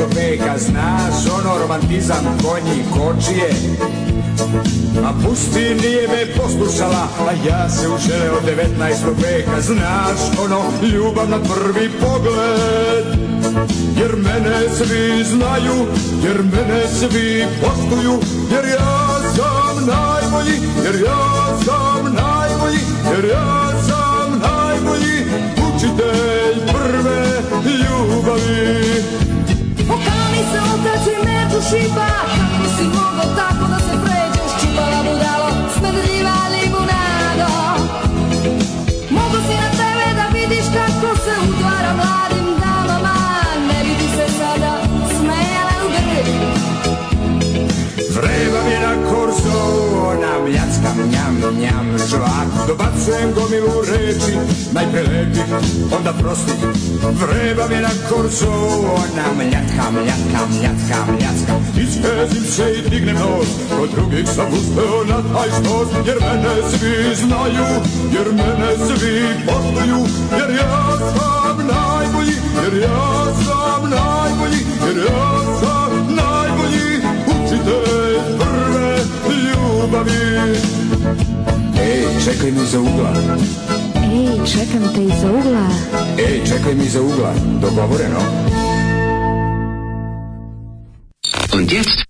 isto veka Znaš ono romantizam konji kočije A pusti nije me poslušala A ja se uželeo 19. veka Znaš ono ljubav na prvi pogled Jer mene svi znaju Jer mene svi poštuju Jer ja sam najbolji Jer ja sam najbolji Jer ja sam najbolji Učitelj prve ljubavi O camisotta di mezzo ci bacca, non si muove da quando se prende. njam, njam, žvak Dobacujem gomilu reči, najpre lepih, onda prostih Vreba mi na korzo, ona mljatka, mljatka, mljatka, mljatka Iskezim se i dignem nos, kod drugih sam uspeo na taj stos Jer mene svi znaju, jer mene svi poštuju Jer ja sam najbolji, jer ja sam najbolji, jer ja sam najbolji Učitelj prve ljubavi Ej, čekaj me za ugla. Ej, čekam te iza ugla. Ej, čekaj mi za ugla. Dogovoreno. Und jetzt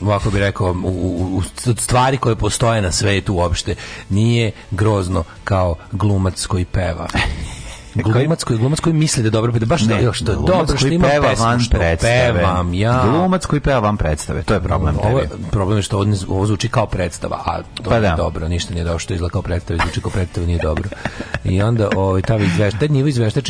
ovako bi rekao, u, u, u, stvari koje postoje na svetu uopšte, nije grozno kao glumac koji peva. E, glumac koji glumac koji misli da dobro peva, baš ne, da još što dobro što ima peva pesmu, van što predstave. Pevam, ja. Glumac koji peva van predstave, to je problem ovo, tebi. Problem je što ovo zvuči kao predstava, a to pa da. dobro, ništa nije dobro što izgleda kao predstava, zvuči kao predstava, nije dobro. I onda ovaj ta izveštaj, taj nivo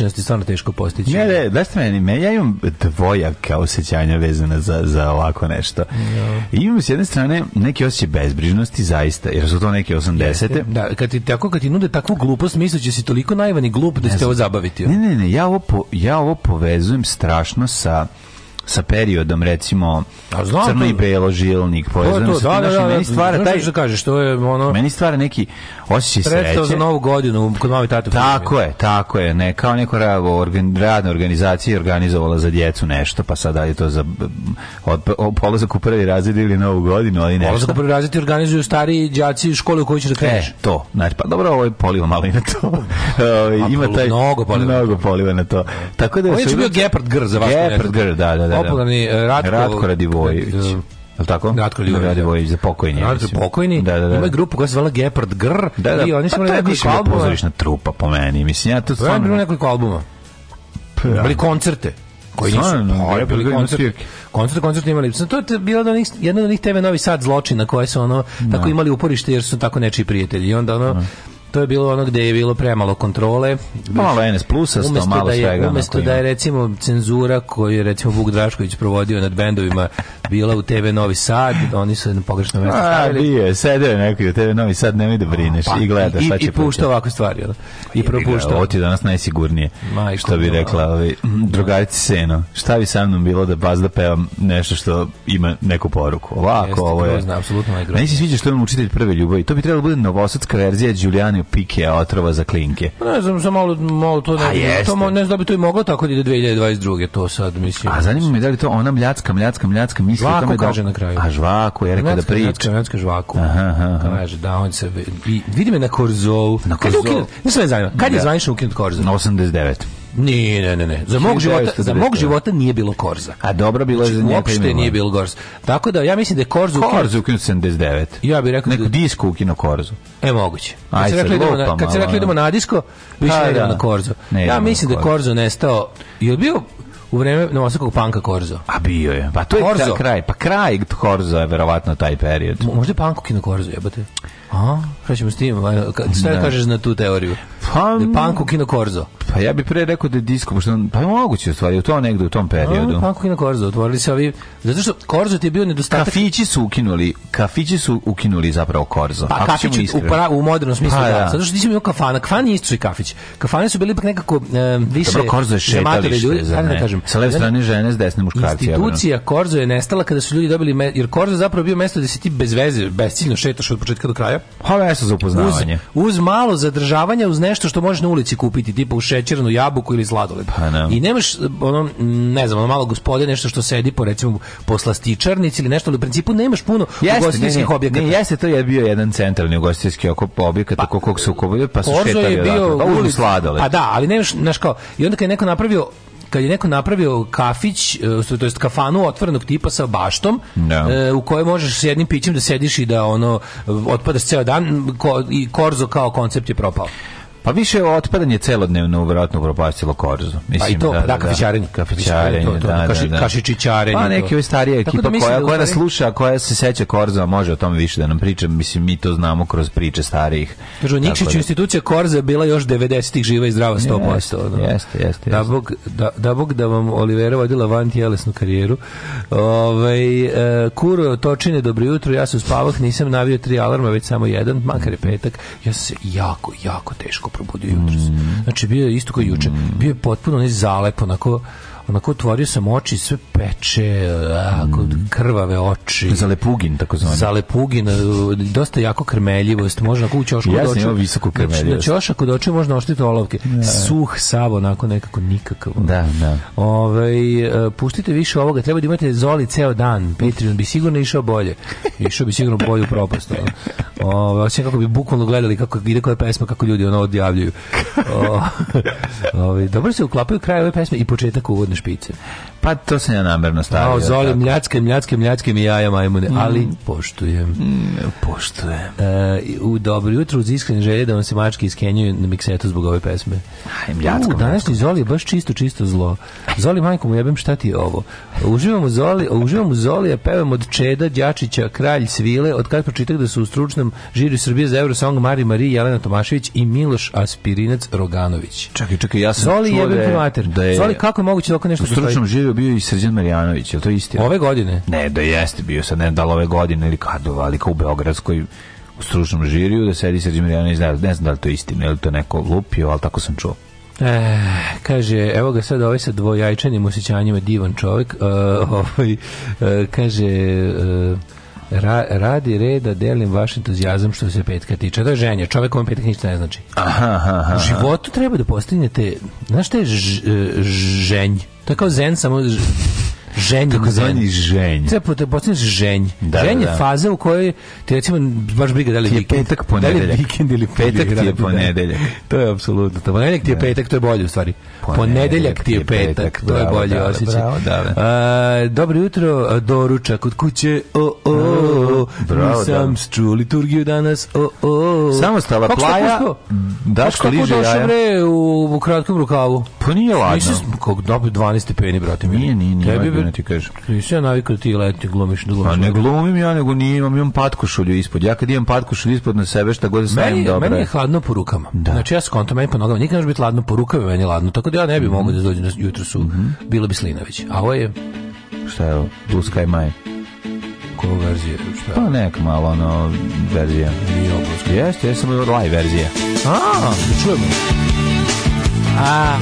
stvarno teško postići. Ne, ne, da ste meni, ja imam dvojaka osjećanja vezana za, za ovako nešto. Ja. Da. I imam s jedne strane neki osećaj bezbrižnosti, zaista, jer su to neke 80-te. Da, kad ti, tako, kad ti nude takvu glupost, misleći da si toliko naivan i glup da ste zabaviti. Ne, ne, ne, ja ovo, po, ja ovo povezujem strašno sa sa periodom recimo A znam crno to, i belo žilnik povezano sa da, da, da, meni da. stvara taj što kažeš to je ono meni stvara neki osjećaj sreće za novu godinu kod mami tate tako je tako je ne kao neko ravo organ, radna organizacija organizovala za djecu nešto pa sada je to za od, od polazak u prvi razred ili novu godinu ali nešto polazak u prvi razred organizuju stari đaci škole u kojoj će da kreneš e, to znači pa dobro ovo je poliva malo i na to ovaj, ima taj mnogo poliva mnogo poliva na to tako da je bio gepard gr za vas gepard gr da da da popularni e, Ratko, Ratko Radivojević. Je tako? Ratko Ljubić. Ratko da. za pokojni. Ratko pokojni. Da, da, da. Ima grupu koja se zvala Gepard Grr. Da, da. I oni su pa imali nekoliko albuma. pozorišna trupa po meni. Mislim, ja to pa stvarno... Ja nekoliko albuma. Pa bili koncerte koji nisu koncert, koncert, koncert imali. To je bilo da jedna od onih TV Novi Sad zločina koje su ono, tako da. imali uporište jer su tako nečiji prijatelji. I onda ono, da to je bilo ono gdje je bilo premalo kontrole. Malo NS plusa, sto, malo da je, svega. Umesto da je recimo cenzura koju je recimo Vuk Drašković provodio nad bendovima bila u TV Novi Sad, oni su na pogrešno mesto stavili. A, bio, sedeo je neko u TV Novi Sad, nemoj da brineš pa, i gledaš šta će I puštao ovakve stvari, jel? I propuštao. Ovo ti je danas najsigurnije, Majko, što bi rekla ovi, da. drugarici Seno. Šta bi sa mnom bilo da bas da pevam nešto što ima neku poruku? Ovako, Jeste, ovo je... Grozno, apsolutno najgrozno. Meni se sviđa što je on učitelj prve ljubavi. To bi trebalo da bude novosadska verzija Giuliani pike otrova za klinke. Ne znam, za malo, malo to ne, ne to mo, ne znam da bi to i moglo tako da ide 2022. To sad mislim. A zanima me da li to ona mljacka, mljacka, mljacka misli žvaku tome da- kaže na kraju. A žvaku, je rekao da priča. Mljacka, mljacka, žvaku. Aha, aha. Kaže da on se i vidi me na Korzovu. Na Korzovu. Ne sve zanima. Kad je da. zvanično ukinut Korzov? Na 89. Ni, ne, ne, ne. Za mog života, za mog života nije bilo Korza. A dobro bilo je znači, za njega. Uopšte nije bilo Korza. Tako da ja mislim da je Korzu Korzu ukinut 79. Ja bih rekao neku da... disku ukino Korzu. E moguće. Kad se rekli idemo na, kad se rekli idemo na disko, više pa ne idemo da. na Korzu. Ja mislim da je Korzo nestao. Je bio u vreme Novosakog panka Korzo. A bio je. Pa to je Korzo. kraj. Pa kraj Korzo je verovatno taj period. Mo, možda je pank ukino Korzo, jebate. A, šta ćemo s tim? Ovaj, šta da. kažeš na tu teoriju? Pa, da Kino Korzo. Pa ja bih pre rekao da je disco, pošto pa moguće u stvari, u to negde u tom pa, periodu. A, Panko Kino Korzo, otvorili se ovi, zato što Korzo ti je bio nedostatak. Kafići su ukinuli, kafići su ukinuli zapravo Korzo. Pa kafići u, pra, u modernom smislu, pa, da. da. Zato što nisi imao kafana, kafan je isto i kafić. Kafane su bili ipak nekako uh, više Dobro, Korzo je šetalište, ljudi, zar da ne? Da kažem, Sa leve strane žene, s desne muškarci. Da? Institucija ja, Korzo je nestala kada su ljudi dobili, me, jer Korzo je zapravo bio mesto da se ti bez veze, bezciljno šetaš od početka do kraja. Pa mesto za upoznavanje. Uz, uz malo zadržavanja, uz nešto nešto što možeš na ulici kupiti, tipa u šećernu jabuku ili sladoled. No. Pa, da. I nemaš ono ne znam, ono malo gospode nešto što sedi po recimo poslastičarnici ili nešto, ali u principu nemaš puno jeste, ugostiteljskih objekata. Ne, jeste to je bio jedan centralni ugostiteljski oko objekat pa, oko kog su kupovali, pa su šetali je bio odakle, pa, ulic, sladoled. A da, ali nemaš, znaš kao, i onda kad je neko napravio kad je neko napravio kafić, e, to jest kafanu otvorenog tipa sa baštom, no. Da. E, u kojoj možeš s jednim pićem da sediš i da ono otpadaš ceo dan, ko, i korzo kao koncept je propao. Pa više otpadanje celodnevno verovatno propastilo korzu. Mislim, pa i to, da, da, da, da kafićarenje, kafićarenje, Da, da, da, da. kašičićarenje. Pa neki ove starije ekipa da koja, da koja nas sluša, koja se seća korza, može o tome više da nam priča, mislim, mi to znamo kroz priče starijih. Kažu, Nikšiću da. institucija korza bila još 90-ih živa i zdrava 100%. Jeste, da. jeste, jeste. Da, bog, da, da bog da vam Olivera vodila van tjelesnu karijeru. Ove, ovaj, e, kuro, točine, dobro jutro, ja sam uspavah, nisam navio tri alarma, već samo jedan, makar je petak. Ja se jako, jako teško probudio jutros. Mm. Znači bio je isto kao juče. Bio je potpuno onaj zalep onako onako otvorio sam oči, sve peče, ako, mm. krvave oči. Za lepugin, tako Za Zalepugin, e, dosta jako krmeljivost, može onako u ćošku ja doći. visoku znači, znači, krmeljivost. Na ćošak od očiju možda oštiti olovke. Da. Suh, sav, onako nekako nikakav. Da, da. Ove, ovaj, puštite više ovoga, treba da imate zoli ceo dan, Patreon bi sigurno išao bolje. Išao bi sigurno bolju propast. Ove, ovaj, osim kako bi bukvalno gledali kako ide koja pesma, kako ljudi ono odjavljuju. O, ove, ovaj, dobro se uklapaju kraj ove pesme i početak uvodne špice. Pa to se ja namerno stavio. Ao, zoli, mljacke, mljacke, mljacke mi jaja majmune, mm. ali poštujem. Mm, poštujem. E, u dobro jutro uz iskrene želje da vam se mačke iskenjuju na miksetu zbog ove pesme. Aj, mljacka. U, današnji Zoli je baš čisto, čisto zlo. Zoli, majko mu jebem šta ti je ovo. Uživamo Zoli, uživamo Zoli, a pevam od Čeda, Đačića, Kralj, Svile, od kad pročitak da su u stručnom žiri Srbije za Eurosong Mari Mari, Jelena Tomašević i Miloš Aspirinac Roganović. Čekaj, čekaj, ja sam Zoli, čuo da, da je... Zoli, kako je moguće da nešto. U stručnom žiriju bio i Srđan Marjanović, je to istina? Ove godine? Ne, da jeste bio sad, ne da li ove godine ili kadova, ali kao u Beogradskoj u stručnom žiriju, da sedi Srđan Marjanović, ne, ne znam da li to je istina, ili to neko lupio, ali tako sam čuo. E, kaže, evo ga sad ovaj sa dvojajčanim osjećanjima, divan čovjek, e, ovaj, e, kaže... E, Ra, radi reda, delim vaš entuzijazam što se petka tiče. To je ženja, čovjek vam petak ništa ne znači. Aha, aha, aha. U životu treba da postignete, znaš šta je ž, e, ženj? To je kao zen, samo ženj. Takozvani ženj. Treba da postaneš ženj. Da, da ženj je da. faza u kojoj ti recimo baš briga da li vikend. Ti je petak ponedeljak. Da li vikend ili petak ti je da ponedeljak. To je apsolutno. To ponedeljak ti je da. petak, to je bolje u stvari. Ponedeljak ti je petak, to je bolje osjećaj. Dobro jutro, doručak od kuće. O, o, o. Nisam čuo liturgiju danas. O, o. Samostala plaja. Daško liže jaja. u kratkom rukavu. Pa nije ladno. Nisi kako dobio 12 stepeni, brate. Nije, nije, nije iskreno da ne, ti kažem. Nisi ja navikao da ti leti glumiš da glumiš. A ne glumim ja, nego nije, imam, imam patkošulju ispod. Ja kad imam patkošulju ispod na sebe, šta god stavim dobro. Meni je hladno po rukama. Da. Znači ja skontam, meni po nogama. Nikad ne može biti hladno po rukama, meni je hladno. Tako da ja ne bih mm -hmm. da dođem jutro su. Mm -hmm. Bilo bi Slinović. A ovo je... Šta je ovo? Blue Sky Mine koju verziju? Šta? Pa neka malo ono verzija. Nije obluska. Jeste, jesam live verzija. A, da čujemo. A,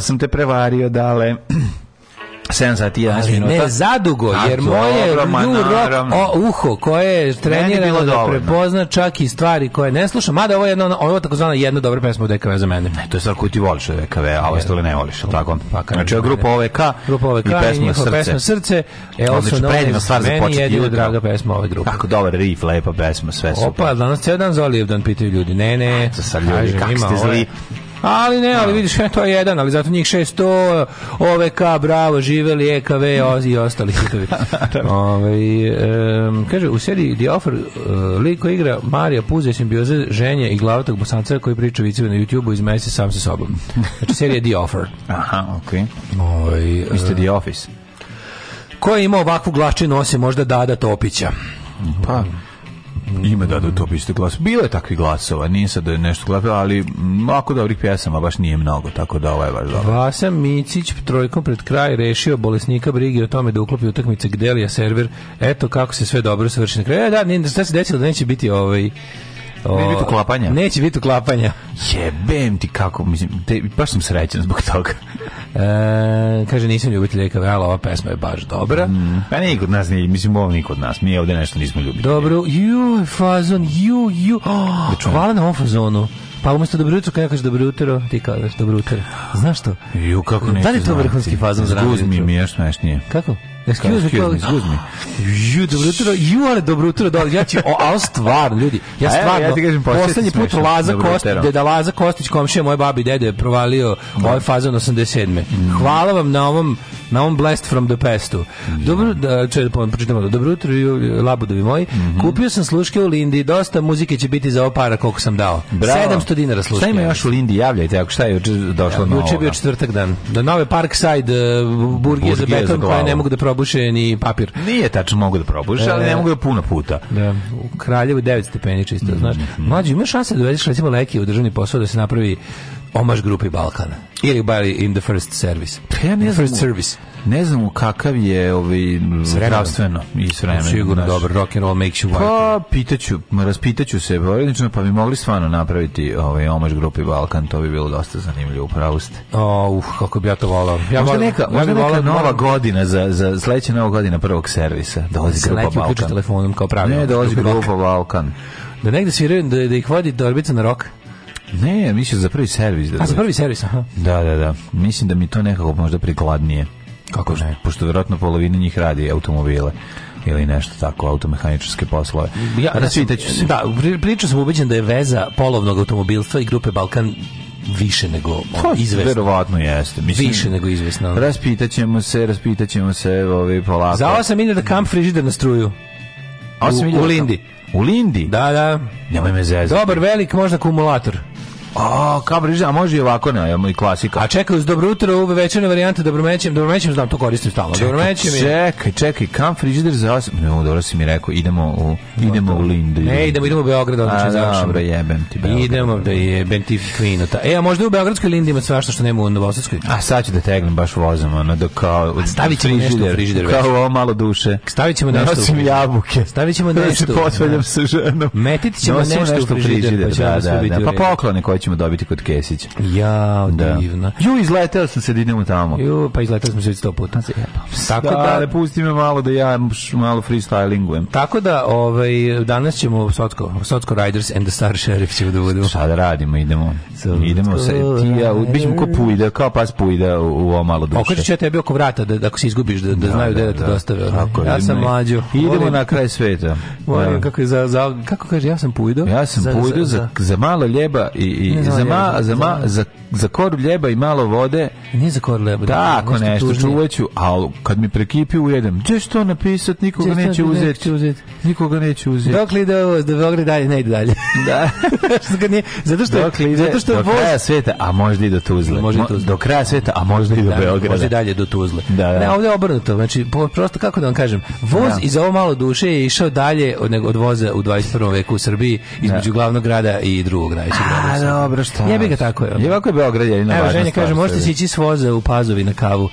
Malo sam te prevario, dale. 7 sati 11 ali minuta. ne zadugo, jer moje uho koje je trenirano da prepozna čak i stvari koje ne slušam, mada ovo je jedna, ovo je takozvana jedna dobra pesma od EKV za mene. Ne, to je stvar koju ti voliš od EKV, a ovo stole ne voliš, ali tako? Pa, pa znači, pa, grupa pa. OVK, grupa OVK i pesma Srce. Pesma srce e, Odlično, su predivna stvar za početi. Meni jedina draga pesma ove grupe. Kako dobar riff, lepa pesma, sve super. Opa, danas cijel dan za dan pitaju ljudi. Ne, ne, Sa ljudi, kako ste zli. Ali ne, ali vidiš, to je jedan, ali zato njih 600 OVK, bravo, živeli, EKV Oz i ostali hitovi. Ove, ovaj, um, kaže, u seriji The Offer uh, lik igra Marija Puza, simbioze, ženje i glavatog bosanca koji priča viceve na YouTube-u iz mese sam sa sobom. Znači, serija The Offer. Aha, ok. Okay. Uh, Mr. The Office. Ko je imao ovakvu glačinu osim možda Dada Topića? Pa, Ima da, da to pište glas. Bilo je takvih glasova, nije sad da je nešto glasova, ali mm, ako dobrih pjesama baš nije mnogo, tako da ovaj baš dobro. Vasa Micić trojkom pred kraj rešio bolesnika brige o tome da uklopi utakmice gde je server. Eto kako se sve dobro svrši na kraju. E, da, nije, šta se desilo da neće biti ovaj Neće biti uklapanja. Neće biti uklapanja. Jebem ti kako, mislim, te, baš sam srećen zbog toga. E, kaže, nisam ljubitelj Lika Vrala, ova pesma je baš dobra. Mm, pa nije kod nas, nije, mislim, ovo nije kod nas. Mi ovde nešto nismo ljubitelji. Dobro, ju, fazon, ju, ju. Oh, da hvala na ovom fazonu. Pa umjesto dobro jutro, kada kažeš dobro jutro, ti kažeš da dobro jutro. Znaš to? Ju, kako neću Da li je to vrhunski fazon za rano jutro? Zguzmi mi još smešnije. Kako? Excuse me, excuse me. Excuse me. Ju, dobro jutro, ju, ale dobro jutro, Ja ću, a stvarno, ljudi, ja stvarno, pa ja ti kažem, poslednji put Laza Kostić, deda Laza Kostić, komšija moje babi i dede, je provalio no. Da. ovaj fazon 87. Mm. Hvala vam na ovom na ovom Blast from the pastu. Da. Dobro, da, če, da pročitamo, dobro jutro, labudovi moji. Mhm. Kupio sam sluške u Lindi, dosta muzike će biti za ovo para koliko sam dao. Bravo. 700 dinara sluške. Šta ima još u Lindi, javljajte, ako šta je došlo ja, na ovo. Juče je bio četvrtak dan. Da nove Parkside, uh, burgije, burgije za beton, koje ne mogu da probaju probuše papir. Nije tačno mogu da probuše, ali ne e. mogu da puno puta. Da, u Kraljevu 9 stepeni čisto, mm -hmm. znaš. Mlađi, imaš šanse da dovedeš recimo leke u državni posao da se napravi omaž grupi Balkana. Ili bali in the first service. Pa ja ne znam, first service. Ne znam kakav je ovaj zdravstveno i s Sigurno dobro, rock and roll makes you pa, white. Pa pitaću, raspitaću se, pa, odlično, pa bi mogli stvarno napraviti ovaj omaž grupi Balkan, to bi bilo dosta zanimljivo, upravo ste. O, uf, kako bi ja to volao. Ja možda neka, možda, neka volao, nova moram... godina za za sledeća nova godina prvog servisa. Dolazi da grupa Balkan. telefonom kao pravilo. Ne, dolazi da grupa Balkan. Da negde sviraju, da, da ih vodi Dorbica na rok. Ne, mislim za prvi servis. Da A, za prvi servis, aha. Da, da, da. Mislim da mi to nekako možda prikladnije. Kako ne? Pošto vjerojatno polovina njih radi automobile ili nešto tako, automehaničarske poslove. Ja, Rasvitaću da se. Da, pričao sam ubeđen da je veza polovnog automobilstva i grupe Balkan više nego on, pa, izvesno. Verovatno jeste. Mislim, više nego izvesno. Raspitaćemo se, raspitaćemo se ovaj, polako. Za 8 milijuna da kamp frižider na struju. 8 u, u da Lindi. U Lindi? Da, da. Nemoj me zezati. Dobar, velik, možda kumulator. A, kao briže, a može i ovako, ne, i klasika. A čekaj, uz dobro jutro, uve večerne varijante, dobromećem, dobromećem, znam, to koristim stalno. Dobromećem je. Čekaj, čekaj, kam frižider za osam? No, dobro si mi rekao, idemo u, idemo u Lindu. Ne, idemo, idemo u Beograd, odmah će završiti. Dobro, jebem ti Beograd. Idemo da jebem ti kvinota. E, a možda u Beogradskoj Lindi ima svašta što nema u Novosadskoj? A sad ću da tegnem baš vozom, ono, da kao... A stavit ćemo frižider, nešto frižider Kao ovo malo duše. Stavit ćemo nešto. Nosim jabuke. Stavit ćemo nešto. Da se potvaljam sa ženom. Metit ćemo nešto, nešto u frižider, pa će da, da, da, Pa poklone koje ćemo dobiti kod Kesića. Ja, da. divno. Ju, izleteo sam se da idemo tamo. Ju, pa izleteo smo se sto puta. Tako da, da pusti me malo da ja malo freestylingujem. Tako da, ovaj, danas ćemo Sotsko, Sotsko Riders and the Star Sheriff ćemo da budu. Šta da radimo, idemo. Sotsko idemo se, ti ja, bićemo ko pujda, kao pas pujda u, u malo duše. Okačit ću ja tebi oko vrata, da, da ako se izgubiš, da, da, da znaju da, da, da te da. dostave. Tako, ja sam mlađo. Idemo na kraj sveta. Volim, da. kako, za, za, kako kaže, ja sam pujdo. Ja sam pujdo za, za, za malo ljeba i, i znači ne za, ma, za, ma, za, za koru ljeba i malo vode. Nije za koru ljeba. Da, Tako da, nešto, nešto čuvaću, ali kad mi prekipi ujedem, ćeš to napisat, nikoga Češ neće da uzeti. Neće uzeti. Nikoga neće uzeti. Dokle ide ovo, da Beograd dalje ne ide dalje. Da. zato što, Dokle ide, zato što do voz... kraja sveta, a možda i do Tuzle. Može do, do kraja sveta, a možda i do da, Beograda. Može dalje do Tuzle. Da, da. Ne, ovdje je obrnuto, znači, prosto kako da vam kažem, voz da. iz ovo malo duše je išao dalje od, od voza u 21. veku u Srbiji između glavnog grada i drugog najvećeg grada dobro, šta? Jebi ga tako je. Jebako je Beograd jedina Evo, ženje kaže, možete sići s voza u Pazovi na kavu.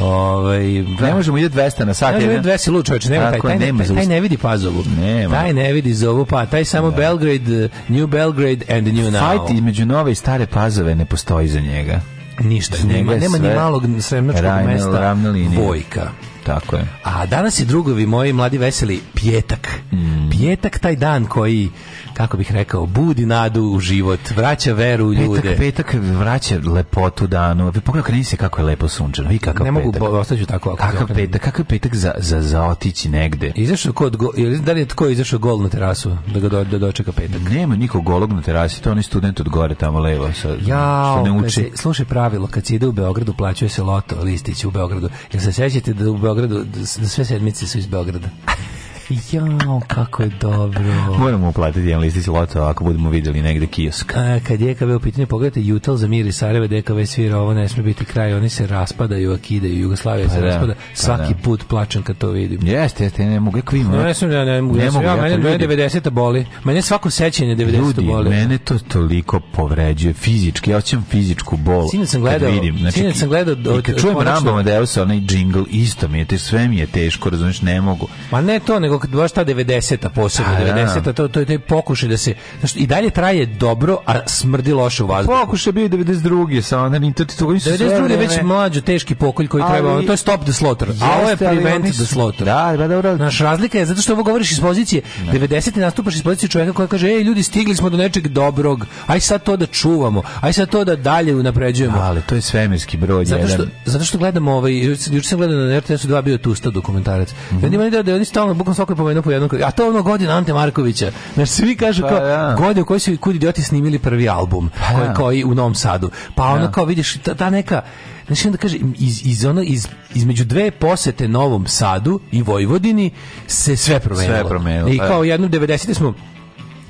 Ovaj ne da. možemo ići 200 na sat. Ne možemo 200 luč, čoveče, nema taj, taj, nema taj, taj ne vidi Pazovu. Nema. Taj ne vidi Zovu, pa taj samo ne. Da. Belgrade, New Belgrade and New Now. Fight između nove i stare Pazove ne postoji za njega. Ništa, nema, nema ni malog sremnačkog mesta. Ravna linija. Vojka. Tako je. A danas je drugovi moji mladi veseli pjetak. Mm. Pjetak taj dan koji kako bih rekao, budi nadu u život, vraća veru u ljude. Petak, petak vraća lepotu danu. Vi pogledaj nisi kako je lepo sunčano. I kakav ne petak. mogu, ostaću tako. Kakav petak, kakav petak za, za, za otići negde. Izašao kod, go, da li je tko izašao gol na terasu da ga do, da dočeka petak? Nema nikog golog na terasi, to oni student od gore tamo levo. Sa, ja, što ne uči. Se, slušaj pravilo, kad se ide u Beogradu, plaćuje se loto listić u Beogradu. Jel se sećate da u Beogradu Beogradu, da sve sedmice su iz Beograda. Jao, kako je dobro. Moramo uplatiti jedan listić loto ako budemo videli negde kiosk. A, kad je DKV u pitanju, pogledajte, Jutel za mir i Sarajeva, DKV svira, ovo ne smije biti kraj, oni se raspadaju, akidaju, Jugoslavija pa se da, raspada. Pa Svaki pa put plačem kad to vidim. Jeste, jeste, ne mogu, kako ima. Ne, ne, ne, ne, ne, mogu, ja, mene, mene 90 boli. Mene svako sećanje 90 ljudi, boli. mene to toliko povređuje fizički, ja osjećam fizičku bol. Sinac sam gledao, vidim, znači, sinac sam gledao... Od, I kad čujem Rambama da je onaj džingl, isto mi je, te sve mi je teško, razumiješ, ne mogu. Ma ne to, nego nego baš ta 90-a posebno, 90-a, da. to, to je taj pokušaj da se, znači, i dalje traje dobro, a smrdi loše u vazduhu. Pokušaj bio 92. sa onim ni to ti to, oni su 92. je već mlađi teški pokolj koji ali, treba, ono, to je stop the slaughter, a ovo je prevent the slaughter. Da, da, dobro. Naš razlika je, zato što ovo govoriš iz pozicije, 90-te nastupaš iz pozicije čovjeka koji kaže, ej, ljudi, stigli smo do nečeg dobrog, aj sad to da čuvamo, aj sad to da dalje unapređujemo. Ali to je svemirski broj. Zato što, zato što gledamo, ovaj, juče sam gledao na rts 2 bio Tusta dokumentarac. Mm -hmm. Ja da oni stalno, bukom svako je pomenuo po jednom, a to ono godina Ante Markovića. Znaš, svi kažu pa, kao, ja. Da. godine u kojoj su kud idioti snimili prvi album, pa, da. koji, koji u Novom Sadu. Pa ono da. kao, vidiš, ta, ta neka, znači onda kaže iz iz ono iz između dve posete Novom Sadu i Vojvodini se sve promenilo. Sve promenilo. I kao jednom 90 smo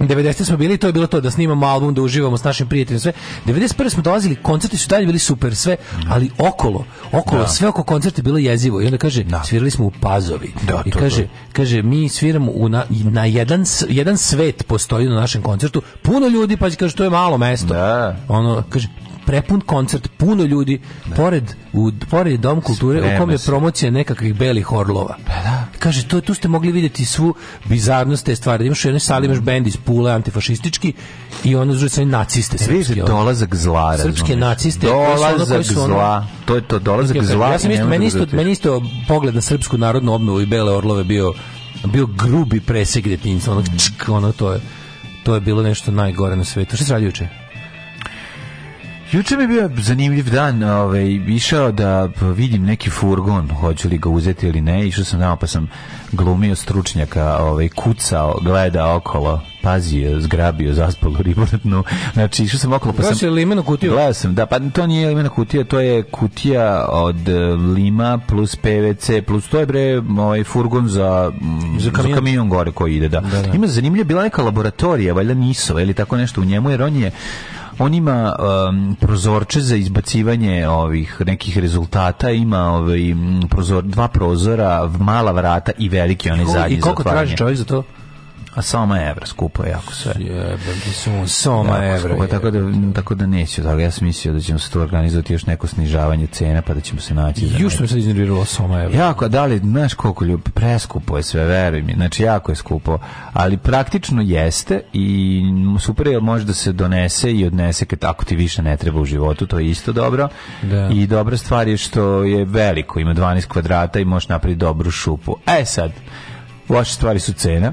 90 smo bili, to je bilo to da snimamo album, da uživamo s našim prijateljima sve. 91 smo dolazili, koncerti su dalje bili super sve, ali okolo, okolo da. sve oko koncerta je bilo jezivo. I onda kaže, da. svirali smo u Pazovi. Da, I to, kaže, to. kaže mi sviramo u na, na, jedan jedan svet postoji na našem koncertu. Puno ljudi pa kaže to je malo mesto. Da. Ono kaže prepun koncert, puno ljudi, da. pored, u, pored dom kulture Spreme u kom je promocija nekakvih belih orlova. Pa da. Kaže, to, tu ste mogli videti svu bizarnost te stvari. Imaš u jednoj sali, imaš bend iz Pule, antifašistički, i ono zove sve naciste. E, srpske, e, dolazak zla, Srpske naciste. Dolazak zla. Ono, to je to, dolazak okay, zla. Ja sam isto, meni, isto, da meni isto pogled na srpsku narodnu obnovu i bele orlove bio bio grubi preseg detinjstva, ono, čk, ono, to je, to je bilo nešto najgore na svetu. Šta se radi juče? Juče mi je bio zanimljiv dan, ovaj, išao da vidim neki furgon, hoću li ga uzeti ili ne, išao sam tamo pa sam glumio stručnjaka, ovaj, kucao, gleda okolo, pazio, zgrabio, zaspalu ribu na dnu. Znači, išao sam okolo, pa sam... Gledao limena kutiju? Gledao sam, da, pa to nije limena kutija, to je kutija od eh, lima plus PVC, plus to je bre ovaj, furgon za, mm, za, kamion. za kamion gore koji ide, da. da, da. Ima zanimljiva bila neka laboratorija, valjda Nisova ili tako nešto u njemu, jer on je on ima um, prozorče za izbacivanje ovih nekih rezultata, ima ovaj prozor, dva prozora, mala vrata i veliki onaj zadnji I koliko traži čovjek za to? A Soma evra, skupo je jako sve. Jebem, Soma je evra. Skupo, tako, da, tako da neću, tako ja sam mislio da ćemo se tu organizovati još neko snižavanje cena, pa da ćemo se naći. Još sam se iznervirala Soma evra. Jako, da li, znaš koliko ljub, preskupo je sve, veruj mi, znači jako je skupo, ali praktično jeste i super je, može da se donese i odnese kad ako ti više ne treba u životu, to je isto dobro. Da. I dobra stvar je što je veliko, ima 12 kvadrata i možeš napraviti dobru šupu. E sad, loše stvari su cena,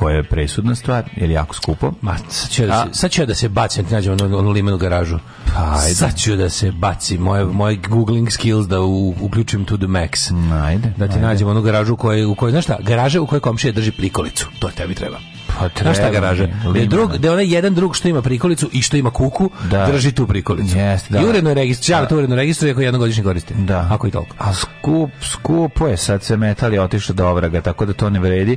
koja je presudna stvar, jer jako skupo. Ma, sad ću, da, se, sad ću ja da se bacim, ti nađem onu, onu limenu garažu. Pa, ajde. Sad ću da se baci moje, moje googling skills da u, uključim to the max. Ajde. Da ti ajde. nađem onu garažu u kojoj, u kojoj, znaš šta, garaže u kojoj komšija drži prikolicu. To je tebi treba. Pa treba. Znaš šta garaže? Da je, drug, da onaj jedan drug što ima prikolicu i što ima kuku, da. drži tu prikolicu. Yes, da. I uredno registruje, da. to uredno registruje ako jednogodišnji koristi. Da. Ako i toliko. A skup, skupo je, sad se metali otišao do da ovraga, tako da to ne vredi.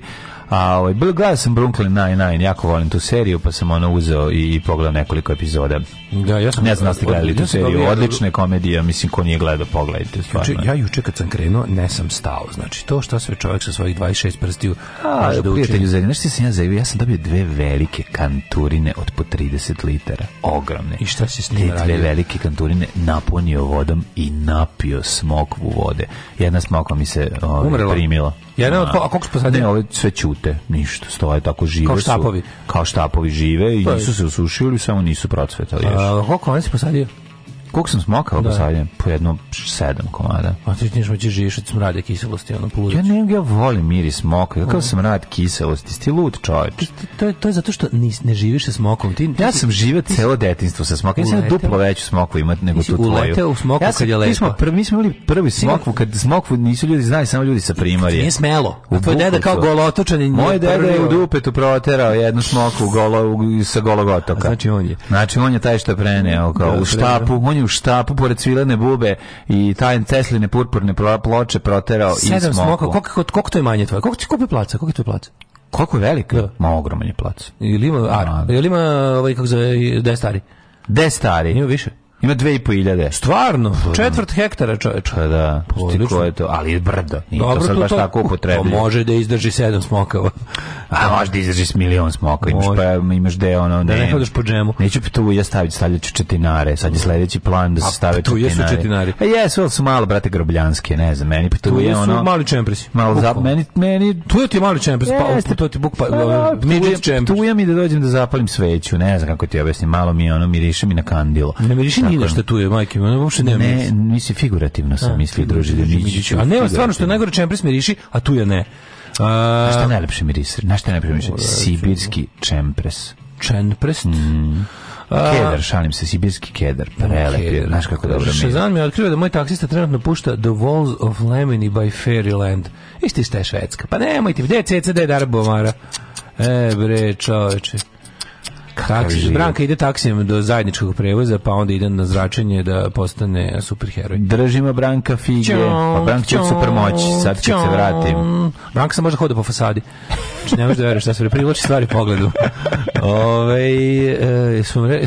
A ovaj gledao sam Brooklyn Nine-Nine, jako volim tu seriju, pa sam ono uzeo i, pogledao nekoliko epizoda. Da, ja sam ne znam da ste gledali tu seriju, ja odlične komedije, mislim ko nije gledao, pogledajte stvarno. Juče, ja juče kad sam krenuo, ne sam stao. Znači to što sve čovjek sa svojih 26 prstiju A, može da uči. Prijatelju, znači nešto sam ja zavio, ja sam dobio dve velike kanturine od po 30 litara, ogromne. I šta si s njima Te dve velike kanturine napunio vodom i napio smokvu vode. Jedna smokva mi se o, ovaj, primila. Ja Jedan od, da. a koliko posadnje? ove sve ćute, ništa, stoje tako žive Kao štapovi. Su, kao štapovi žive i pa nisu se usušili, samo nisu procvetali pa, još. A, kako oni se posadili? Koliko sam smokao da. posadnje? Po jedno sedam komada. A ti ćeš moći žišati smrade kiselosti, ono poludić. Ja ne, ja volim miris moka. Ja da. kao smrad rad kiselosti, ti lud čovječ. To, to, to, je zato što ni, ne živiš sa smokom. Ti, ti ja sam živio celo detinstvo sa smokom. Nisam duplo veću smokvu imat nego tu tvoju. Uleteo u smoku ja sam, kad je lepo. Mi smo, prvi, mi smo imali prvi smokvu, kad smokvu nisu ljudi znali, samo ljudi sa primarije. Nije smelo. U tvoj deda kao golotočan. Moj deda je u dupetu proterao jednu smokvu golo, sa golog otoka. Znači on je. Znači on je taj što je preneo, kao da, u štapu. On je u štapu pored svilene bube i taj Tesline purpurne ploče proterao i smoku. smoka. Koliko, koliko to je manje tvoje? Koliko ti kupi placa? Koliko je to placa? Koliko je velika? Da. Ma ogroman je plac. Ili ima, ar, ili ima ovaj, kako zove, de stari? De stari. Ima više. Ima 2500. Stvarno? Pa, da. Četvrt hektara, čoveče. Pa, da. Pusti ko je to, ali je brdo. Nije Dobro, to sad baš to, tako upotrebljivo. To može da izdrži sedam smokava. A da može da izdrži milion smokava. Imaš, pa, imaš deo, ono, ne. Da ne hodaš po džemu. Neću petuja staviti, stavljat ću četinare. Sad je sledeći plan da se stave četinare. A su četinari. E, jesu, ali su malo, brate, grobljanske, ne znam. Meni petuje, ono... su mali čempresi. Malo za... Meni, meni... Tu ti mali čempres, pa, to ti buk, pa, pa da, midget čempres. mi da dođem da zapalim sveću, ne znam kako ti objasnim. Malo mi, ono, miriše mi na kandilo. Ne miriše I nešto tu je, majke, ono uopšte nema. Ne, mislim figurativno sam mislio, druži, da Niđiću. A ne, stvarno što je najgore čempres miriši, a tu je ne. A, šta najlepše najlepši miris? Na šta je najlepši Sibirski čempres. Čempres? Mm. Kedar, šalim se, sibirski keder, Prelep je, znaš kako dobro mi je. Šezan mi je otkrio da moj taksista trenutno pušta The Walls of Lemony by Fairyland. Isti ste švedska. Pa nemojte, gde je CCD Darbomara? E bre, čoveče. Taksi, Branka ide taksijem do zajedničkog prevoza, pa onda ide na zračenje da postane superheroj. Držimo Branka fige, pa Branka će super moći, sad ću se vratim. Branka se može da hoda po fasadi. Znači, ne možeš da veruješ šta se privlači stvari pogledu. Ove, e, sam, re,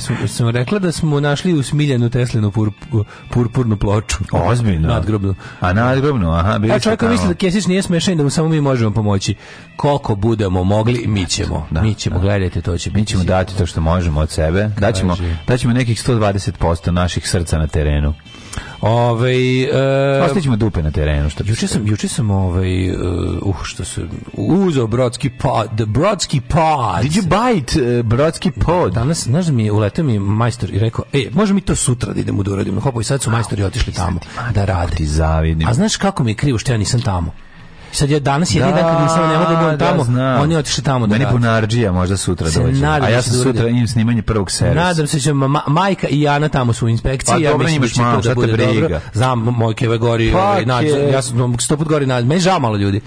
rekla da smo našli usmiljenu Teslinu pur, purpurnu ploču. Ozbiljno? Nadgrobnu. A nadgrobnu, aha. Bili A e, čovjek misli da Kesić nije smešan da mu samo mi možemo pomoći koliko budemo mogli, mi ćemo. Da, mi ćemo, da. gledajte, to će biti. Mi ćemo dati to što možemo od sebe. Daćemo, daćemo nekih 120% naših srca na terenu. Ovaj e, ostaćemo dupe na terenu što. Juče sam juče sam ovaj e, uh što se uzeo brodski pod, the brodski pod. Did you bite uh, brodski pod? Danas znaš da mi je uletao mi majstor i rekao: "Ej, može mi to sutra da idemo da uradimo." Hopo i sad su majstori otišli tamo da rade. Ti zavidim. A znaš kako mi je krivo što ja nisam tamo? sad je danas je da, dan nisam ne mogu da tamo, zna. oni otišli tamo da. Meni Bunarđija možda sutra dođe. A ja sam da sutra imam snimanje prvog servisa. Nadam se da će ma, majka i Ana tamo su u inspekciji, pa, ja dobro, mislim da će da bude briga. dobro. Znam moj Keve gori, pa, ovaj, nađe, ja sam sto put gori, nađe. meni žao malo ljudi.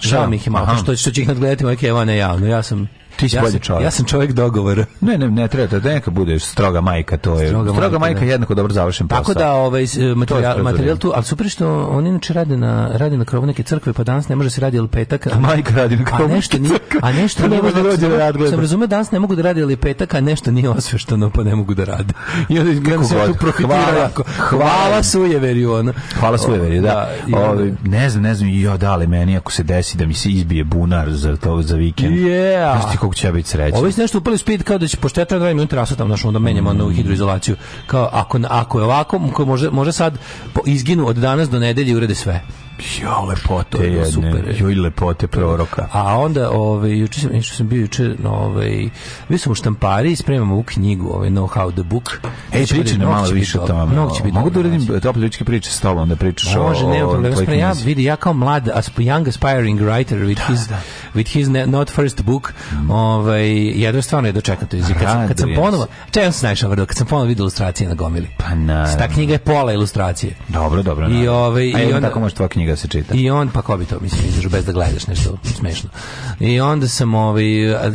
Žao da, mi ih malo, što, što će ih nadgledati moj Keva, ne ja. No, ja sam Ti si ja bolji čovjek. Ja sam čovjek dogovora. Ne, ne, ne treba da neka bude stroga majka, to je. Stroga, stroga majka, majka da. jednako dobro završen posao. Tako da ovaj e, materijal, materijal tu, al super što oni inače rade na rade na krovu neke crkve, pa danas ne može da se radi al petak. A majka radi na krovu. A nešto nije, a nešto ne može da radi. Sam razumeo danas ne mogu da radi ali petak, a nešto nije osvešteno, pa ne mogu da rade. I onda gledam se tu profitira. Hvala sujeverju ona. Hvala sujeverju, da. Ovaj ne znam, ne znam, jo dale meni ako se desi da mi se izbije bunar za to za vikend. Yeah koliko će ja biti srećan. Ovi su nešto upali speed kao da će poštetati 2 minuta rasa tamo, znaš, onda menjamo mm. na hidroizolaciju. Kao, ako, ako je ovako, može, može sad izginu od danas do nedelje i urede sve. Jo, lepote Te jedne, super. Joj, lepote proroka. A onda, ovaj, juče sam, nešto sam bio juče, ovaj, bio smo u štampari i spremam ovu knjigu, ovaj Know How the Book. Ej, priči nam malo više o tome. Mnogo će biti. Mogu da uradim tople ljudske priče s tobom, da pričaš o... Može, ne, problem. Ja, vidi, ja kao mlad, as young aspiring writer with da, his, da. with his not first book, mm. ovaj, jedva je dočekam iz izvijek. Kad sam, kad sam ponovo, čekam se najša vrlo, kad sam ponovo vidio ilustracije na gomili. Pa na. Ta knjiga je pola ilustracije. Dobro, dobro. I, ovaj, i onda, tako može tvoja knjiga se čita. I on, pa ko bi to, mislim, izašu bez da gledaš nešto smešno. I onda sam, ovaj,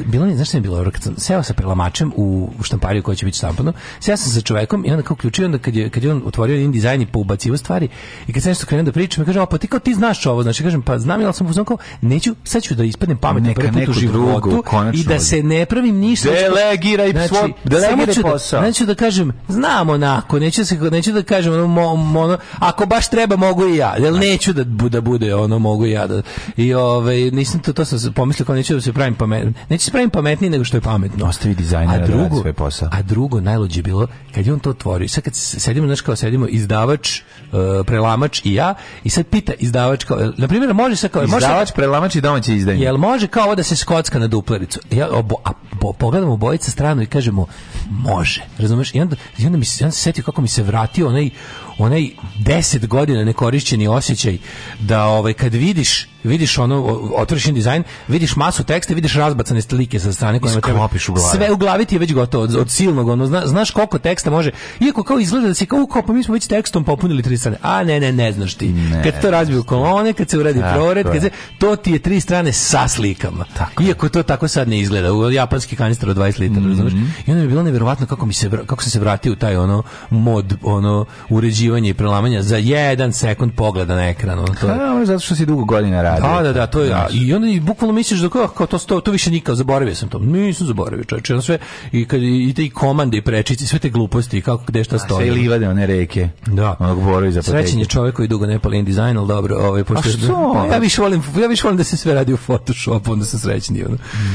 bilo mi, znaš što je bilo, kad sam seo sa pelamačem u štampariju koja će biti štampana, seo sam sa čovekom i onda kao uključio, onda kad je, kad je on otvorio jedan dizajn i poubacio stvari, i kad sam nešto krenuo da pričam, kaže, pa ti kao ti znaš ovo, znači, kažem, pa znam, ali sam uzmano neću, sad ću da ispadnem pametno prvi put u životu i da se ne pravim ništa. Delegiraj znači, svoj, delegiraj ću da- posao. neću znači da kažem, znam onako, neću, se, neću da kažem, ono, ono, ako baš treba, mogu i ja, jel neću da, da bude ono mogu ja da i ovaj nisam to to sam pomislio kao neću da se pravim pametni neću se pravim pametniji nego što je pametno ostavi dizajnera a da drugo, da posao a drugo najlođe bilo kad je on to otvorio sad kad sedimo znači kao sedimo izdavač uh, prelamač i ja i sad pita izdavač kao na primjer može se kao može izdavač prelamač i domaći izdajnik jel može kao ovo da se skocka na duplericu ja obo, a, bo, pogledamo obojica stranu i kažemo može razumeš i onda, i onda mi se, onda se setio kako mi se vratio onaj onaj 10 godina nekorišćeni osjećaj da ovaj kad vidiš vidiš ono otvršen dizajn, vidiš masu teksta, vidiš razbacane slike sa strane koje treba. Sve u glavi ti je već gotovo od, od silnog, ono zna, znaš koliko teksta može. Iako kao izgleda da se kao kao pa mi smo već tekstom popunili tri strane. A ne, ne, ne znaš ti. Ne, kad to razbiju kolone, kad se uradi prored, to, kad se, to ti je tri strane sa slikama. Tako Iako to tako sad ne izgleda. U japanski kanister od 20 litara, mm -hmm. I onda mi je bilo neverovatno kako mi se kako sam se vratio u taj ono mod ono uređivanje i prelamanja za jedan sekund pogleda na ekran. Ono, to... Ha, zato što si dugo godina radio radio. Da, da, da, to je. A, znači. I onda i bukvalno misliš da kao, to, to, to više nikad zaboravio sam to. Nisam zaboravio, čoveče. Ono sve i kad i te i komande i prečice, sve te gluposti kako gde šta stoji. Sve livade one reke. Da. Onog govori za Srećan je čovjek koji dugo ne pali dizajn, al dobro, ovaj pošto da, ja više volim ja više volim da se sve radi u Photoshopu, onda sam srećni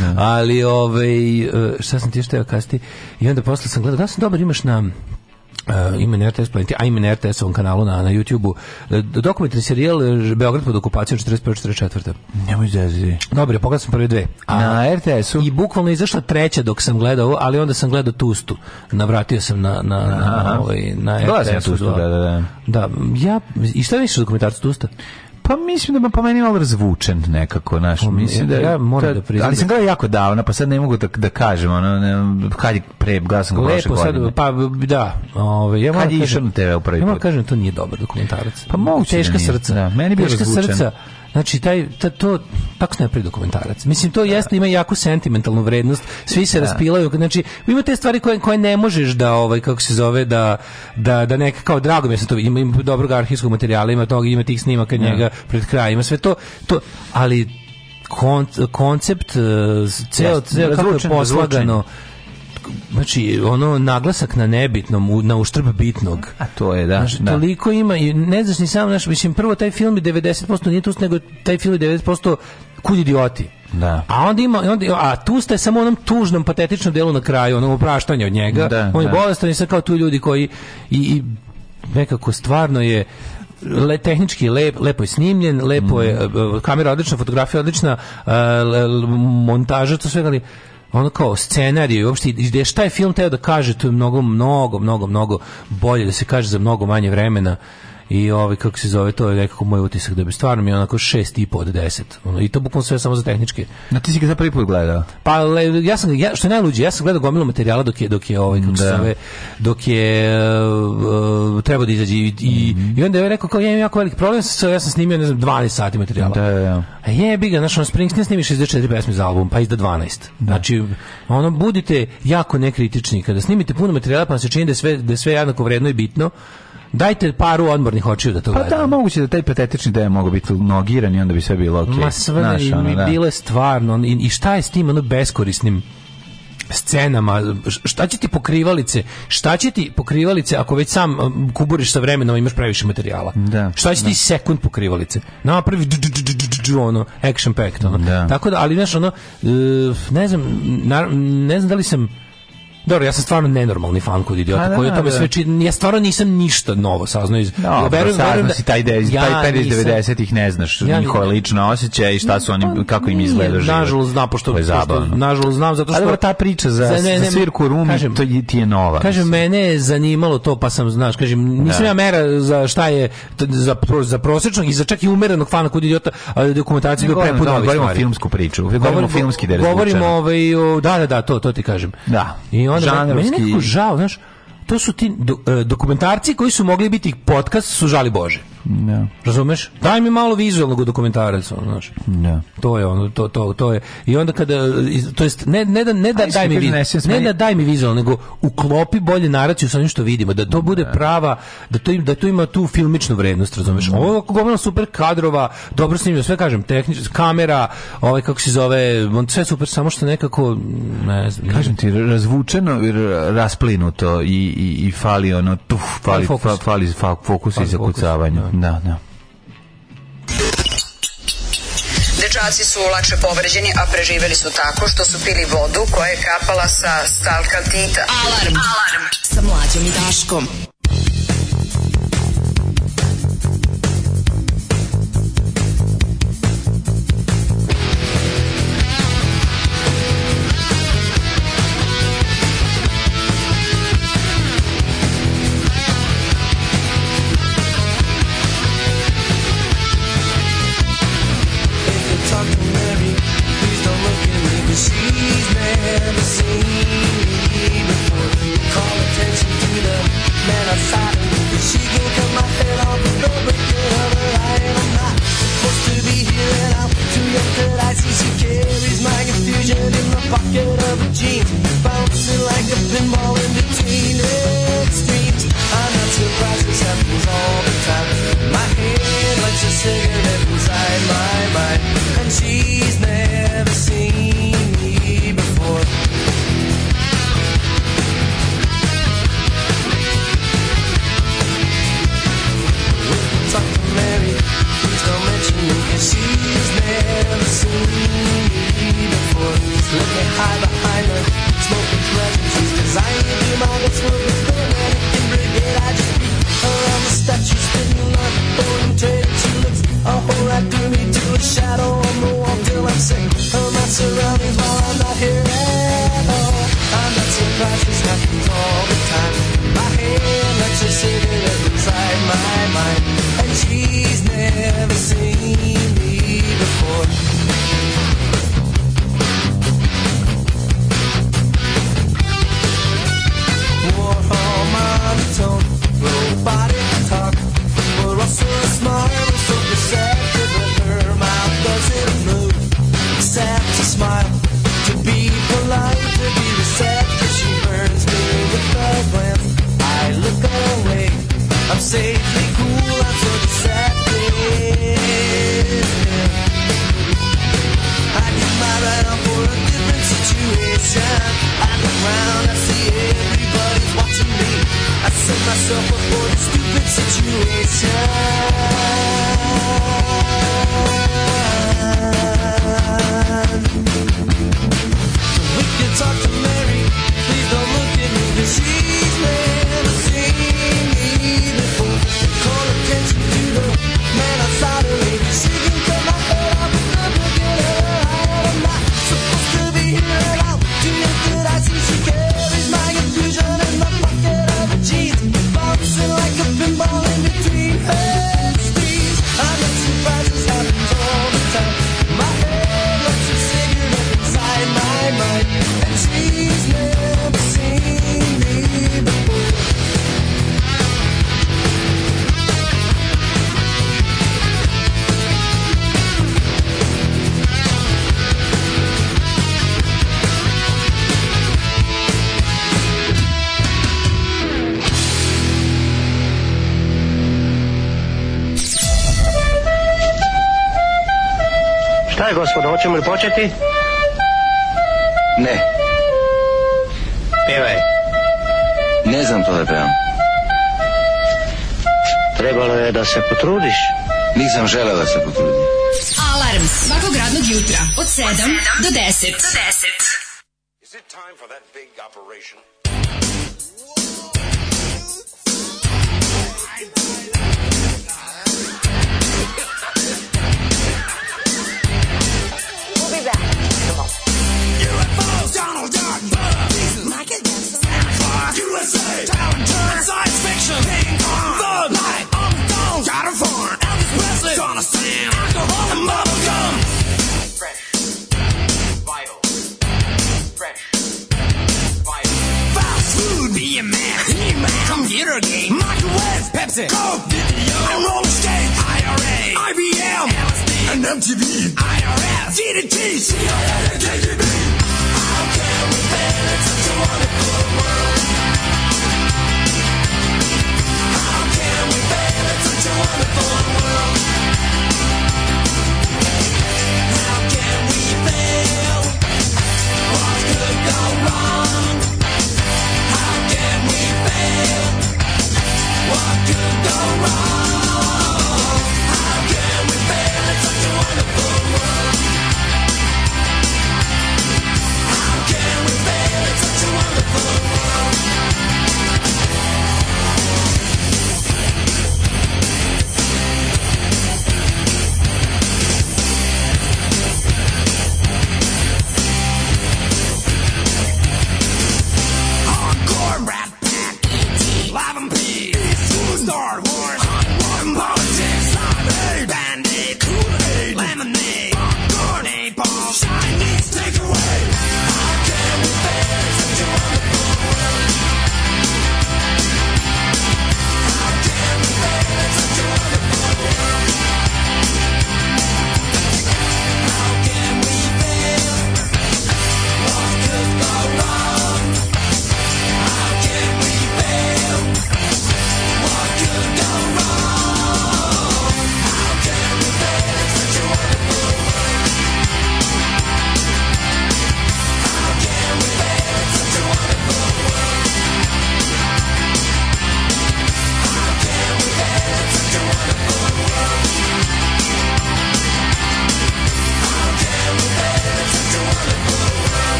Da. Ali ovaj e, šta sam ti što ja kasti i onda posle sam gledao da sam dobar imaš na uh, ima na RTS planeti, a ima na RTS-ovom kanalu na, na YouTube-u. Uh, dokumentarni serijal uh, Beograd pod okupacijom 45 44 Nemoj zezdi. Dobro, pogledao sam prve dve. A, na RTS-u? I bukvalno izašla treća dok sam gledao, ali onda sam gledao Tustu. Navratio sam na, na, na, ovaj, na RTS-u. Da. da, da, da. Da, ja, i šta više dokumentarcu Tusta? Pa mislim da pa meni malo razvučen nekako, naš, pa, mislim da ja moram da priznam. Ali sam gledao jako davno, pa sad ne mogu da da kažem, ono ne, kad je pre glasom ga prošle godine. Lepo sad pa da, ovaj ja moram kažem na TV u prvi put. Ja moram kažem da to nije dobar dokumentarac. Pa moguće da teška srca. Da, meni bi razvučen. Teška srca Znači, taj, ta, to, tako se ne prije dokumentarac. Mislim, to jeste, ima jako sentimentalnu vrednost, svi se da. raspilaju, znači, ima te stvari koje, koje ne možeš da, ovaj, kako se zove, da, da, da neka, kao drago mi se to, ima, ima dobrog arhivskog materijala, ima toga, ima tih snimaka da. njega pred krajem, ima sve to, to ali kon, koncept, eh, ceo, ceo, kako je poslagano, znači ono naglasak na nebitnom na uštrb bitnog a to je da, znaš, da. toliko ima i ne znaš ni sam znaš mislim prvo taj film je 90% nije tu nego taj film je 90% kud idioti da. A onda ima onda, a tu ste samo onom tužnom patetičnom delu na kraju, onom opraštanja od njega. Da, On je da. bolestan i sad kao tu ljudi koji i, i nekako stvarno je le, tehnički lep, lepo je snimljen, lepo je mhm. e, e, kamera odlična, fotografija odlična, e, montaža to sve ali ono kao scenariju i uopšte gde šta je film teo da kaže, to je mnogo, mnogo, mnogo, mnogo bolje da se kaže za mnogo manje vremena i ovaj kako se zove to je nekako moj utisak da bi stvarno mi je onako 6 i po od 10 ono i to bukvalno sve samo za tehničke na ti si ga za prvi put gledao pa le, ja sam ja što najluđe ja sam gledao gomilu materijala dok je dok je ovaj kako se da. zove dok je uh, uh, trebao da izađe i, i, mm -hmm. i onda je rekao kao ja imam jako veliki problem sa ja sam snimio ne znam 12 sati materijala da da a da. e, je bi ga znaš on Springsteen snimi 64 pesme za album pa izda 12 da. znači ono budite jako nekritični kada snimite puno materijala pa se čini da sve da sve jednako vredno i bitno Dajte paru odmornih očiju da to gleda. Pa da, moguće da taj patetični deo da mogu biti nogiran i onda bi sve bilo okej. Okay. Ma sve Znaš, i, ono, da. bile stvarno. I, I šta je s tim ono beskorisnim scenama, šta će ti pokrivalice, šta će ti pokrivalice ako već sam um, kuburiš sa vremenom imaš previše materijala. Da, šta će da. ti sekund pokrivalice? Napravi ono, action packed ono. Da. Tako da, ali znaš ono, e, ne znam, ne znam da li sam Dobro, ja sam stvarno nenormalni fan kod idiota, pa da, koji o da, tome da. sve čini. Ja stvarno nisam ništa novo saznao iz. No, verujem, verujem da si taj de, ja taj period 90-ih ne znaš ja, njihove lične osjećaje i šta su oni pa kako im izgleda život. Nažalost znam pošto, pošto nažalost znam zato što Ali ta priča za, za, ne, za svirku rumi kažem, to ti je nova. Kažem mene je zanimalo to pa sam znaš, kažem nisam da. ja mera za šta je za za prosečnog i za čak i umerenog fana kod idiota, ali dokumentacija je prepuna. Govorimo filmsku priču, govorimo filmski Govorimo ovaj da da da to to ti kažem. Da. I žanrovski. Meni je nekako žao, znaš, to su ti do, e, dokumentarci koji su mogli biti podcast su žali Bože. Da. Razumeš? Daj mi malo vizuelnog dokumentarca, znaš. Da. To je ono, to, to, to je. I onda kada, to jest, ne, ne, da, ne da daj mi, ne, ne da daj mi vizualno, nego uklopi bolje naraciju sa onim što vidimo, da to da. bude prava, da to, da to ima tu filmičnu vrednost, razumeš? Da. Ovo govorim super kadrova, dobro snimio, sve kažem, tehnič, kamera, ovaj, kako se zove, on sve super, samo što nekako, ne znam. Kažem ti, razvučeno, rasplinuto i, i, i fali ono, tuf, fali, fali fokus, fa, fali, fa, fokus i zakucavanje. Da. Da, da. Dečaci su lakše povređeni, a preživeli su tako što su pili vodu koja je kapala sa stalka stalkantita. Alarm! Alarm! Sa mlađom i Daškom. Hoćemo li početi? Ne. Pevaj. Ne znam to da pevam. Trebalo je da se potrudiš. Nisam želeo da se potrudim. Alarm svakog radnog jutra od 7 do 10. Do 10.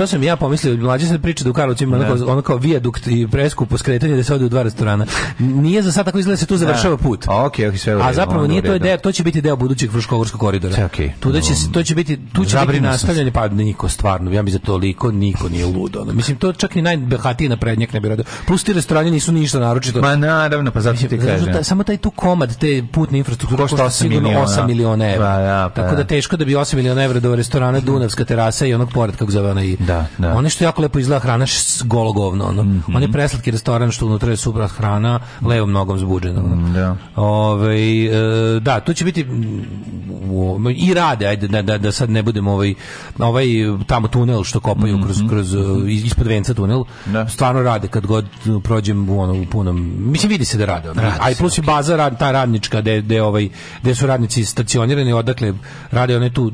to sam ja pomislio, mlađe se priča da u Karlovcu ima onako, ono kao vijadukt i preskupo skretanje da se ode u dva restorana. Nije za sad tako izgleda da se tu završava da. put. A, okay, okay, sve A zapravo nije to ideja, to će biti deo budućeg Fruškogorskog koridora. Okay. Tu da će se, um, to će biti, tu će biti nastavljanje, pa niko stvarno, ja bi za da toliko, niko nije ludo. Ono. Mislim, to čak ni najbehatiji naprednjak ne bi radio. Plus ti restorani nisu ništa naročito. Ma naravno, pa zato ti kažem. Ta, samo taj tu komad te putne infrastrukture košta 8 miliona, 8 miliona evra. Pa, ja, pa, tako da teško da bi 8 miliona evra do restorana Dunavska terasa i onog pored kako zove i Da, da. One što jako lepo izgleda hrana s golo govno, ono. Mm -hmm. On je preslatki restoran što unutra je supra hrana, levom nogom zbuđeno Mm, da. Ove, e, da, to će biti mm, i rade, ajde da, da, da sad ne budemo ovaj ovaj tamo tunel što kopaju mm -hmm. kroz kroz e, ispod venca tunel. Da. Stvarno rade kad god prođem u ono u punom. Mislim vidi se da rade. Ono. Aj plus i okay. baza rad, ta radnička gde gde ovaj gde su radnici stacionirani odakle rade one tu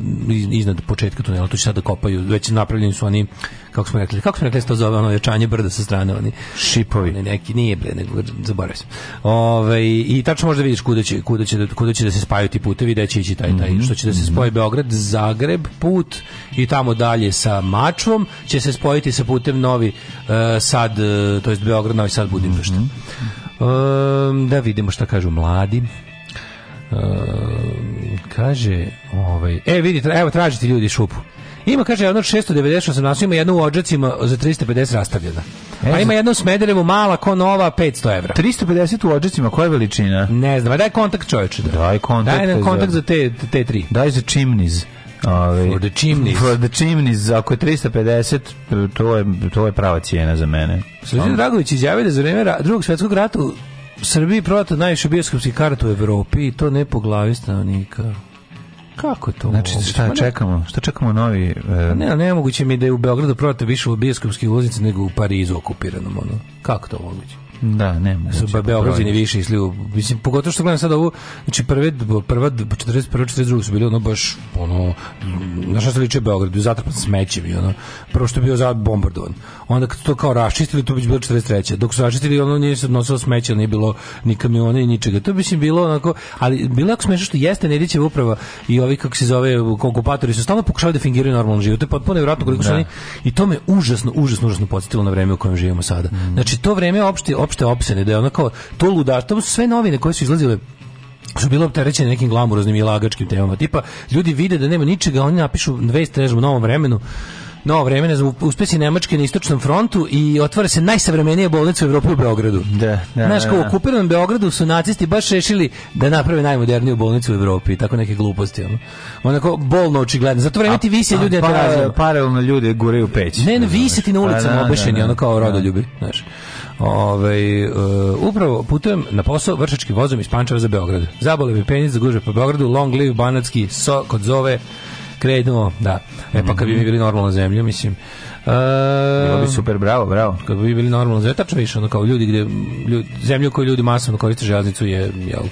iznad početka tunela, tu će sad da kopaju, već napravljeni su oni oni kako smo rekli, kako smo rekli da to zove ono jačanje brda sa strane oni šipovi. Oni neki nije bre, nego zaboravio sam. Ovaj i tačno možda vidiš kuda će kuda će da, kuda će da se spajaju ti putevi, da će ići taj taj, mm -hmm. što će da se spoji mhm. Beograd, Zagreb put i tamo dalje sa Mačvom će se spojiti sa putem Novi uh, Sad, uh, to jest Beograd Novi Sad Budimpešta. Mm -hmm. um, da vidimo šta kažu mladi. Um, kaže, ovaj, e vidi, evo tražite ljudi šupu. Ima, kaže, ono 690 što nas, ima jednu u Ođacima za 350 rastavljena. E, a pa ima jednu u Smederevu, mala, ko nova, 500 €. 350 u Ođacima, koja je veličina? Ne znam, daj kontakt čovječe. Da. Daj kontakt. Daj nam kontakt za te, te tri. Daj za čimniz. Ovi, ovaj. for the chimneys. For the chimneys, ako je 350, to je, to je prava cijena za mene. Sređan Dragović izjavio da za vreme drugog svjetskog rata u Srbiji prodato najviše bioskopskih karata u Evropi i to ne po glavi stanovnika. Kako to? Znači, moguće? šta čekamo? Šta čekamo novi? E... Ne, ne moguće mi da je u Beogradu prota više u Biskupskoj ulici nego u Parizu okupiranom. Ono. Kako to moguće? Da, ne moguće. Su pa Beograđani više išli mislim, pogotovo što gledam sad ovu, znači prve, prva, 41, 42 su bili ono baš, ono, na što se liče Beogradu, zatrpan smećem i ono, prvo što je bio za bombardovan. Onda kad to kao raščistili, to bi bilo 43. Dok su raščistili, ono nije se odnosilo smeće, nije bilo ni kamiona i ničega. To bi se bilo onako, ali bilo ako smešno što jeste Nedićeva uprava i ovi, kako se zove, konkupatori su stalno pokušavaju da fingiraju normalno život. To je potpuno nevjerojatno koliko da. su oni, i to me užasno, užasno, užasno podsjetilo na vreme u kojem živimo sada. Mm. Znači, to vreme opšte, opšte opsene, da je onako to luda, sve novine koje su izlazile su bile opterećene nekim glamuroznim i lagačkim temama. Tipa, ljudi vide da nema ničega, oni napišu vest, režu u novom vremenu, novo vreme, ne znam, uspesi Nemačke na istočnom frontu i otvara se najsavremenija bolnica u Evropi u Beogradu. Da, da, Znaš, da, kao u da. okupiranom Beogradu su nacisti baš rešili da naprave najmoderniju bolnicu u Evropi i tako neke gluposti. Ono. Onako, bolno očigledno. Zato vreme ti visi pa ljudi pa Paralelno ljudi gure u peć. Ne, ne, visi ti na pa ulicama da, obešeni, ono kao rodoljubi. Znaš. Ove, ovaj, uh, upravo putujem na posao vršački vozom iz Pančeva za Beograd. Zabole mi penis za gužve po Beogradu, long live banatski, so, kod zove, krenuo, da. E pa kad bi mi bili normalna zemlja, mislim. Uh, Bilo bi super, bravo, bravo. Kad bi bili normalna zemlja, tačno više, ono kao ljudi gde, ljudi, zemlju koju ljudi masovno koriste železnicu je, jel,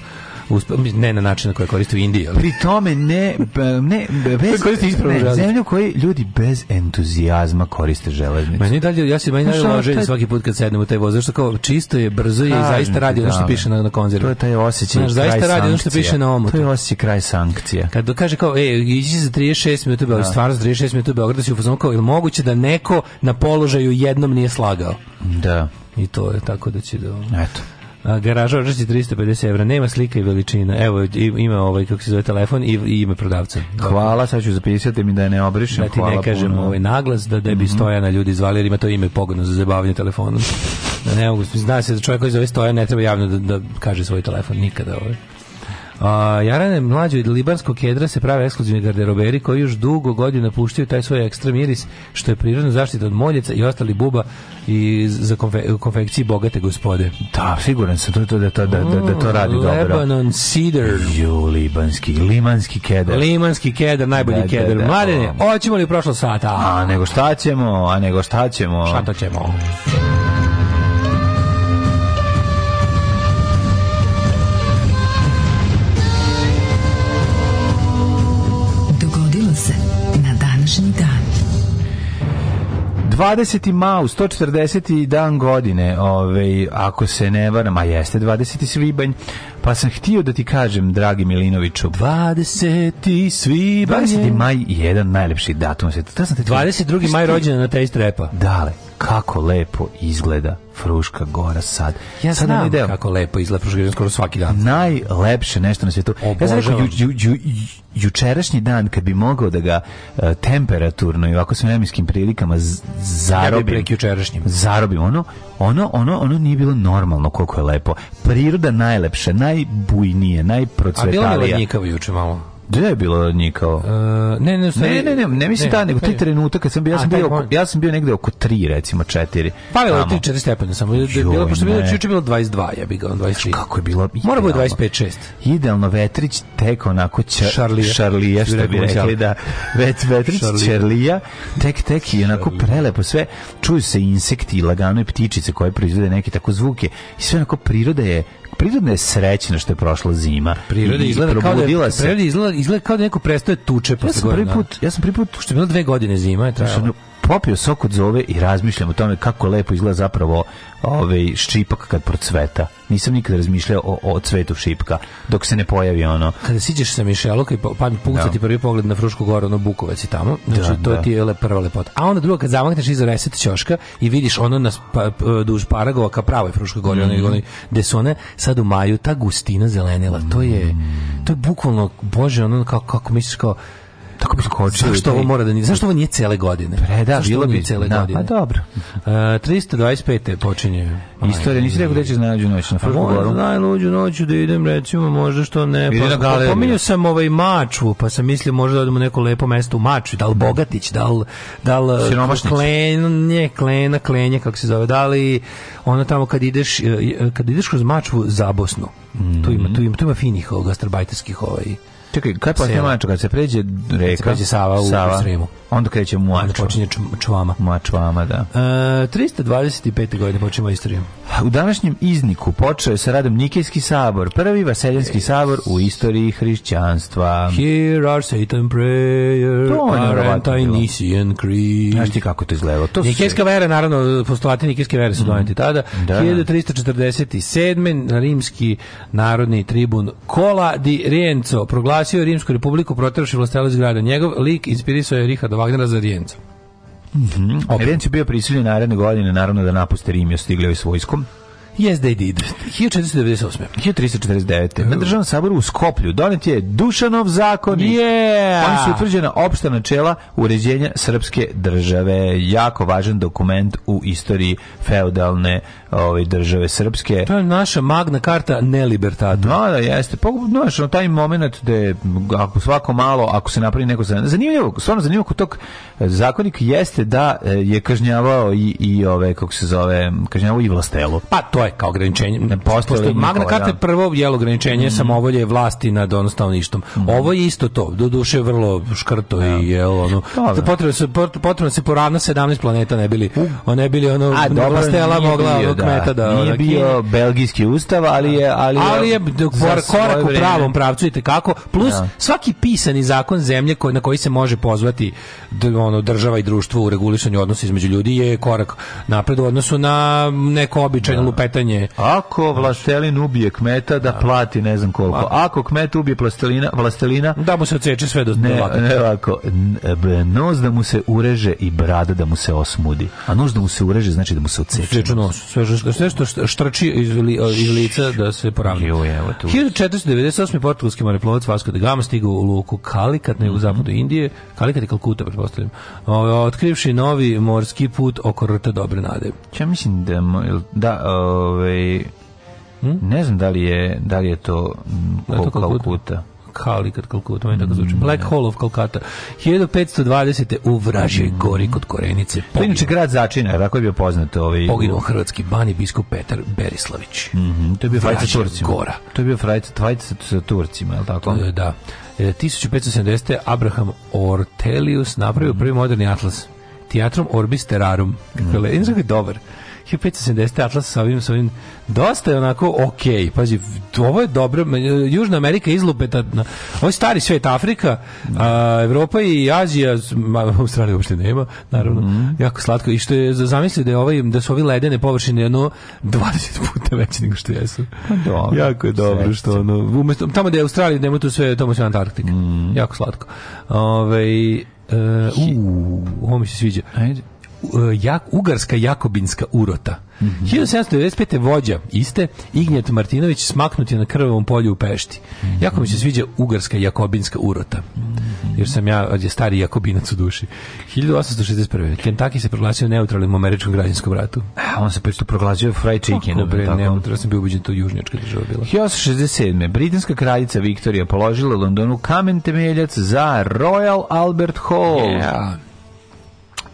ne na način na koji koriste u Indiji. Ali. Pri tome ne, ne, bez, ne, zemlju koji ljudi bez entuzijazma koriste železnicu. Meni dalje, ja se meni pa dalje ložem taj... svaki put kad sednem u taj voz, zašto kao čisto je, brzo je i zaista radi ono što da, piše na, na konzervu. To je taj osjećaj Znaš, zaista radi ono što piše na omotu. To je osjećaj kraj sankcije. Kad kaže kao, e, ići za 36 minuta, ali da. stvarno za 36 minuta u Beogradu si u fazonu kao, ili moguće da neko na položaju jednom nije slagao? Da. I to je tako da će da... Eto garaža Oržici 350 evra, nema slika i veličina. Evo, ima ovaj, kako se zove, telefon i, i ime prodavca. Hvala, sad ću zapisati mi da je ne obrišem. Da ti Hvala ne kažem puno. ovaj naglas, da, da bi mm -hmm. Stojana ljudi zvali, jer ima to ime pogodno za zabavljanje telefonom. Da ne mogu, zna se da čovjek koji zove Stojan ne treba javno da, da kaže svoj telefon nikada. Ovaj. A, Jarane, mlađe od libanskog kedra se prave ekskluzivni garderoberi koji još dugo godina puštaju taj svoj ekstra miris, što je prirodna zaštita od moljeca i ostali buba i za konfe, konfekciji bogate gospode. Da, siguran sam to, je to, da, da, da, da to radi Lebanon mm, dobro. Lebanon cedar. Jo, libanski, limanski kedar. Limanski kedar, najbolji da, kedar. Da, da, Mladene, hoćemo li prošlo sata? A nego šta ćemo, a nego šta ćemo. Šta to ćemo? 20. mau, 140. dan godine, ovaj, ako se ne varam, a jeste 20. svibanj, pa sam htio da ti kažem, dragi Milinoviću, 20. svibanj 20. maj je jedan najlepši datum. Sada sam te 22. maj rođena na tej strepa. Dale kako lepo izgleda Fruška Gora sad. Ja sad znam deo. kako lepo izgleda Fruška Gora skoro svaki dan. Najlepše nešto na svetu. Obožavam. Ja znam ju, ju, ju, jučerašnji dan kad bi mogao da ga uh, temperaturno i ovako s vremenskim prilikama zarobim. Ja bi jučerašnjim. Zarobim ono, ono, ono, ono nije bilo normalno koliko je lepo. Priroda najlepše, najbujnije, najprocvetalija. A bilo je juče malo? Gde je bilo nikao? Uh, e, ne, ne, ne, ne, ne, ne, mislim da, nego taj trenutak kad sam bio, ja sam bio, ja sam bio negde oko 3, recimo 4. Falilo je 3-4 stepena samo, da, da, da, je bilo, pošto bilo juče bilo 22, ja bih ga 23. Kako je bilo? Mora biti 25-6. Idealno Vetrić tek onako Charlija, Charlija što bi rekli da Vet Vetrić Charlija, tek tek i onako prelepo sve, čuju se insekti, lagano i ptičice koje proizvode neke tako zvuke i sve onako priroda je prirodno je srećna što je prošla zima. Priroda izgleda kao da se. Priroda izgleda, izgleda kao da neko prestaje tuče posle ja sam prvi put, ja sam prvi put što je bilo dve godine zima, je trajalo popio sok od zove i razmišljam o tome kako lepo izgleda zapravo ovaj ščipak kad procveta. Nisam nikad razmišljao o, o cvetu šipka dok se ne pojavi ono. Kada siđeš sa Mišeloka i pa mi puca da. ti prvi pogled na Frušku goru, ono Bukovac i tamo. Znači da, to da. ti je le, prva lepota. A onda drugo kad zamakneš iza reset ćoška i vidiš ono na pa, duž Paragova ka pravoj Fruškoj gori, mm. onaj gde su one sad u maju ta gustina zelenila. Mm To je to je bukvalno bože ono kako kako misliš kao tako bi skočio. Zašto ovo mora da nije? Zašto ovo nije cele godine? Pre, da, bilo bi cele da, pa godine. Pa dobro. Uh, e, 325. počinje. Istorija, nisi rekao da ćeš najluđu noć na pa, Frugoru. Na najluđu noć da idem, recimo, možda što ne. Pa, pa, pominjao sam ovaj Mačvu, pa sam mislio možda da odemo neko lepo mesto u Mačvi, da li Bogatić, da li, da li uh, Klen, nije, Klena, Klenje, kako se zove, da li ono tamo kad ideš, uh, uh, kad ideš kroz Mačvu za Bosnu. Mm -hmm. Tu ima, tu ima, tu ima finih ovaj, gastarbajterskih ovaj Čekaj, kaj pa Mačva kad se pređe reka? se Sava u Sremu. Onda kreće Mačva. Onda počinje Čvama. vama, da. E, 325. godine počinje istorija. U današnjem izniku počeo je sa radom Nikejski sabor, prvi vaseljanski yes. sabor u istoriji hrišćanstva. Here are Satan prayer, to creed. Znaš ti kako to izgledalo? To Nikejska su... vera, naravno, postulati Nikejske vere su mm. doneti tada. Da. 1347. Da. rimski narodni tribun Kola di Rienzo proglasio spasio Rimsku republiku, protraši vlastelo grada. Njegov lik inspirisao je Richarda Wagnera za Rijenca. Mm -hmm. Rijenci bio prisiljen naredne godine, naravno da napuste Rim stiglio je s svojskom. Yes, they did. 1498. 1349. Na državnom saboru u Skoplju donet je Dušanov zakon. Yeah. Oni su utvrđena opšta načela uređenja srpske države. Jako važan dokument u istoriji feudalne ove države srpske. To je naša magna karta nelibertata. No, da, da, jeste. Pa, znaš, no, taj moment da je, ako svako malo, ako se napravi neko zanimljivo, stvarno zanimljivo kod tog e, zakonik jeste da e, je kažnjavao i, i ove, kako se zove, kažnjavao i vlastelo. Pa to je kao ograničenje. Ne, pošto magna karta da. je prvo je ograničenje mm. samovolje vlasti nad ono stavništom. Mm. Ovo je isto to. do duše vrlo škrto ja. i da. jel, ono, potrebno se, potrebno se poravna 17 planeta ne bili, one bili ono, A, dobro, vlastela mogla ono, kmeta da. da nije bio belgijski ustav, ali je ali, da. ali je korak u pravom pravcu i kako plus da. svaki pisani zakon zemlje na koji se može pozvati ono država i društvo u regulisanju odnosa između ljudi je korak napred u odnosu na neko običajno lupetanje. Ako vlastelin ubije kmeta da plati ne znam koliko. Ako kmet ubije vlastelina vlastelina da mu se odseče sve do ne, ne ovako. E, nos da mu se ureže i brada da mu se osmudi. A nos da mu se ureže znači da mu se odseče. Sve kažu, sve što štrči iz, li, iz lica da se poravni. 1498. portugalski moreplovac Vasco da Gama stigao u luku Kalikat na mhm. zapadu Indije, Kalikat i Kalkuta, pretpostavljam, otkrivši novi morski put oko Rta Dobre Nade. Ja mislim da, da ovaj, hm? ne znam da li je, da li je to, da to Kalkuta. Kali kad Kalkuta, meni tako zvuči. Black Hole of Kalkata. 1520. u Vražoj gori kod Korenice. To inače grad začina, tako je bio poznat. Ovaj... Poginuo hrvatski bani biskup Petar Berislavić. Mm -hmm, to je bio frajca sa Turcima. Gora. To je bio frajca sa Turcima, je li tako? da. 1570. E, Abraham Ortelius napravio prvi moderni atlas. Teatrum Orbis Terrarum. Mm. Kako je, dobar. 1570. Atlas sa ovim, sa ovim dosta je onako ok. Pazi, ovo je dobro. Južna Amerika izlupeta. Da, ovo je stari svet Afrika, a, Evropa i Azija, Australija uopšte nema, naravno. Mm -hmm. Jako slatko. I što je zamislio da, je ovaj, da su ovi ledene površine ono 20 puta veće nego što jesu. Pa dobro. Jako je dobro Sreći. što ono, umesto, tamo da je Australija, nema tu sve, tamo sve Antarktika. Mm -hmm. Jako slatko. Ove, e, Uh, uh, ovo mi se sviđa. Ajde. Eh, jak, ugarska jakobinska urota. Mm -hmm. 1795. vođa iste, Ignjat Martinović smaknut je na krvavom polju u Pešti. Mm -hmm. Jako mi se sviđa ugarska jakobinska urota. Mm -hmm. Jer sam ja je stari jakobinac u duši. 1861. Kentucky se proglasio neutralnim u američkom građanskom ratu. A e, on se pristo proglasio fry chicken. Kako bre, neutralno sam bio ubeđen to južnjačka država bila. 1867. Britanska kraljica Viktorija položila Londonu kamen temeljac za Royal Albert Hall. Yeah.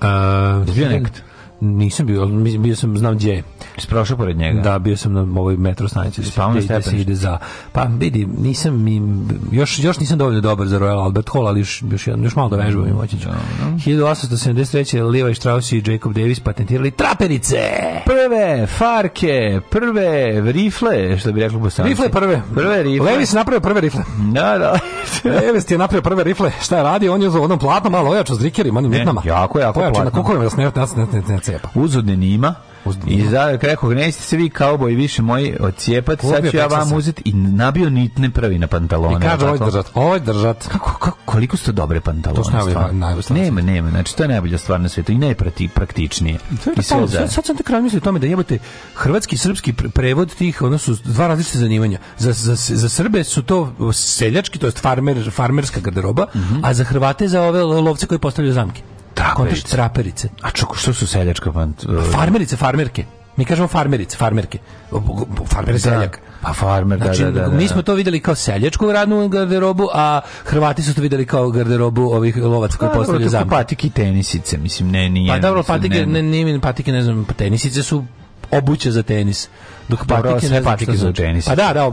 Euh, Direct. Nisam bio, bio sam, znam gdje. Si prošao pored njega? Da, bio sam na ovoj metro stanici. Spavno na stepeništu? Ide za, pa vidi, nisam im, još, još nisam dovoljno dobar za Royal Albert Hall, ali još, još, još malo da vežbam i moći ću. 1873. Levi Strauss i Jacob Davis patentirali traperice! Prve farke, prve rifle, što bi rekli bosanci. Rifle prve. Prve rifle. Levi Levis napravio prve rifle. Da, da. Levis ti je napravio prve rifle. Šta je radio? On je u onom platnom malo ojačo s drikerima, onim nitnama. Jako, jako platno. Ojačo na kukovima, da se ne, ne, ne, ne, cepa. Uzodne nima. I za rekao, nećete se vi kauboj više moji odcijepati, sad ću ja vam uzeti i nabio nitne pravi na pantalone. I kaže, ovo držat, ovo držat. Kako, kako, koliko su to dobre pantalone? To najbolje, najbolje Nema, nema, znači to je najbolja stvar na svijetu i najpraktičnije. I sve da. Sad sam tako razmislio o tome da jebote hrvatski i srpski prevod tih, ono su dva različite zanimanja. Za, za, za Srbe su to seljački, to je farmer, farmerska garderoba, mm -hmm. a za Hrvate za ove lovce koji postavljaju zamke. Traperice. traperice. A čuk, što su seljačka band? Pa e, farmerice, farmerke. Mi kažemo farmerice, farmerke. Farmer da. seljak. Pa farmer, da, znači, da, da, da, Mi da. smo to videli kao seljačku radnu garderobu, a Hrvati su to videli kao garderobu ovih lovaca koji pa, postavljaju zamke. patike i tenisice, mislim, ne, nije. Pa dobro, patike, ne, ne, patike, ne znam, tenisice su obuće za tenis dok patike ne patike za znači. tenis. Pa da, da,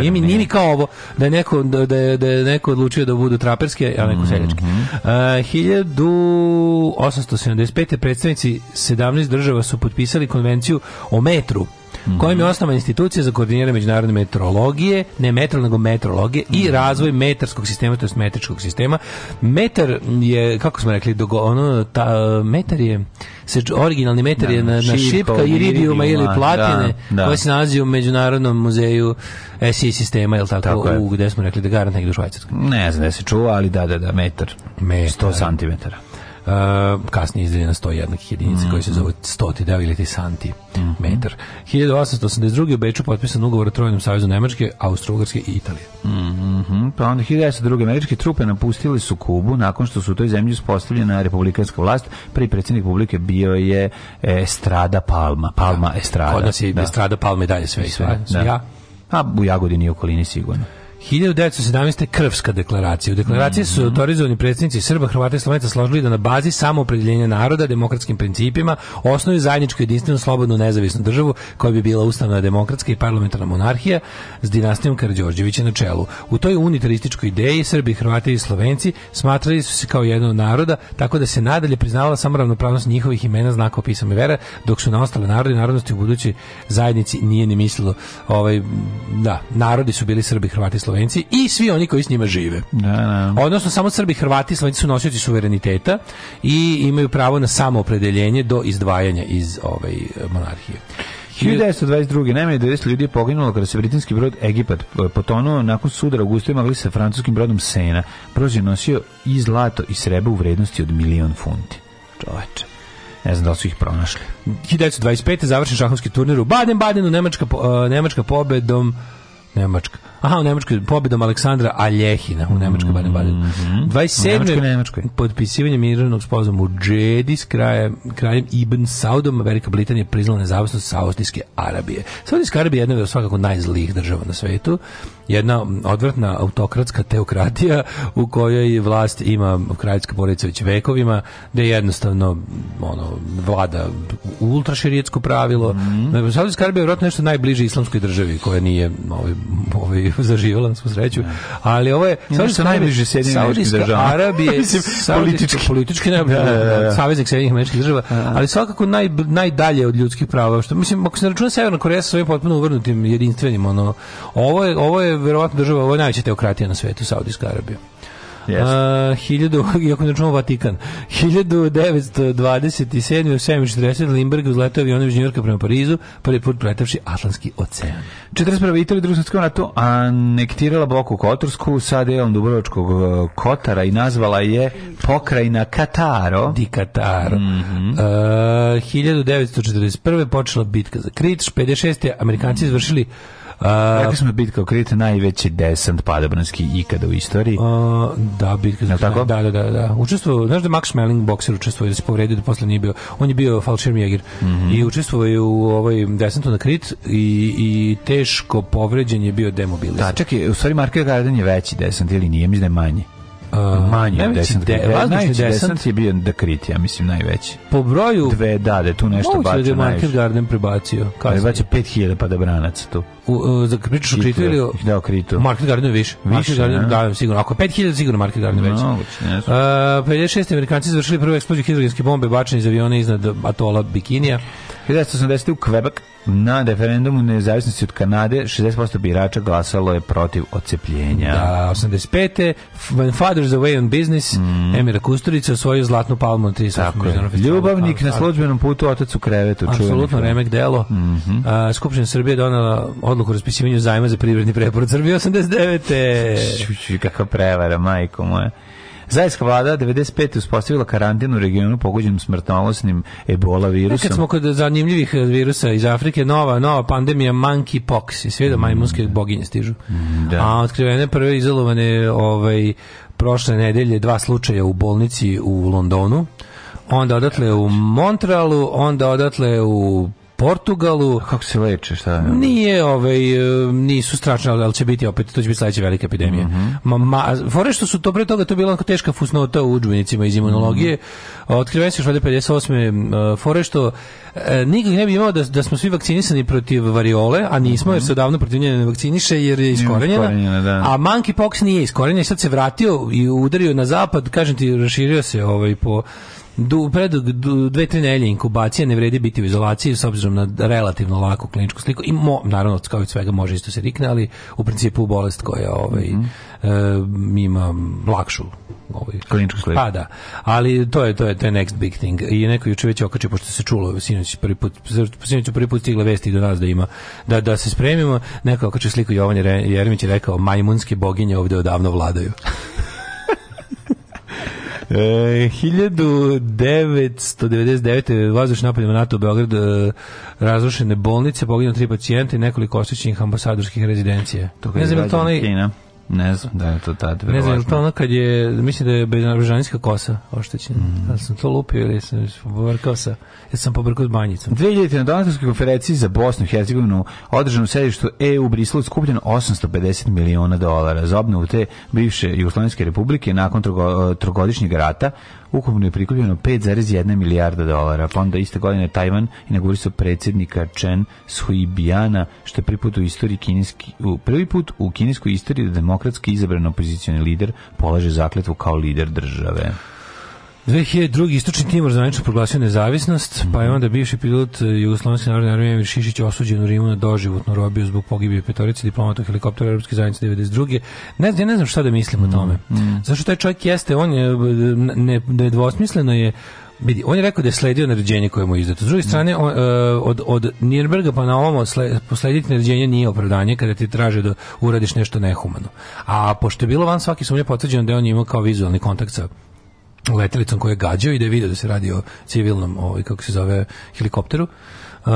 nije mi nije mi kao ovo da je neko da, da je, da je neko odlučio da budu traperske, a neko mhm. seljačke. Mm -hmm. uh, 1875. predstavnici 17 država su potpisali konvenciju o metru mm -hmm. kojim je osnovana institucija za koordiniranje međunarodne metrologije, ne metro, nego metrologije mm -hmm. i mhm. razvoj metarskog sistema, to je metričkog sistema. Metar je, kako smo rekli, dogo, ono, ta, metar je, se, originalni metar da, je na, šipka, na šipka iridijuma ili da, platine, da, da. koja se nalazi u Međunarodnom muzeju SI sistema, je li tako, tako je. gde smo rekli da garant negdje u Švajcarskoj. Ne znam da se čuva, ali da, da, da, metar. metar. 100 santimetara. Uh, kasnije izdeljena 101 jedinica mm -hmm. koji se mhm. zove 100 deo ili santi mm -hmm. metar. 1882. u Beču potpisan ugovor o Trojnom savjezu Nemačke, Austro-Ugrske i Italije. Mm -hmm. Pa onda 1902. američke trupe napustili su Kubu nakon što su u toj zemlji uspostavljena republikanska vlast. Prvi predsjednik publike bio je Estrada Palma. Palma da. Estrada. Kod nas je da. Estrada Palma i dalje sve i sve. sve. Da. Ja. A u Jagodini i okolini sigurno. 1917. Krvska deklaracija. U deklaraciji su mhm. autorizovani predstavnici Srba, Hrvata i Slovenaca složili da na bazi samoopredeljenja naroda, demokratskim principima, osnovi zajedničku jedinstvenu, slobodnu, nezavisnu državu koja bi bila ustavna demokratska i parlamentarna monarhija s dinastijom Karđorđevića na čelu. U toj unitarističkoj ideji Srbi, Hrvati i Slovenci smatrali su se kao jedan od naroda, tako da se nadalje priznavala samo ravnopravnost njihovih imena, znaka, opisa i vera, dok su na ostale narode i narodnosti u budućoj zajednici nije ni mislilo. Ovaj, da, narodi su bili Srbi, Hrvati i Slovenci Slovenci i svi oni koji s njima žive. Da, da. Odnosno samo Srbi, Hrvati i Slovenci su nosioci suvereniteta i imaju pravo na samoopredeljenje do izdvajanja iz ovaj monarhije. 1922. najmanje 90 ljudi je poginulo kada se britanski brod Egipat eh, potonuo nakon sudara u gustoj magli sa francuskim brodom Sena. Brod je nosio i zlato i srebro u vrednosti od milion funti. Čoveče. Ne znam da li su ih pronašli. 1925. završen šahovski turnir u Baden-Badenu, Nemačka, eh, Nemačka pobedom Nemačka. Aha, u Nemačkoj pobedom Aleksandra Aljehina u Nemačkoj Baden Baden. Mm -hmm. 27. Nemačkoj, Nemačkoj. potpisivanje mirovnog sporazuma u Džedi s krajem, krajem Ibn Saudom Velika Britanija priznala nezavisnost Saudijske Arabije. Saudijska Arabija je jedna od svakako najzlijih država na svetu. Jedna odvrtna autokratska teokratija u kojoj vlast ima kraljska porodica već vekovima, gde jednostavno ono, vlada ultraširijetsko pravilo. Mm -hmm. Saudijska Arabija je vjerojatno nešto najbliže islamskoj državi koja nije ovaj, ovaj zaživela na svu sreću. Da. Ali ovo je sa najbliže Sjedinjenih država. Arabije Mislim, politički politički najbliže da, da, da, da. Sjedinjenih Američkih Država, da, ali svakako naj najdalje od ljudskih prava. Što mislim ako se računa Severna Koreja sa svojim potpuno uvrnutim jedinstvenim ono ovo je ovo je verovatno država ovo je najveća teokratija na svetu Saudijska Arabija. Yes. 1000, iako ne čumo Vatikan, 1927. u 7.40 Limberg uzletao avionom iz Njurka prema Parizu, prvi put pretavši Atlanski ocean. 41. Italija drugog svjetskog NATO anektirala Boku Kotorsku sa delom Dubrovačkog e, Kotara i nazvala je pokrajina Kataro. Di Kataro. Mm -hmm. A, 1941. počela bitka za Krit, 56. Amerikanci izvršili mm -hmm Rekli smo da bitka o Krite najveći desant padobranski ikada u istoriji. A, da, bitka za tako? Da, da, da, da. Učestvovao, znaš da Max Schmeling bokser učestvovao da se povredio da posle nije bio. On je bio falširmjegir mm -hmm. i učestvovao je u ovaj desantu na Krit i, i teško povređen je bio demobilizovan. Da, čekaj, u stvari Marker Garden je veći desant ili nije, mi da manji. Uh, manje najveći desant. De, da najveći desant, desant je bio kriti, ja mislim najveći. Po broju... Dve, da, da tu nešto bača najviše. Moguće da je Market Garden prebacio. Prebacio 5000 pa da branac tu u, u, za pričaš o Kritu ili Da, o Kritu. Market Garden je više. Više, Market Garden, da, sigurno. Ako 5000, sigurno Market Garden je veće. No, uh, 56. Amerikanci završili prvu eksploziju hidrogenske bombe bačene iz aviona iznad atola Bikinija. 1980. u Quebec na referendumu nezavisnosti od Kanade 60% birača glasalo je protiv ocepljenja. Da, 85. When Father's Away on Business mm. Emira Kusturica osvojio zlatnu palmu na 38. Ljubavnik na službenom putu, otac u krevetu. Absolutno, remek delo. Mm -hmm. Skupština Srbije donala odluku o raspisivanju zajma za privredni preporod Srbije 89. Kakva prevara, majko moja. Zajska vlada 95. uspostavila karantin u regionu pogođenom smrtonosnim ebola e, virusom. Kad smo kod zanimljivih e, virusa iz Afrike, nova, nova pandemija monkeypox i sve da mm, majmunske da. boginje stižu. Mm, da. A otkrivene prve izolovane ovaj, prošle nedelje dva slučaja u bolnici u Londonu, onda odatle u Montrealu, onda odatle u Portugalu. A kako se leče, šta? Je? Nije, ovaj nisu strašne, ali će biti opet to će biti sledeća velika epidemija. Mhm. Mm -hmm. ma, fore što su to pre toga to bila teška fusnota u udžbenicima iz imunologije. Mm -hmm. Otkriven se još 58. Eh, fore što e, eh, nikog ne bi imao da, da smo svi vakcinisani protiv variole, a nismo mm -hmm. jer se odavno protiv nje ne vakciniše jer je iskorenjena. Da. A monkeypox nije iskorenjena i sad se vratio i udario na zapad, kažem ti, raširio se ovaj po du, pred du, dve, tri nelje inkubacije ne vredi biti u izolaciji s obzirom na relativno laku kliničku sliku i mo, naravno kao i svega može isto se rikne, ali u principu bolest koja ovaj, mm e, ima lakšu ovaj, kliničku sliku. Pa da, ali to je, to je, to je next big thing. I neko juče već okačio, pošto se čulo sinoć prvi put, sinoć prvi put stigle vesti do nas da ima, da, da se spremimo, neko okačio sliku Jovan Jeremić je rekao majmunske boginje ovde odavno vladaju. E, 1999. vazdušni napad na NATO u Beogradu e, razrušene bolnice, poginuo tri pacijenta i nekoliko oštećenih ambasadorskih rezidencije. To ne znam je to onaj... Ne znam da je to tad. Ne znam, to ono kad je, mislim da je benaružanijska kosa oštećena. Mm. Da sam to lupio ili sam pobrkao sa, ja sam pobrkao s banjicom. 2000. na donatorskoj konferenciji za Bosnu i Hercegovinu održanu u sedištu EU u Briselu skupljeno 850 miliona dolara za obnovu te bivše Jugoslovenske republike nakon trogodišnjeg rata ukupno je prikupljeno 5,1 milijarda dolara. Pa onda iste godine Tajvan inaugurisao predsjednika Chen Shui-biana, što je prvi u istoriji kineski, u prvi put u kineskoj istoriji da demokratski izabran opozicioni lider polaže zakletvu kao lider države. 2002. Istočni Timor zvanično proglasio nezavisnost, pa je onda bivši pilot e, Jugoslovenske narodne armije Emir Šišić osuđen u Rimu na doživotnu robiju zbog pogibije petorice diplomata helikoptera Europske zajednice 92. Ne, ja ne znam šta da mislim o tome. Mm. mm. Zašto taj čovjek jeste, on je e, ne, ne, ne je Vidi, on je rekao da je sledio naređenje koje mu je izdato. S druge strane, on, e, od, od Nirnberga pa na ovom sle, poslediti naređenje nije opravdanje kada ti traže da uradiš nešto nehumano. A pošto je bilo van svaki sumnje potvrđeno da je on imao kao vizualni kontakt sa letelicom koja je gađao i da je vidio da se radi o civilnom, ovaj, kako se zove, helikopteru. Uh,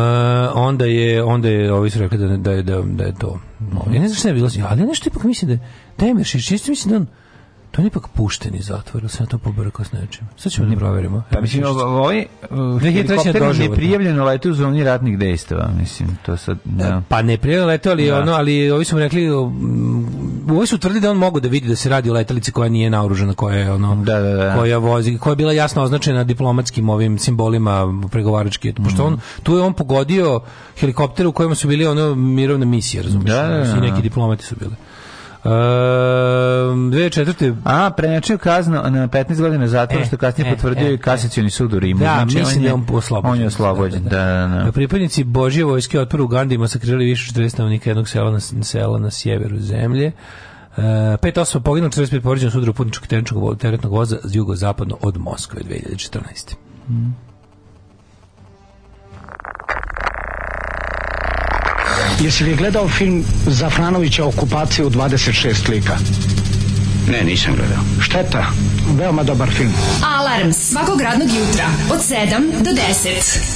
onda je onda je ovi su rekli da da da, da je to. No, ja ne znam šta je bilo, ali nešto ipak mislim da Demir Šišić mislim da on, To je ipak pušteni zatvor, ili se na to pobrkao s nečim? Sad ćemo da mm. proverimo. Pa mislim, ovo ovaj, uh, je uh, helikopter neprijavljeno leto u zoni ratnih dejstava, mislim, to sad... E, da. Pa neprijavljeno leto, ali, da. ono, ali ovi su rekli, um, ovi su tvrdili da on mogu da vidi da se radi o letelici koja nije naoružena, koja je ono, da, da, da. koja vozi, koja je bila jasno označena diplomatskim ovim simbolima pregovarački, pošto mm. on, tu je on pogodio helikopter u kojem su bili ono mirovne misije, razumiješ, da, da, da. i da, neki da. diplomati su bili. Um, ehm, 2004. A, prenačio kaznu na 15 godina zatvora, e, što kasnije e, potvrdio e, i e, kasacioni sud u Rimu. Da, znači, mislim on da je, da on oslobođen. On je oslobođen, da, da, da. da. da, da. Pripadnici Božje vojske otpor u Gandhi masakrirali više 40 stanovnika jednog sela na, sela na sjeveru zemlje. Uh, pet osoba poginulo, 45 povrđeno sudru putničkog teretnog voza jugozapadno od Moskve 2014. Mm. Jesi li gledao film Zafranovića okupacije u 26 lika? Ne, nisam gledao. Šteta. Veoma dobar film. Alarms svakog radnog jutra od 7 do 10.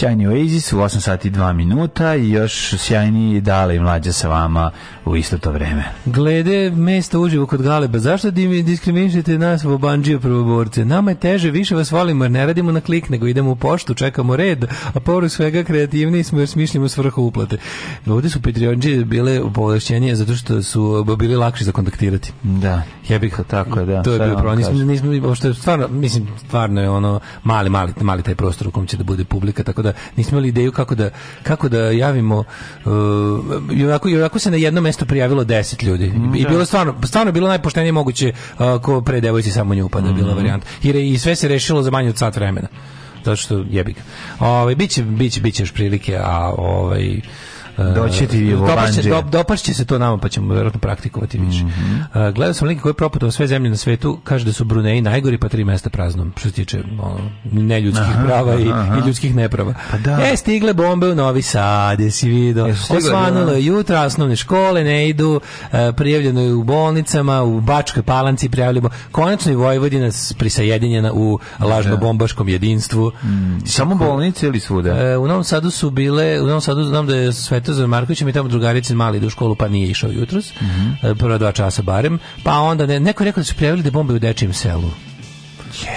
sjajni Oasis u 8 sati 2 minuta i još sjajni Dale i mlađa sa vama u isto to vreme. Glede mesta uživo kod Galeba, zašto diskriminišete nas u Obanđiju prvoborce? Nama je teže, više vas volimo jer ne radimo na klik, nego idemo u poštu, čekamo red, a povrh svega kreativni smo jer smišljamo svrhu uplate. Ovdje su Patreonđe bile povlašćenije zato što su bili lakši za kontaktirati. Da, jebih pa tako da. To je bilo bio da problem. Nismo, nismo, stvarno, mislim, stvarno je ono mali, mali, mali taj prostor u kom će da bude publika, tako da da nismo imali ideju kako da kako da javimo uh, i onako, i onako se na jedno mesto prijavilo 10 ljudi. I mm, bilo da. stvarno stvarno bilo najpoštenije moguće uh, ko pre devojci samo nju pa da bila mm. varijanta. Jer i sve se rešilo za manje od sat vremena zato što jebi ga. Ovaj biće biće biće još prilike, a ovaj Doći ti dopašće, do, se to nama, pa ćemo verovatno praktikovati više. Mm -hmm. gledao sam linke koje je proputao sve zemlje na svetu, kaže da su Bruneji najgori, pa tri mesta praznom, što se tiče ono, neljudskih aha, prava aha, i, i, ljudskih neprava. Pa da. E, stigle bombe u Novi Sad, jesi vidio. Da. Osvanulo je jutra, osnovne škole ne idu, uh, prijavljeno je u bolnicama, u Bačkoj palanci prijavljeno. Konačno je Vojvodina prisajedinjena u lažno-bombaškom da. jedinstvu. Mm. Samo bolnice ili svuda? E, u Novom Sadu su bile, u Novom Sadu znam da je sveto Baltazar Marković mi tamo drugarici mali idu u školu pa nije išao jutros. Mm -hmm. Prva dva časa barem. Pa onda ne, neko je rekao da su prijavili da bombe u dečijem selu.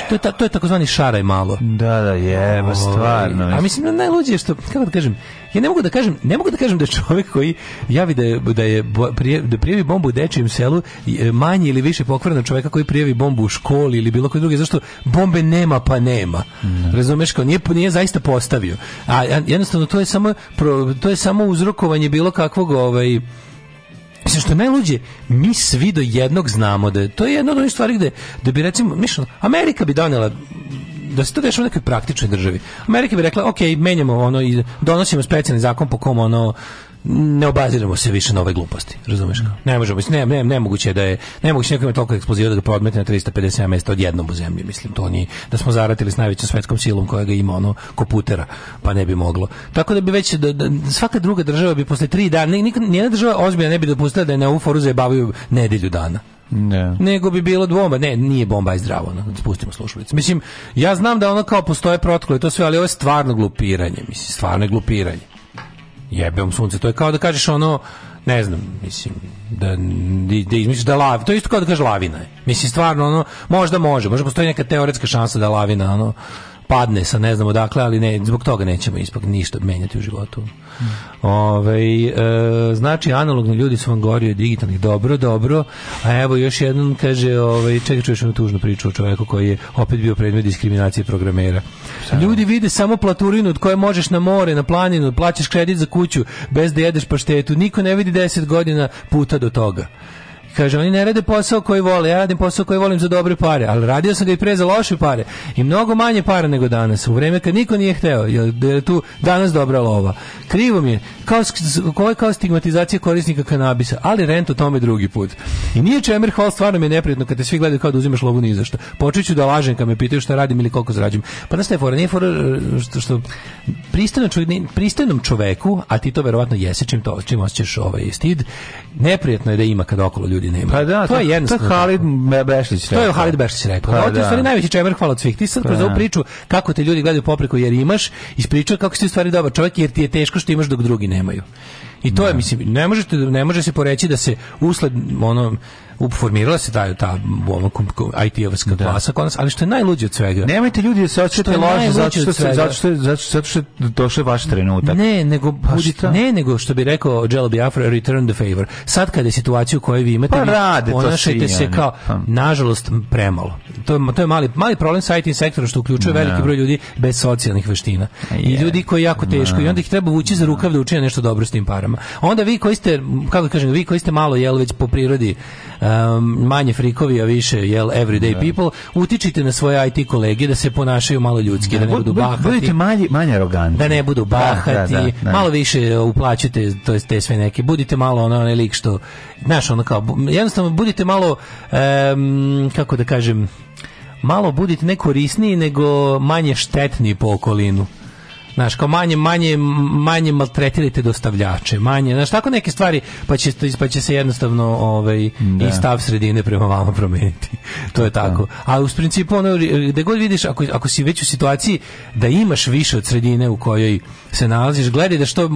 To je ta, to je takozvani šaraj malo. Da, da, jeba, ovaj, stvarno. A mislim da najluđe je što kako da kažem, ja ne mogu da kažem, ne mogu da kažem da čovjek koji javi da je, da je prije, da prijavi bombu u dečijem selu e, manje ili više pokvarno čovjeka koji prijavi bombu u školi ili bilo koji drugi zašto bombe nema pa nema. Mm. Razumeš kao nije nije zaista postavio. A jednostavno to je samo to je samo uzrokovanje bilo kakvog ovaj Mislim, što je najluđe, mi svi do jednog znamo da to je jedna od onih stvari gde, da bi recimo, mišljeno, Amerika bi donela da se to dešava u nekoj praktičnoj državi. Amerika bi rekla, ok, menjamo ono i donosimo specijalni zakon po kom ono ne obaziramo se više na ove gluposti, razumeš kao? Ne možemo, ne, ne, nemoguće da je, nemoguće neko ima toliko eksploziva da ga podmete na 357 mesta odjednom u zemlji, mislim, to nije, da smo zaratili s najvećom svetskom silom koja ga ima, ono, koputera, pa ne bi moglo. Tako da bi već, da, da, svaka druga država bi posle tri dana, nijedna država ozbiljna ne bi dopustila da je na ovu foru zajebavaju nedelju dana. Ne. Nego bi bilo bomba. Ne, nije bomba i zdravo. No. Da spustimo slušalice. Mislim, ja znam da ono kao postoje protokoli, to sve, ali ovo je stvarno glupiranje. Mislim, stvarno je glupiranje jebe vam sunce. To je kao da kažeš ono, ne znam, mislim, da, da izmisliš da lavi, to je isto kao da kažeš lavina je. Mislim, stvarno, ono, možda može, možda postoji neka teoretska šansa da lavina, ono, padne sa ne znamo odakle, ali ne, zbog toga nećemo ipak ništa menjati u životu. Mm. Ove, e, znači, analogni ljudi su vam gori od digitalnih. Dobro, dobro. A evo još jednom kaže, ovaj, čekaj čuješ jednu tužnu priču o čoveku koji je opet bio predmet diskriminacije programera. Šta? Ljudi vide samo platurinu od koje možeš na more, na planinu, plaćaš kredit za kuću bez da jedeš paštetu. Niko ne vidi 10 godina puta do toga. Kaže, oni ne rade posao koji vole, ja radim posao koji volim za dobre pare, ali radio sam ga i pre za loše pare i mnogo manje para nego danas, u vreme kad niko nije hteo, jer da je tu danas dobra lova. Krivo mi je, kao, ovo kao stigmatizacija korisnika kanabisa, ali rent o tome drugi put. I nije čemer, hvala, stvarno mi je neprijatno kad te svi gledaju kao da uzimaš lovu ni za što. Počet ću da lažem kad me pitaju šta radim ili koliko zarađujem. Pa da ste fora, nije fora e, što, što pristojnom čoveku, a ti to verovatno jesi čim, to, čim osjećaš ovaj stid, neprijatno je da ima kad okolo ljudi ljudi nemaju. Pa da, to, to je jednostavno. To Halid Bešlić rekao. To je Halid Bešlić rekao. Pa, da. Ovo je stvari najveći čemer hvala od svih. Ti sad kroz pa ovu da. priču kako te ljudi gledaju popreko jer imaš, ispričao kako si u stvari dobar čovjek jer ti je teško što imaš dok drugi nemaju. I to je da. mislim ne možete ne može se poreći da se usled ono formirala se taj ta IT-ovska da. klasa kod nas, ali što je najluđe od svega. Nemojte ljudi da se očete loše zato što se zato što zato što zato što došao vaš trenutak. Ne, nego pa budite, ne, nego što bi rekao Jello Biafra return the favor. Sad kada je situacija u kojoj vi imate, pa vi ponašajte se kao pa. nažalost premalo. To je to je mali mali problem sa IT sektorom što uključuje no. Da. veliki broj ljudi bez socijalnih veština. Yeah. I ljudi koji jako teško no. i da. onda ih treba vući za rukav da učine nešto dobro s tim parama. Onda vi koji ste kako kažem, vi koji ste malo jel već po prirodi um, manje frikovi, a više jel, everyday da. people, utičite na svoje IT kolege da se ponašaju malo ljudski, da, ne budu bahati. Budite manje, manje arogantni. Da ne budu da, da, bahati, malo više uplaćite to te sve neke, budite malo ono, onaj lik što, znaš, ono kao, jednostavno budite malo, um, kako da kažem, malo budite nekorisniji nego manje štetni po okolinu. Znaš, kao manje, manje, manje maltretirajte dostavljače, manje, znaš, tako neke stvari, pa će, pa će se jednostavno ovaj, da. i stav sredine prema vama promijeniti. to je tako. A u principu, ono, gde god vidiš, ako, ako si već u situaciji da imaš više od sredine u kojoj se nalaziš, gledaj da što,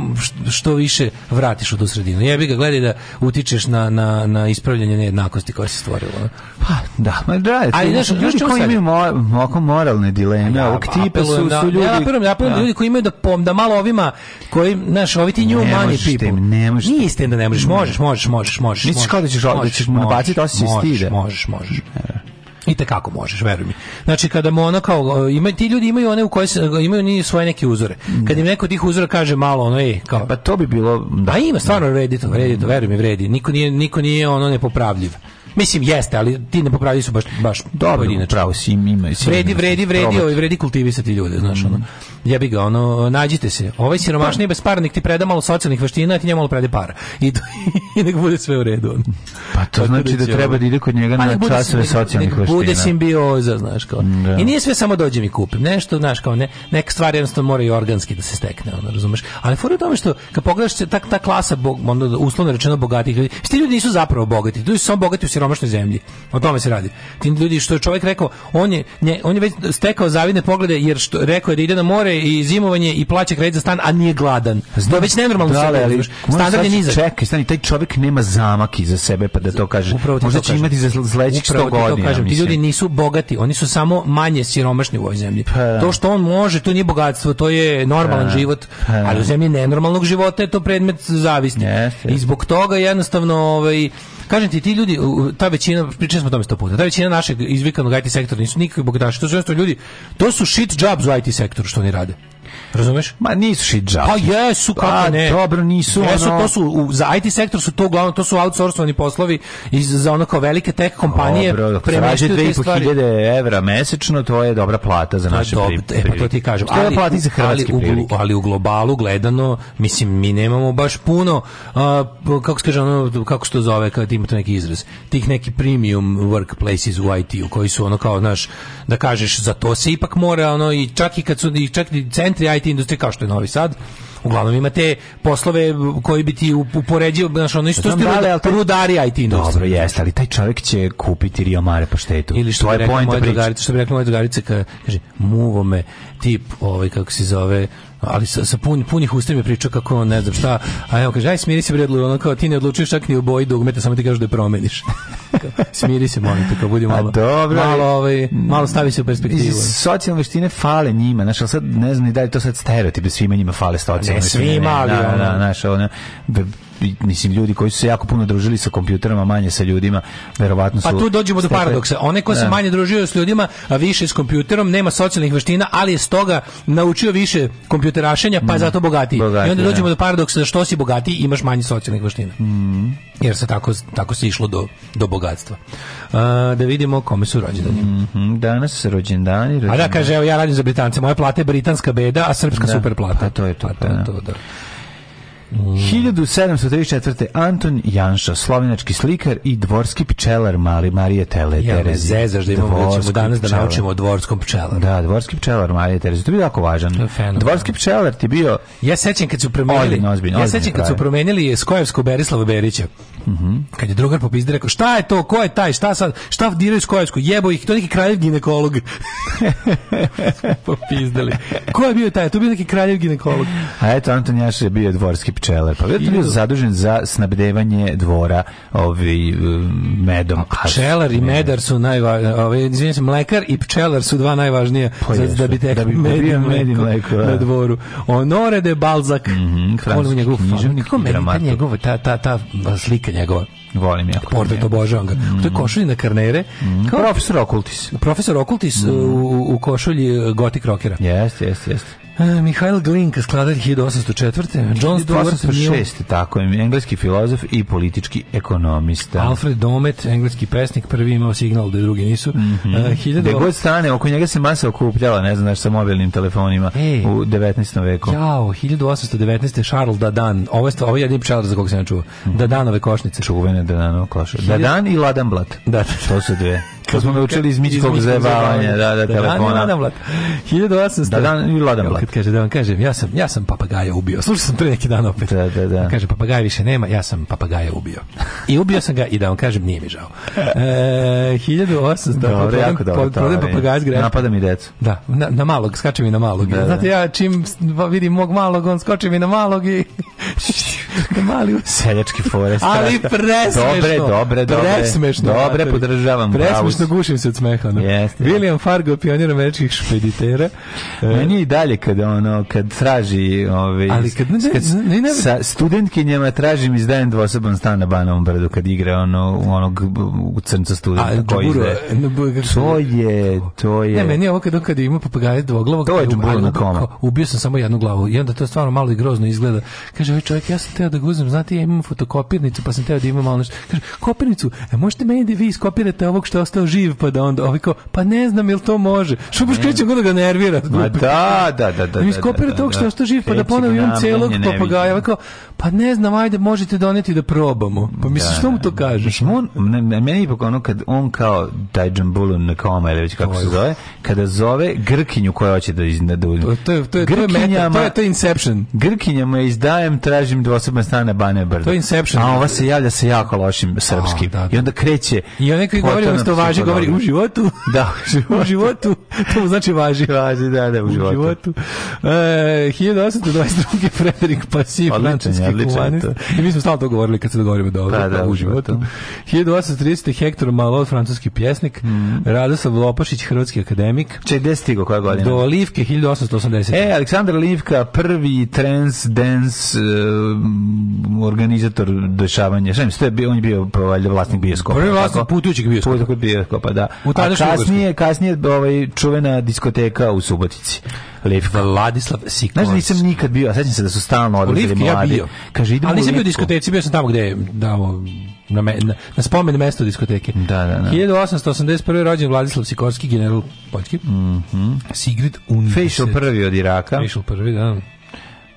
što više vratiš u tu sredinu. Jebi ga, gledaj da utičeš na, na, na ispravljanje nejednakosti koja se stvorila. Pa, da, ma da, Ali, znaš, ljudi koji imaju moralne dileme, ovog tipa su, su ljudi... Ja, prvom, ja, prvom, da. ljudi koji imaju da pom, da malo ovima koji, znaš, ovi ti nju manje people. Ne možeš. Nije istina da ne možeš, možeš, možeš, možeš, možeš. Misliš kao da ćeš, da ćeš mu nabaciti osjećaj stide. Možeš, možeš, možeš. I te kako možeš, veruj mi. Znači kada mu ona kao e, ima ti ljudi imaju one u koje se, imaju ni svoje neke uzore. Kad im da. neko tih uzora kaže malo ono ej kao e, pa to bi bilo da. A pa ima stvarno vredi to, vredi to, veruj mi vredi. Niko nije niko nije ono nepopravljiv. Mislim, jeste, ali ti ne popravili su baš, baš dobro inače. Pravo si im ima. Si vredi, vredi, vredi, ovaj, vredi kultivisati ljude, znaš, mm. ono. Mhm. bih ga, ono, nađite se. Ovaj siromašni je da. bez para, nek ti preda malo socijalnih veština, a ti njemu malo prede para. I, to, i nek bude sve u redu. Ono. Pa to Tako znači da, da će, treba da ide kod njega pa na časove socijalnih nek veština. Bude simbioza, znaš, kao. Da. I nije sve samo dođem i kupim. Nešto, znaš, kao, ne, neka stvar jednostavno mora i organski da se stekne, ono, razumeš. Ali fora je tome što, kad pogledaš ta, ta klasa, bog, onda, uslovno rečeno, bogatih ljudi, ti ljudi nisu zapravo bogati, tu su samo bogati u siromašnih siromašnoj zemlji. O tome se radi. Ti ljudi što je čovjek rekao, on je, nje, on je već stekao zavidne poglede jer što rekao je da ide na more i zimovanje i plaća kredit za stan, a nije gladan. Znam, već nenormalno Dale, ali, standard je nizak. Čekaj, stani, taj čovjek nema zamak iza sebe pa da to kaže. Možda će imati za sledećih 100 godina. ti ljudi nisu bogati, oni su samo manje siromašni u ovoj zemlji. Pa, da. to što on može, to nije bogatstvo, to je normalan pa, da. život, pa, da. ali u zemlji nenormalnog života je to predmet zavisni. I zbog toga jednostavno ovaj Kažem ti, ti ljudi, ta većina, pričali smo o tome sto puta, ta većina našeg izvikanog IT sektora nisu nikakvi bogataši, to su ljudi, to su shit jobs u IT sektoru što oni rade. Razumeš? Ma nisu shit šidžaki. Pa jesu, kako A, ne. Dobro, nisu. Jesu, ono... to su, u, za IT sektor su to uglavnom, to su outsourcovani poslovi iz, za ono kao velike tech kompanije. Dobro, premađe 2500 evra mesečno, to je dobra plata za naše dob... prilike. E, pa to ti kažem. Ali, plati za ali, U, ali u globalu gledano, mislim, mi nemamo baš puno, a, kako se kaže, ono, kako se to zove, kada ima neki izraz, tih neki premium workplaces u IT-u, koji su ono kao, znaš, da kažeš, za to se ipak mora, ono, i čak i kad su, i čak i centri centri IT industrije kao što je Novi Sad, uglavnom imate poslove koji bi ti upoređio znaš ono isto stilo da, taj... rudari IT industrije dobro jeste ali taj čovjek će kupiti Rio Mare po štetu ili što je poenta drugarica što bi rekla moja drugarica kaže muvo me tip ovaj kako se zove ali sa, sa pun, punih ustima priča kako on ne znam šta, a evo kaže, aj smiri se bredlu, ono kao ti ne odlučuješ čak ni u boji dugmeta, samo ti kažeš da je promeniš. smiri se, molim te, kao budi malo, dobro, malo, ovaj, malo stavi se u perspektivu. Socijalne veštine fale njima, znaš, ali sad ne znam ni da li to sad stereotip, svima njima fale pa socijalne veštine. Ne svima, ali da, da, ono, znaš, ono, da- mislim ljudi koji su se jako puno družili sa kompjuterima, manje sa ljudima, verovatno pa su Pa tu dođemo do paradoksa. One koji se da. manje družio s ljudima, a više s kompjuterom, nema socijalnih veština, ali je stoga naučio više kompjuterašenja, pa je mm. zato bogatiji. Bogati, I onda da. dođemo do paradoksa što si bogati imaš manje socijalnih veština. Mm. Jer se tako tako se išlo do do bogatstva. A, da vidimo kome su rođendani. Mm -hmm, danas su rođendani, rođendan. A da kaže, evo ja radim za Britance, moja plata je britanska beda, a srpska da. super plata. Pa to je to, pa, to, pa da. 1734. Anton Janša, slovenački slikar i dvorski pčelar Mari Marije Tele ja, Terezi. zezaš da imamo da ćemo danas pčelar. da naučimo o dvorskom pčelaru. Da, dvorski pčelar Marije Terezi. To je jako važan. Dvorski pčelar ti bio... Ja sećam kad su promenili... Ozbiljno, ozbiljno, ja sećam kad su promenili Skojevsku Berislava Berića. Mm -hmm. Kad je drugar popizdi rekao, šta je to, ko je taj, šta sad, šta diraju Skojevsku, jebo ih, to je neki kraljev ginekolog. Popizdali. Ko je bio taj, to je bio neki kraljev ginekolog. A eto, Anton Janša je bio dvorski pčelar. Pa vjerojatno bio zadužen za snabdevanje dvora ovaj, medom. A pčelar i medar su najvažniji. Ovaj, se, mlekar i pčelar su dva najvažnija pa za, da bi da tekli med i mleko, mleko da. na dvoru. Honore de Balzac. Mm -hmm, Volim njegovu Kako meni ta njegova, ta, ta, ta slika njegova. Volim ja. Portret obožavam ga. Mm. To je mhm. košulj na karnere. Mm. Kao profesor Okultis. Profesor Okultis mm. u, u košulji e, gotik rockera. Jeste, jeste, jeste. Uh, Mihail Glinka, skladar 1804. John Stuart Mill. tako je, engleski filozof i politički ekonomista. Alfred Domet, engleski pesnik, prvi imao signal da drugi nisu. Mm -hmm. uh, 18... Gde god stane, oko njega se masa okupljala, ne znaš, sa mobilnim telefonima hey. u 19. veku. Jao, 1819. Charles Dadan, ovo je, ovo je jedin Charles za kog se ja čuo, mm -hmm. Dadanove košnice. Čuvene Dadanove košnice. Dadan i Ladan da, da, da, to su dve. To smo naučili iz mičkog zajebavanja, da, da, telefona. Da, telefona. Dadan i Ladan 1800... Dadan i Ladan opet kaže da vam kažem, ja sam ja sam papagaja ubio. Slušao sam pre neki dan opet. Da, da, da, da. Kaže papagaja više nema, ja sam papagaja ubio. I ubio sam ga i da vam kažem nije mi žao. E, 1800 Dobre, jako dobro. Problem papagaja zgreška. Napada mi decu. Da, na, na malog, skače mi na malog. Da, da. Znate ja čim vidim mog malog, on skoči mi na malog i na mali seljački forest. Ali presmešno. Dobre, dobre, dobre. Presmešno. Dobre, podržavam. Presmešno gušim se od smeha. Jeste. William Fargo, pionir američkih špeditera. Meni i dalje kad kad ono kad traži ovaj ali kad, ne, kad ne, ne, sa studentkinjama tražim izdajem dvosoban stan na Banovom brdu kad igra ono onog u crnca studenta koji je e, to je to je ne meni ovo kad kad ima papagaja dvoglavog to je džburo na koma ubio sam samo jednu glavu i onda to stvarno malo i grozno izgleda kaže ovaj čovjek ja sam teo da ga uzmem znate ja imam fotokopirnicu pa sam teo da imam malo nešto kaže kopirnicu e, možete meni da vi iskopirate ovog što je ostao živ pa da onda ovaj kao pa ne znam jel to može što baš krećem da ga nervira ma da da da da, mi da, skopira da, da, tog što što živ, pa da ponovo imam celog papagaja. Kao, pa ne znam, ajde, možete doneti da probamo. Pa mislim, što mu to kažeš? On, meni je ono kad on kao taj Bulun na koma, ili već kako ovaj se zove, kada zove Grkinju koja hoće da iznadulje. To, to, to, Grkinjama, to, je, to je Inception. Grkinjama izdajem, tražim dvosobna stane Bane Brda. To je Inception. A ova se javlja sa jako lošim srpskim. I onda kreće. I on neki govori, to važi, govori u životu. Da, u životu. to mu znači važi. Važi, da, da, u životu. E, 1822. Frederik Pasif, francuski kubanist. I mi smo stalno to govorili kad se dogovorimo da ovdje, pa, da, da, u da, životu. 1830. Da. Hektor Malot, francuski pjesnik. Mm. Radoslav Lopašić, hrvatski akademik. Če, gde stigo koja godina? Do Livke, 1880. E, Aleksandar Livka, prvi trans dance uh, organizator dešavanja. Šta je bio, on je bio pa, valjda vlasnik bioskopa. Prvi vlasnik putujućeg bioskopa. Putujućeg bioskopa, da. A kasnije, kasnije ovaj, čuvena diskoteka u Subotici. Levka. Da, Vladislav Sikorski. Znaš, da nisam nikad bio, a sećam se da su stalno odlazili mladi. Ja bio. Kaže, idemo Ali nisam bio u diskoteci, bio sam tamo gde je davo na, me, na, na spomen mesto diskoteke. Da, da, da. 1881. rođen Vladislav Sikorski, general Poljski. Mm -hmm. Sigrid Unfešel prvi od Iraka. Fešel prvi, da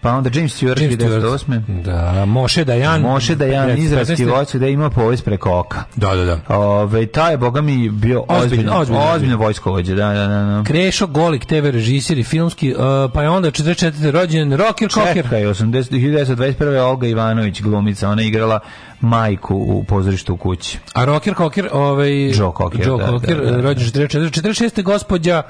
pa onda James Stewart 1908. Da, Moše Dajan. Moše Dajan, izraelski voću da ima imao povijest preko oka. Da, da, da. Ove, taj je, boga mi, bio ozbiljno, ozbiljno, ozbiljno vojskovođe. Da, da, da, da. Krešo Golik, TV režisir i filmski, uh, pa je onda 44. rođen Rokir Kokir. Čekaj, 80, 1921. Olga Ivanović, glumica, ona igrala majku u pozorištu u kući. A Rocker Cocker, ovaj... Joe Cocker, Joe da, Kokir, da, da, da, rođen 44. Da. 46. gospođa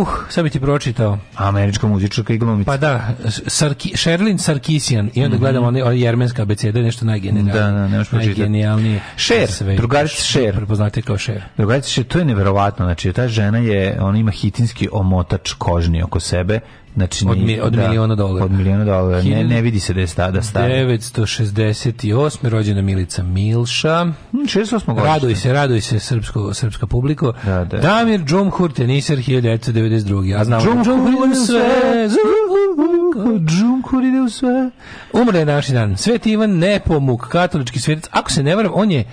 Uh, sad bi ti pročitao. Američka muzičarka i glumica. Pa da, Sarki, Sherlin Sarkisian. I onda mm -hmm. gledam one, one jermenska abeceda, nešto najgenijalnije. Da, da, nemaš pročitati. Najgenijalnije. Šer, drugarica Šer. Prepoznate kao Šer. Drugarica Šer, to je neverovatno. Znači, ta žena je, ona ima hitinski omotač kožni oko sebe Znači, od, mi, od da, miliona dolara. Od miliona dolara. Ne, ne vidi se da je stada stara. 968. rođena Milica Milša. 68. Mm, godište. Raduj se, raduj se srpsko, srpska publiko. Da, da. Damir Džumhur, teniser 1992. A znamo da Džumhur ide u sve. Džumhur ide u sve. Umre je naši dan. Sveti Ivan Nepomuk, katolički svetac. Ako se ne varam, on je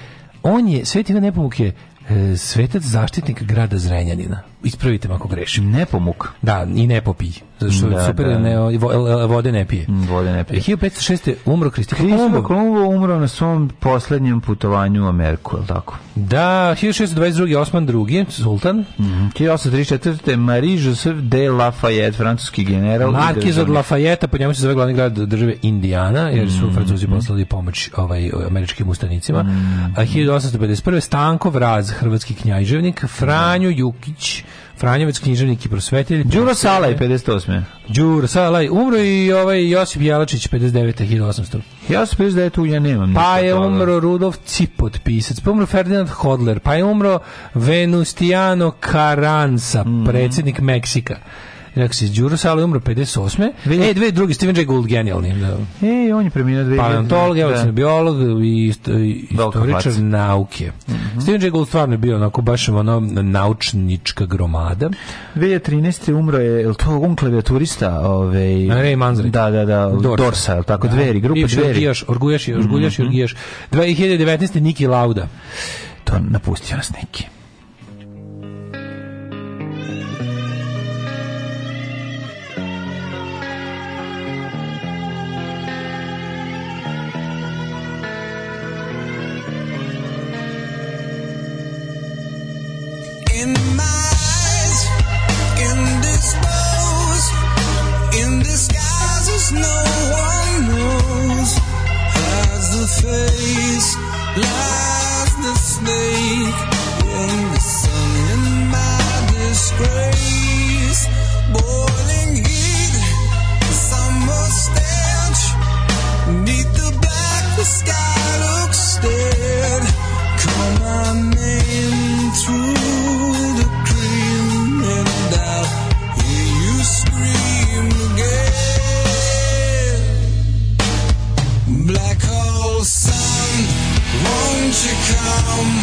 on je Sveti Ivan Nepomuk je E, svetac zaštitnik grada Zrenjanina. Ispravite me ako grešim. Nepomuk. Da, i ne popij. Zašto da, super da. ne vode ne pije. Mm, vode ne pije. 1506 umro Kristo Kolumbo. Kolumbo umro na svom poslednjem putovanju u Ameriku, el tako? Da, 1622 Osman II, sultan. Mm -hmm. 1834 Marie Joseph de Lafayette, francuski general. Markiz od Lafayette, po njemu se zove glavni grad države Indiana, jer su mm -hmm. Francuzi poslali pomoć ovaj američkim ustanicima. Mm -hmm. A 1851 Stankov raz hrvatski knjajževnik, Franjo da. Jukić, Franjevac književnik i prosvetitelj. Đuro Salaj 58. Đuro Salaj umro i ovaj Josip Jelačić 59. 1800. Ja sam 59 u ja nemam. Pa je toga. umro Rudolf Cipot pisac, pa umro Ferdinand Hodler, pa je umro Venustiano Caranza, mm -hmm. predsjednik Meksika. Rekao si, Đuro Sala umro 58. E, dve drugi, Steven J. Gould, genijalni. Da. E, on je preminuo dve... Paleontolog, da. biolog i isto, istoričar nauke. Mm -hmm. Steven J. Gould stvarno je bio onako baš ono naučnička gromada. 2013. umro je, je to on um klavijaturista? Ove, ovaj- Ray Manzarić. Da, da, da, Dorsa, Dorsa tako, da. dveri, grupa dveri. Orgijaš, Orgujaš, Orgujaš, mm -hmm. Orgijaš. 2019. Niki Lauda. To napustio nas neki. grace, boiling heat, summer the black, sky looks dead. Call my name through the and I'll hear you scream again. Black hole sun, won't you come?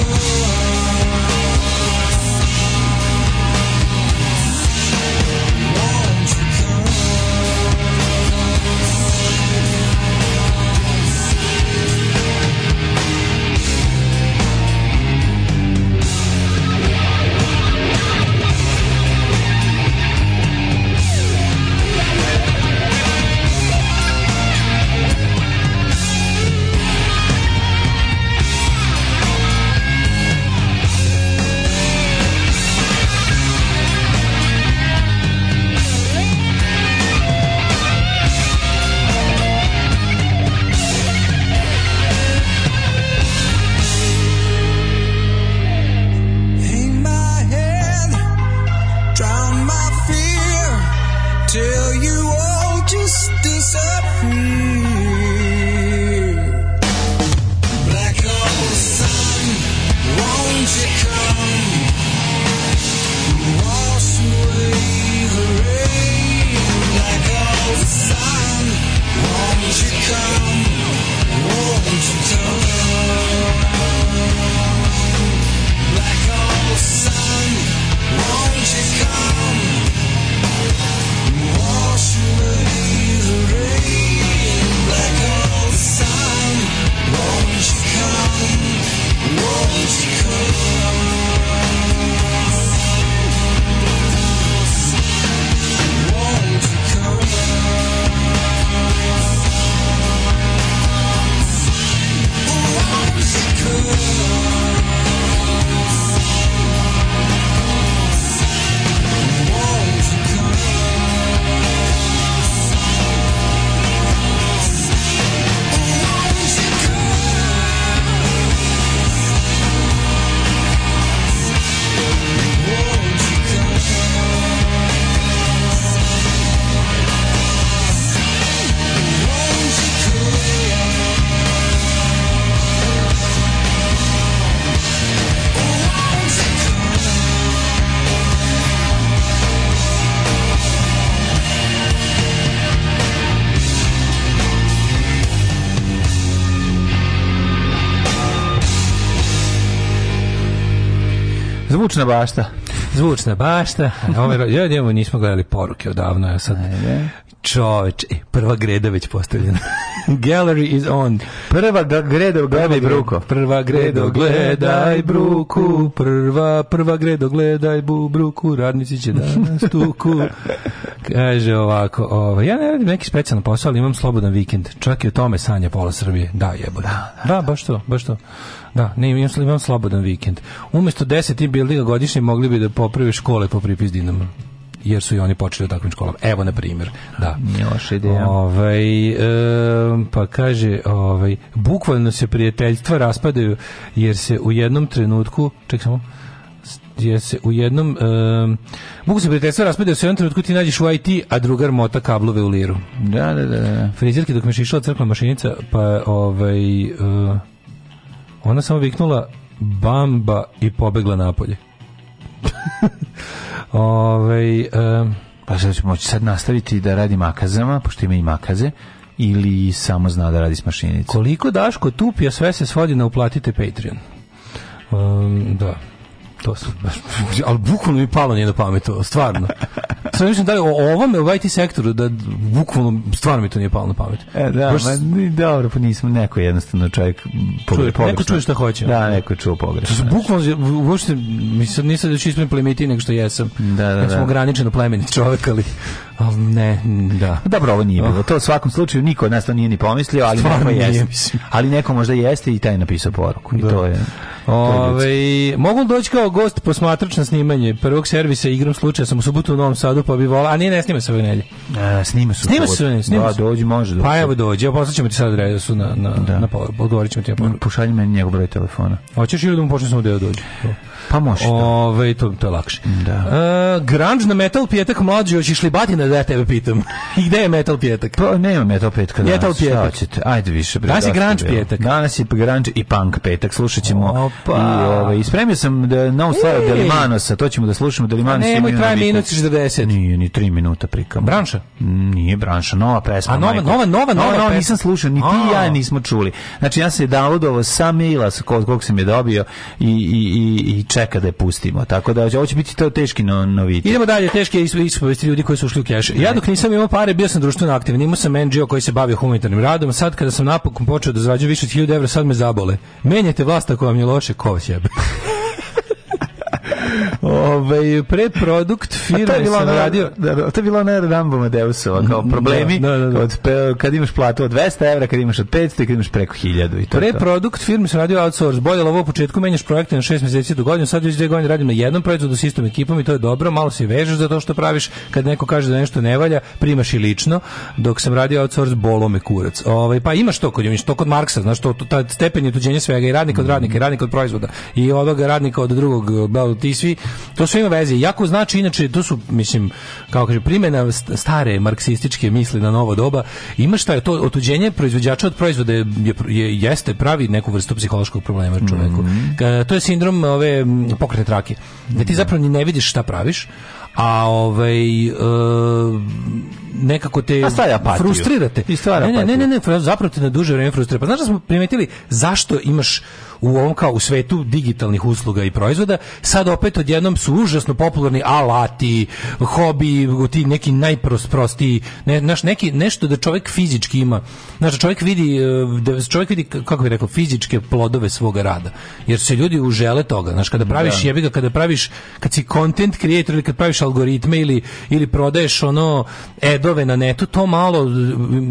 Oh. oh, oh. Zvučna bašta. Zvučna bašta. Omer, ja njemu nismo gledali poruke odavno, ja sad. Ajde. Čoveč, e, prva greda već postavljena. Gallery is on. Prva greda, gledaj bruku. Prva greda, gledaj bruku. Prva, prva greda, gledaj bu, bruku. Radnici će danas tuku. Kaže ovako, ovo, ovaj, ja ne radim neki specijalan posao, ali imam slobodan vikend. Čak i o tome sanja pola Srbije. Da, jebo. Da, da, da, da, baš to, baš to. Da, ne, imam, imam slobodan vikend. Umesto 10 buildinga godišnje mogli bi da poprave škole po pripizdinama jer su i oni počeli u takvim školama. Evo, na primjer. Da. loša ideja. Ovaj, e, pa kaže, ovaj, bukvalno se prijateljstva raspadaju, jer se u jednom trenutku, ček samo, je se u jednom um, Bog se prijateljstva raspada se u jednom trenutku ti nađeš u IT, a drugar mota kablove u liru. Da, da, da. da. Frizirke dok me šišla crkla mašinica, pa ovaj, uh, ona samo viknula bamba i pobegla napolje. ovaj, um, pa sad ću moći sad nastaviti da radi makazama, pošto ima i makaze, ili samo zna da radi s mašinicom. Koliko Daško tupio, sve se svodi na uplatite Patreon. Um, da. To su, ali bukvalno mi palo nije na pamet to, stvarno razmišljam da li o ovome, u IT sektoru, da bukvalno, stvarno mi to nije palo na pamet. E, da, Baš... ma, dobro, pa nismo neko jednostavno čovjek pogre, pogrešno. Neko čuje šta hoće. Da, neko čuo pogrešno. To Znači, bukvalno, uopšte, mislim, nisam da ću ispred plemenitiji nego što jesam. Da, da, da. sam ograničeno plemeni čovjek, ali, ali ne, da. Pa dobro, ovo nije oh. bilo. To u svakom slučaju niko od nas to nije ni pomislio, ali Stvarno neko jeste. Mislim. Ali neko možda jeste i taj je napisao poruku. Da. to je... Ove, mogu doći kao gost posmatrač na snimanje prvog servisa igrom slučaja sam u subotu u Novom Sadu pa bi volao, a nije ne snima se ove nelje. snima se. Snima se, ne, snima da, se. Da, dođi, može dođi. Pa evo dođi, evo ja ćemo ti sad adresu na na da. na odgovorit ćemo ti na poruku. Pošalji meni njegov broj telefona. Hoćeš ili da mu počnemo da dođe? Pa, Pa može. Da. Ove, to, to je lakše. Da. Uh, grunge na metal pjetak mlađi, hoćeš išli batina da ja tebe pitam. I gde je metal pjetak? Pa, nema metal pjetka danas. Metal pjetak. Ćete? Ajde više. Bre, danas je grunge pjetak. Danas je grunge i punk pjetak. Slušat ćemo. Opa. Ovaj, I, ove, ispremio sam da, novu stvar od Delimanosa. To ćemo da slušamo. Delimanosa nemoj traje minut 40. Nije, ni 3 minuta prikamo. Branša? Nije branša. Nova pesma. A nova, nova, nova, nova, nova, nova nisam slušao. Ni ti ja nismo čuli. Znači, ja sam je downloadovo sa maila kog sam je dobio i, i, i, i čeka da je pustimo. Tako da hoće će biti to teški no, noviti. Idemo dalje, teški ispovesti ljudi koji su ušli u keš. Ja dok nisam imao pare, bio sam društveno aktivan. Imao sam NGO koji se bavio humanitarnim radom. Sad kada sam napokon počeo da zarađujem više od 1000 evra, sad me zabole. Menjajte vlast ako vam je loše, ko vas Ove, ovaj, preprodukt firme sam na, radio... Da, da, to je bila ona Rambo Madeusova, kao mm, problemi da, da, da. Od, kad imaš platu od 200 evra, kad imaš od 500 kad imaš preko 1000. I to preprodukt firme sam radio outsource. Bolje ovo u početku menjaš projekte na 6 meseci do godinu, sad već dve godine radim na jednom proizvodu s istom ekipom i to je dobro, malo se vežeš za to što praviš, kad neko kaže da nešto ne valja, primaš i lično, dok sam radio outsource bolo me kurac. Ove, ovaj, pa imaš to kod imaš to kod Marksa, znaš to, to, to, stepen je tuđenje svega i radnika od radnika i radnika od proizvoda i odoga radnika od drugog, ti svi znači to sve ima veze. Jako znači inače to su mislim kako kaže primena stare marksističke misli na novo doba. Ima šta je to otuđenje proizvođača od proizvoda je, je jeste pravi neku vrstu psihološkog problema čoveku. Mm -hmm. To je sindrom ove pokretne trake. Da ti zapravo ni ne vidiš šta praviš, a ovaj e, nekako te frustrirate. I ne, ne, ne, ne, zapravo te na duže vreme frustrira. Pa znaš da smo primetili zašto imaš u ovom kao u svetu digitalnih usluga i proizvoda, sad opet odjednom su užasno popularni alati, hobi, ti neki najprostiji, ne, naš neki nešto da čovjek fizički ima. Znači da čovjek vidi e, da čovjek vidi kako bi rekao fizičke plodove svoga rada. Jer se ljudi užele toga. Znaš, kada praviš da. jebi ga, kada praviš kad si content creator ili kad praviš algoritme ili ili prodaješ ono edove na netu, to malo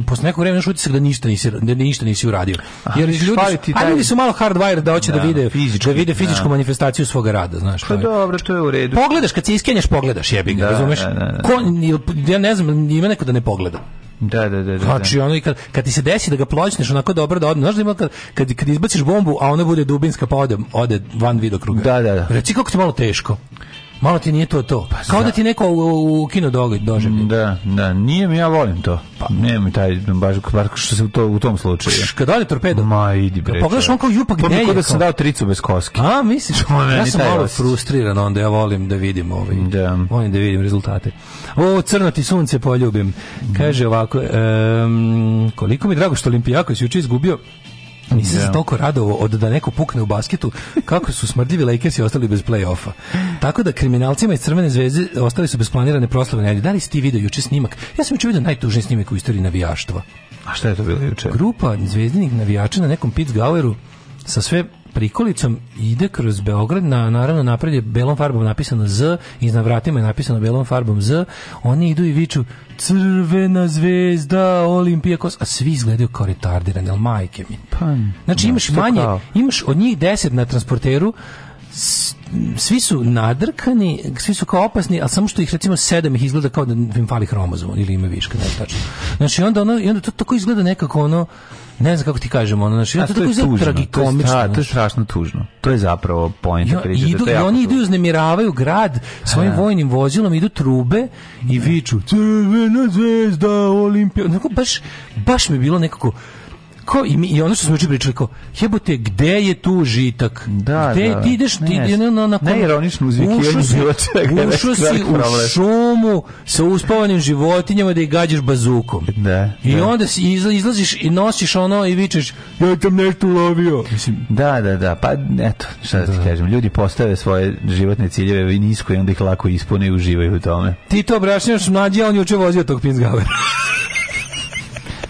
posle nekog vremena šuti se da ništa nisi da ništa nisi uradio. Jer ljudi, su, a ljudi su malo hardwire frajer da hoće da, da vide da fizički, da vide fizičku da. manifestaciju svog rada, znaš. Pa dobro, to je u redu. Pogledaš kad se iskenješ, pogledaš, jebi ga, da, razumeš? Da, Ko, ja ne znam, ima neko da ne pogleda. Da, da, da, da. Znači, ono i kad, kad ti se desi da ga pločneš onako dobro da odne, znaš da ima kad, kad, kad izbaciš bombu, a ona bude dubinska pa ode, ode van vidokruga. Da, da, da. Reci kako ti malo teško. Malo ti nije to to. Pa Kao da ti neko u, u kino dođe. Mm, da, da, nije mi ja volim to. Pa ne mi taj baš bar što se u to u tom slučaju. Pš, kad ode torpedo. Ma idi bre. Pogledaš on kao jupa gde je. da sam dao tricu bez koske. A misliš? ja sam malo vas. frustriran onda ja volim da vidim ovaj. Da. Volim da vidim rezultate. O crno ti sunce poljubim. Kaže ovako, um, koliko mi drago što Olimpijakos juče izgubio Nisam se da. toliko radovo od da neko pukne u basketu kako su smrdljivi Lakersi ostali bez play-offa. Tako da kriminalcima iz Crvene zvezde ostali su bez planirane proslave nedelje. Da li ste video juče snimak? Ja sam juče video najtužniji snimak u istoriji navijaštva. A šta je to bilo juče? Grupa zvezdinih navijača na nekom Piz Gaueru sa sve prikolicom ide kroz Beograd, na, naravno napred je belom farbom napisano Z, iznad vratima je napisano belom farbom Z, oni idu i viču crvena zvezda Olimpijakos, a svi izgledaju kao retardirani, ali majke mi. Pa, znači da, imaš manje, imaš od njih deset na transporteru, svi su nadrkani, svi su kao opasni, ali samo što ih recimo sedam ih izgleda kao da im fali hromozom ili ima viška, ne tačno. Znači onda ono, i onda to tako izgleda nekako ono ne znam kako ti kažemo, ono, znači, to, to je tužno, tragikomično. To je, to je strašno tužno. To je zapravo point ja, priče. Da idu, da i oni idu i uznemiravaju grad svojim da. vojnim vozilom, idu trube i da. viču, crvena zvezda, olimpija. Znači, baš, baš mi je bilo nekako, kao i, mi, i ono što smo juče pričali kao jebote gde je tu žitak da, gde da, ti da. ideš ti ne, na, na, na ne ironično uzvik ušao si, ušao si u šumu sa uspavanim životinjama da ih gađaš bazukom da, i da. onda si izla, izlaziš i nosiš ono i vičeš ja sam nešto lovio mislim da da da pa eto šta da, da ti kažem ljudi postave svoje životne ciljeve i nisko i onda ih lako ispune i uživaju u tome ti to brašnjaš mlađi on juče vozio tog Pinsgauera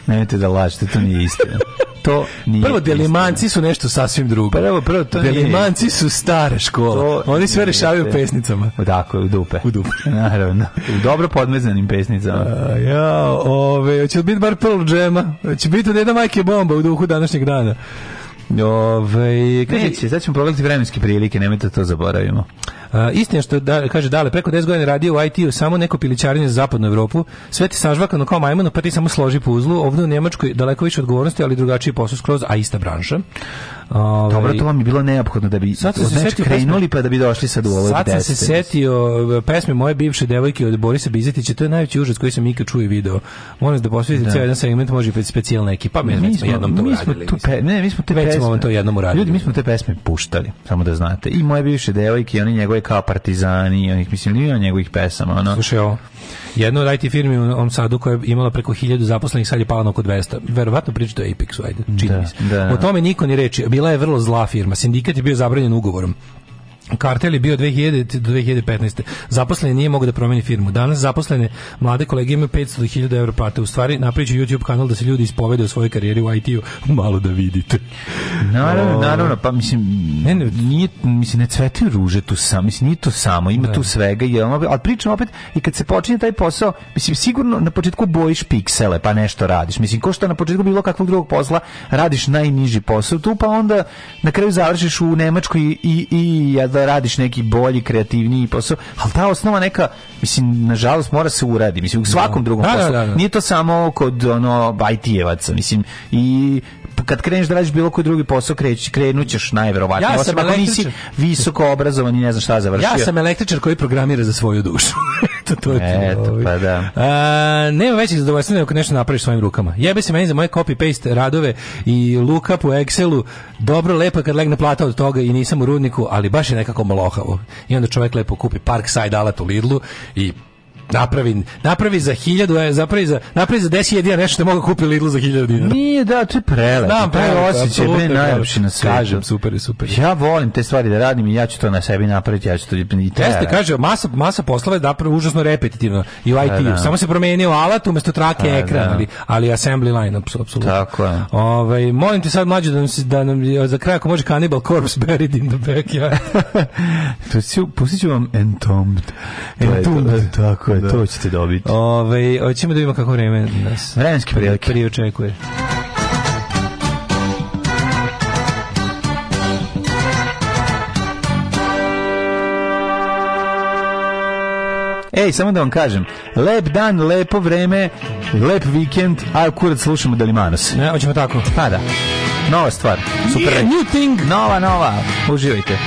Nemojte da lažete, to nije istina. To nije prvo, delimanci su nešto sasvim drugo. Prvo, prvo, to delimanci nije. su stara škola. To Oni sve rešavaju pesnicama. Dakle, u dupe. U dupe. Naravno. U dobro podmezanim pesnicama. A, ja, ove, će biti bar Pearl Jam-a. Će biti od jedna majke bomba u duhu današnjeg dana. Ove, Neće, sad ćemo pogledati vremenske prilike, nemojte da to zaboravimo istina što da, kaže dale, preko 10 godina radio u IT-u, samo neko pilićarenje za zapadnu Evropu, sve ti sažvakano kao majmano, pa ti samo složi puzlu, ovde u Nemačkoj daleko više odgovornosti, ali drugačiji posao skroz, a ista branša. Ove, ovaj, Dobro, to vam je bilo neophodno da bi sad se znači, setio krenuli pa da bi došli sad u ovo Sad sam se setio e, pesme moje bivše devojke od Borisa Bizetića, to je najveći užas koji sam ikad čuo i video. Molim da posvetite da. cijel jedan segment, može biti specijalna ekipa, mi, mi smo jednom to mi Smo tu pe, ne, mi smo te Već pesme. smo vam to jednom uradili. Ljudi, mi smo te pesme puštali, samo da znate. I moje bivše devojke, i oni njegove pevaju partizani, onih, mislim, nije njegovih pesama. Ono. Slušaj ovo, jedna od IT firmi u ovom koja je imala preko 1000 zaposlenih, sad je pala na oko 200. Verovatno priča o Apexu, ajde, čini da, mi se. Da. O tome niko ni reči. Bila je vrlo zla firma. Sindikat je bio zabranjen ugovorom. Kartel je bio 2000 do 2015. Zaposleni nije mogao da promeni firmu. Danas zaposlene mlade kolege imaju 500 do 1000 evra plate. U stvari napraviću YouTube kanal da se ljudi ispovede o svojoj karijeri u IT-u. Malo da vidite. Naravno, o... naravno, pa mislim ne, ne, nije, mislim, ne cvete ruže tu sam, mislim, nije to samo, ima ne. Da. tu svega Je, ali pričam opet, i kad se počinje taj posao, mislim, sigurno na početku bojiš piksele, pa nešto radiš. Mislim, ko što na početku bilo kakvog drugog posla, radiš najniži posao tu, pa onda na kraju završiš u Nemačkoj i, i, i da radiš neki bolji, kreativniji posao, ali ta osnova neka, mislim, nažalost mora se uradi, mislim, u da. svakom drugom da, da, poslu. Da, da, Nije to samo kod ono IT-evaca, mislim, i kad kreneš da radiš bilo koji drugi posao, kreć, krenućeš najverovatnije. Ja sam Osim, ako nisi visoko obrazovan i ne znam šta završio. Ja sam električar koji programira za svoju dušu. Eto, to je to. pa da. A, nema većeg zadovoljstva nego nešto napraviš svojim rukama. Jebe se meni za moje copy-paste radove i lookup u Excelu. Dobro, lepo kad legne plata od toga i nisam u rudniku, ali baš je nekako malohavo. I onda čovjek lepo kupi Parkside alat u Lidlu i napravi, napravi za 1000, napravi e, za, napravi za 10 jedina nešto što mogu kupiti Lidl za 1000 dinara. Nije, da, to je prelepo. Znam, prelepo, osjećaj, bre, da. najlepši na svetu. Kažem, super je, super Ja volim te stvari da radim i ja ću to na sebi napraviti, ja ću to i te Jeste, kaže, masa, masa poslova je napravo užasno repetitivno i u da, IT-u. Da, Samo se promenio alat umesto trake da, ekran, da. ali, ali assembly line, apsolutno. Tako je. Ove, ovaj, molim te sad, mlađe, da nam, da nam za kraj, ako može Cannibal Corpse buried in the backyard. to si, pustit ću vam Entombed. Entombed. Tako je, ovaj, da. to ćete dobiti. Ove, ovaj, hoćemo da vidimo kako vreme nas vremenske prilike očekuje. Ej, samo da vam kažem, lep dan, lepo vreme, lep vikend, a kurac slušamo Delimanos. Ne, hoćemo tako. Pa da. Nova stvar. Super. Yeah, new thing. Nova, nova. Uživajte.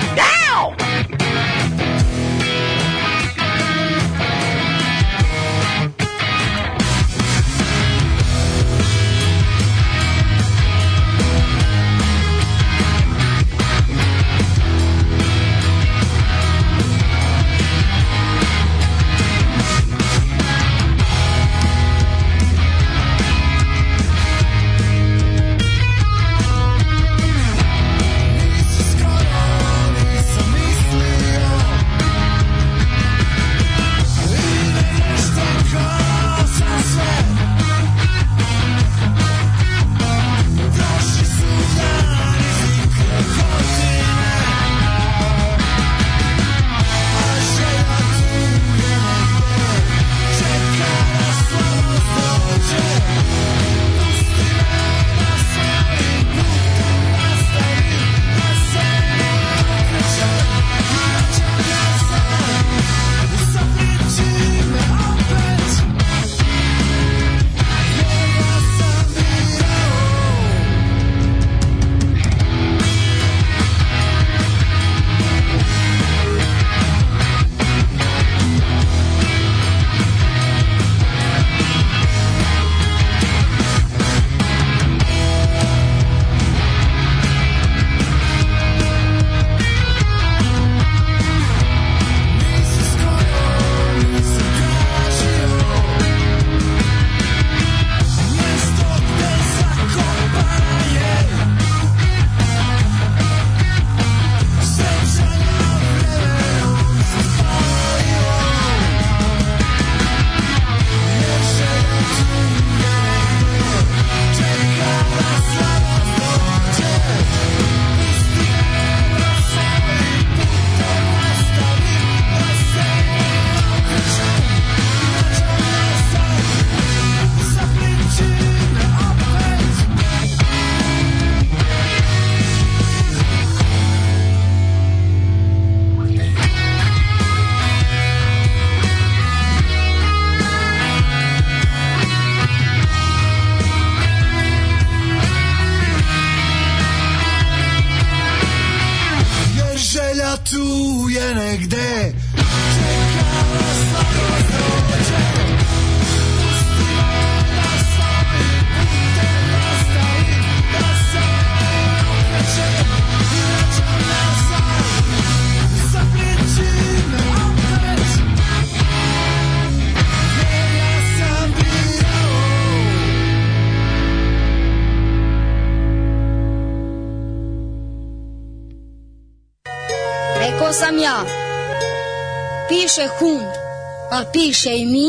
piše i mi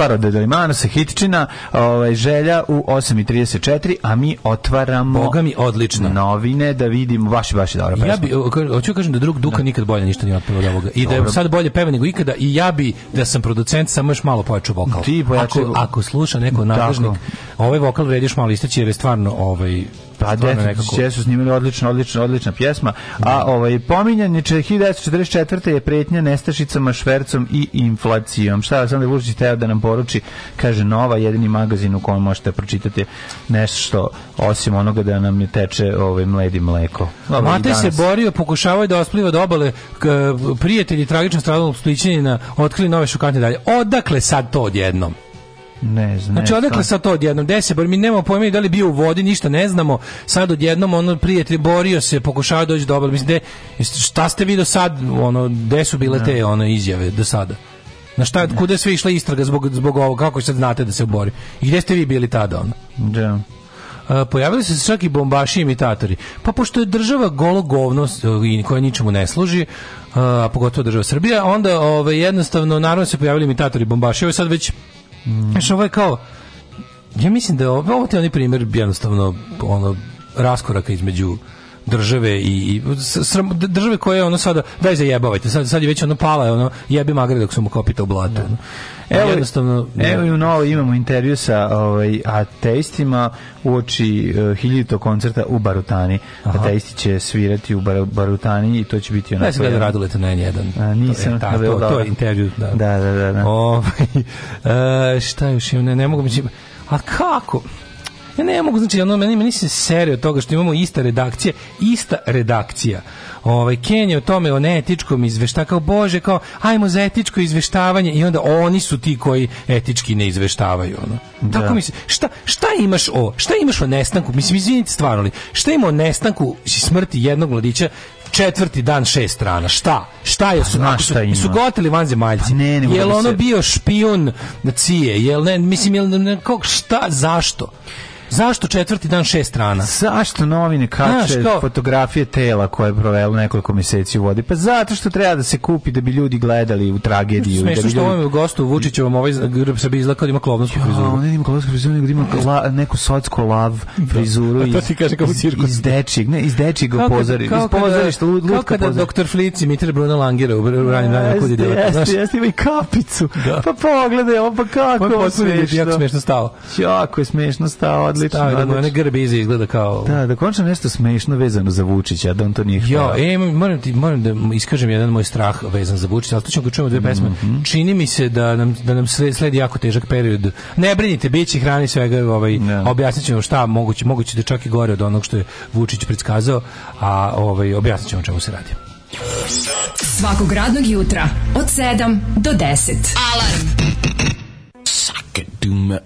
stvara Delimano se hitčina, ovaj, želja u 8.34, a mi otvaramo Boga mi odlično. novine da vidimo, baš, baš je Ja bi, hoću da kažem da drug Duka no. Da. nikad bolje ništa nije otpeva od ovoga. I da je sad bolje peva nego ikada i ja bi, da sam producent, sam još malo pojaču vokal. Ti pojaču... Ako, ako sluša neko nadležnik, ovaj vokal vrediš malo istaći jer je stvarno ovaj, Pa, Death su snimili odlično, odlično, odlična pjesma. A da. ovaj, pominjanje je 1944. je pretnja nestašicama, švercom i inflacijom. Šta sam da Vučić teo da nam poruči? Kaže, nova jedini magazin u kojem možete pročitati nešto osim onoga da nam teče ovaj, mledi mleko. Ovaj, Matej se borio, pokušavao da ospliva do obale. Prijatelji tragično stradalnog na otkrili nove šokantne dalje. Odakle sad to odjednom? Ne znam. Znači, odakle sad to odjednom? Desi, bar mi nemamo pojma da li bio u vodi, ništa ne znamo. Sad odjednom, ono, prijatelj borio se, pokušava doći do obale. Mislim, de, šta ste vi do sad, ono, gde su bile da. te ono, izjave do sada? Na šta, da. kude sve išla istraga zbog, zbog ovoga, kako sad znate da se bori? I gde ste vi bili tada, ono? Da. Uh, pojavili su se čak i bombaši imitatori. Pa pošto je država golo govno koja ničemu ne služi, uh, a pogotovo država Srbija, onda ove, ovaj, jednostavno naravno da se pojavili imitatori bombaši. Ovo je sad već Mm. Znaš, ovo je kao, ja mislim da je ovo, ovo ti je onaj primjer jednostavno ono, raskoraka između države i, i sram, države koje je ono sada daj zajebavajte sad sad je već ono pala je ono jebi magre dok su mu kopita u blatu da. Evo, jednostavno, evo i u novo imamo intervju sa ovaj, ateistima u oči uh, e, hiljito koncerta u Barutani. Aha. Ateisti će svirati u bar, Barutani i to će biti onako... Ne sam gledao da Raduleta na N1. A, nisam. To, je, ta, to, da- to, je intervju. Da, da, da. da, da. Ovaj, uh, šta još imam? Ne, ne mogu mi... A kako? Ja ne mogu, znači, ono, meni, meni se serio toga što imamo ista redakcija, ista redakcija. Ovaj, Ken o tome, o neetičkom izvešta, kao, bože, kao, ajmo za etičko izveštavanje i onda oni su ti koji etički ne izveštavaju, ono. Da. Tako mislim, šta, šta imaš o, šta imaš o nestanku, mislim, izvinite stvarno, li, šta ima o nestanku smrti jednog mladića četvrti dan šest strana. Šta? Šta je su pa, su, su goteli vanzemaljci? Pa ne, ne jel da ono se... bio špijun na Cije? Jel ne, mislim jel ne, kog, šta zašto? Zašto četvrti dan šest strana? Zašto novine kače fotografije tela koje je provelo nekoliko mjeseci u vodi? Pa zato što treba da se kupi da bi ljudi gledali u tragediju. Smešno da bi što ovom ljudi... gostu Vučićevom ovaj grb se bi izlakao da ima klovnosku frizuru. Ja, on ima klovnosku frizuru, nego da ima la, neku socko lav da. frizuru iz, to ti kaže kao iz, iz dečijeg, ne, iz dečijeg pozori. Kao, kao, pozorišta, lutka pozori. Kao kada pozori. doktor Flici, Mitre Bruno Langera u ranim danima kod je djevaka. Jeste, jeste, ima i kapicu. Da. Pa pogledaj, on pa kako pa, je smešno. Jako smešno stao. Jako je smešno stao, odlično. da mu one grbize izgleda kao... Da, da končam nešto smešno vezano za Vučića, da on to nije htio. Jo, e, moram, ti, moram da iskažem jedan moj strah vezan za Vučića, al to ćemo ga da čujemo dve pesme. Mm -hmm. Čini mi se da nam, da nam sledi jako težak period. Ne brinite, biće hrani svega, ovaj, ja. Da. objasnit šta moguće, moguće da čak i gore od onog što je Vučić predskazao, a ovaj, objasnit čemu se radi. Svakog radnog jutra od 7 do 10. Alarm! Sakaduma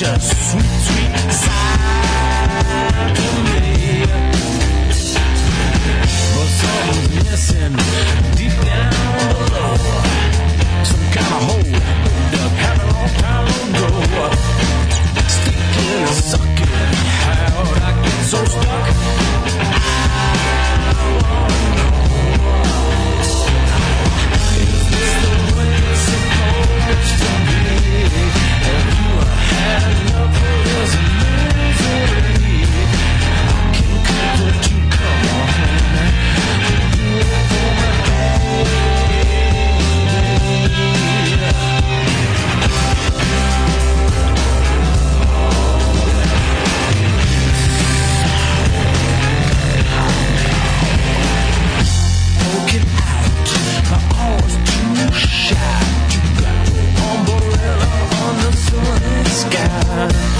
just sweet, sweet side to me. But something's missing deep down below. Some kind of hole dug out a long time ago. Sticking, and sucking, how'd I get so stuck? I wanna know. Is this the way it's supposed to be? I God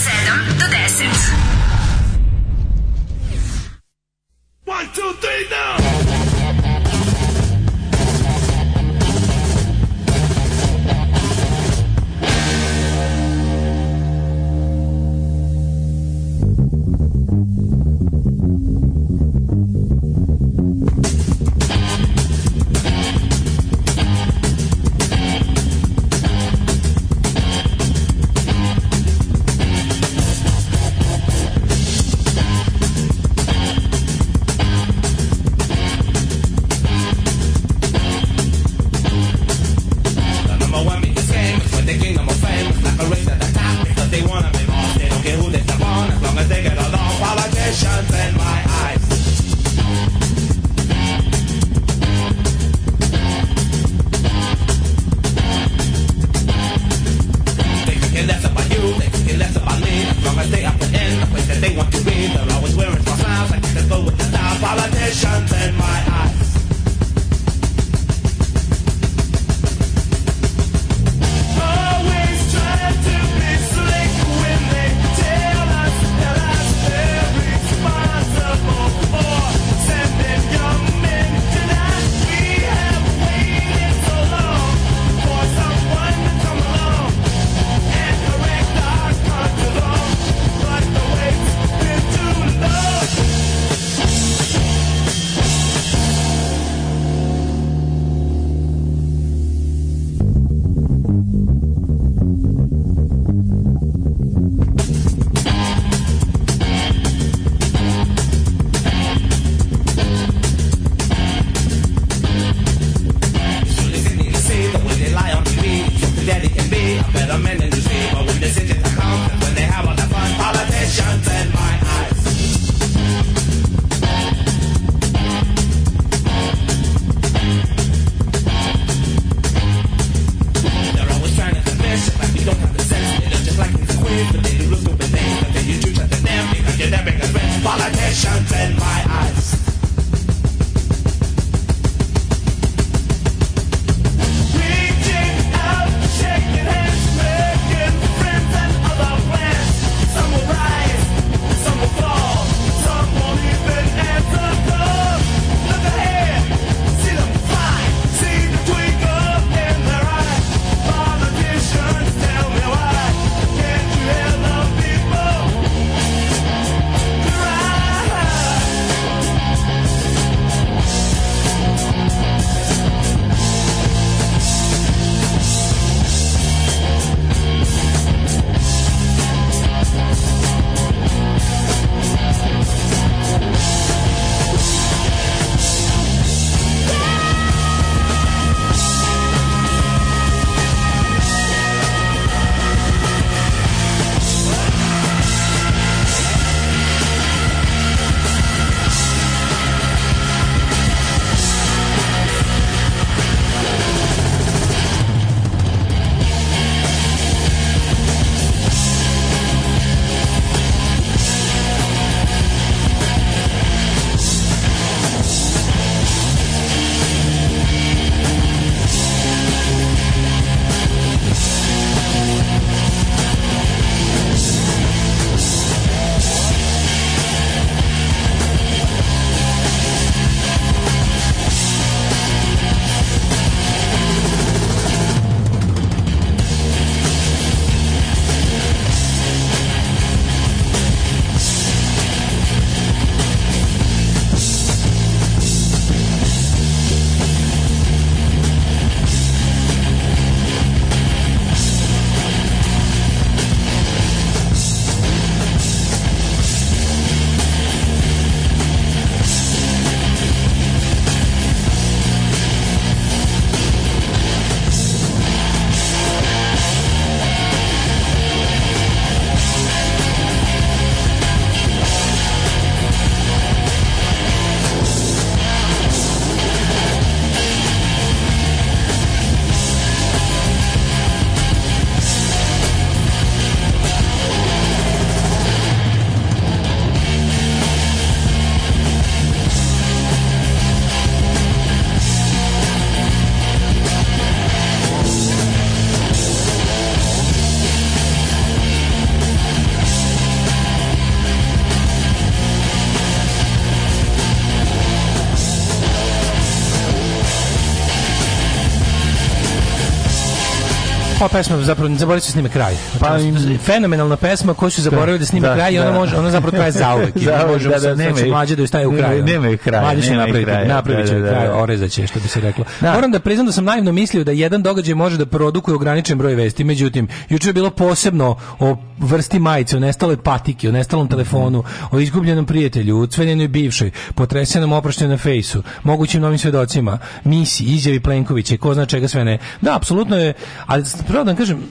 pesma, zapravo zaboravili su snime kraj. Pa da. Fenomenalna pesma koju su da. zaboravili da snime da, kraj i ona, da. može, ona zapravo traje zauvek. zauvek da, da, nema, znači, mlađe da ostaje u kraju. Nema je kraja. Mlađe će napraviti, napravit će kraj, orezaće, što bi se reklo. Moram da priznam da sam naivno mislio da jedan događaj može da produkuje ograničen broj vesti. Međutim, juče je bilo posebno o vrsti majice, o nestaloj patike, o nestalom mhm. telefonu, o izgubljenom prijatelju, o bivšoj, potresenom oproštenju na fejsu, mogućim novim svedocima, misi, izjavi Plenkovića, ko zna čega sve ne. Da, apsolutno je, ali da vam kažem, e,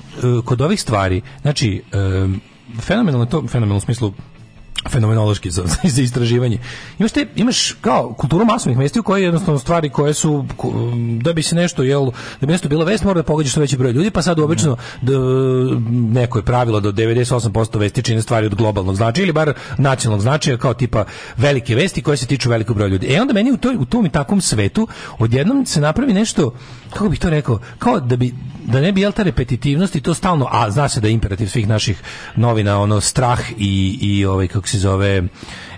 kod ovih stvari, znači, e, fenomenalno to, fenomenalno u smislu fenomenološki za, za istraživanje. Imaš te, imaš kao kulturu masovnih mjesta u kojoj jednostavno stvari koje su mm, da bi se nešto jel da bi nešto bila vest mora da pogađa što veći broj ljudi, pa sad obično mhm. da, neko je pravilo da 98% vesti čine stvari od globalnog značaja ili bar nacionalnog značaja kao tipa velike vesti koje se tiču velikog broja ljudi. E onda meni u toj u tom i takvom svetu odjednom se napravi nešto kako bih to rekao, kao da bi da ne bi jel ta repetitivnost i to stalno, a zna se da je imperativ svih naših novina ono strah i i ovaj kako se zove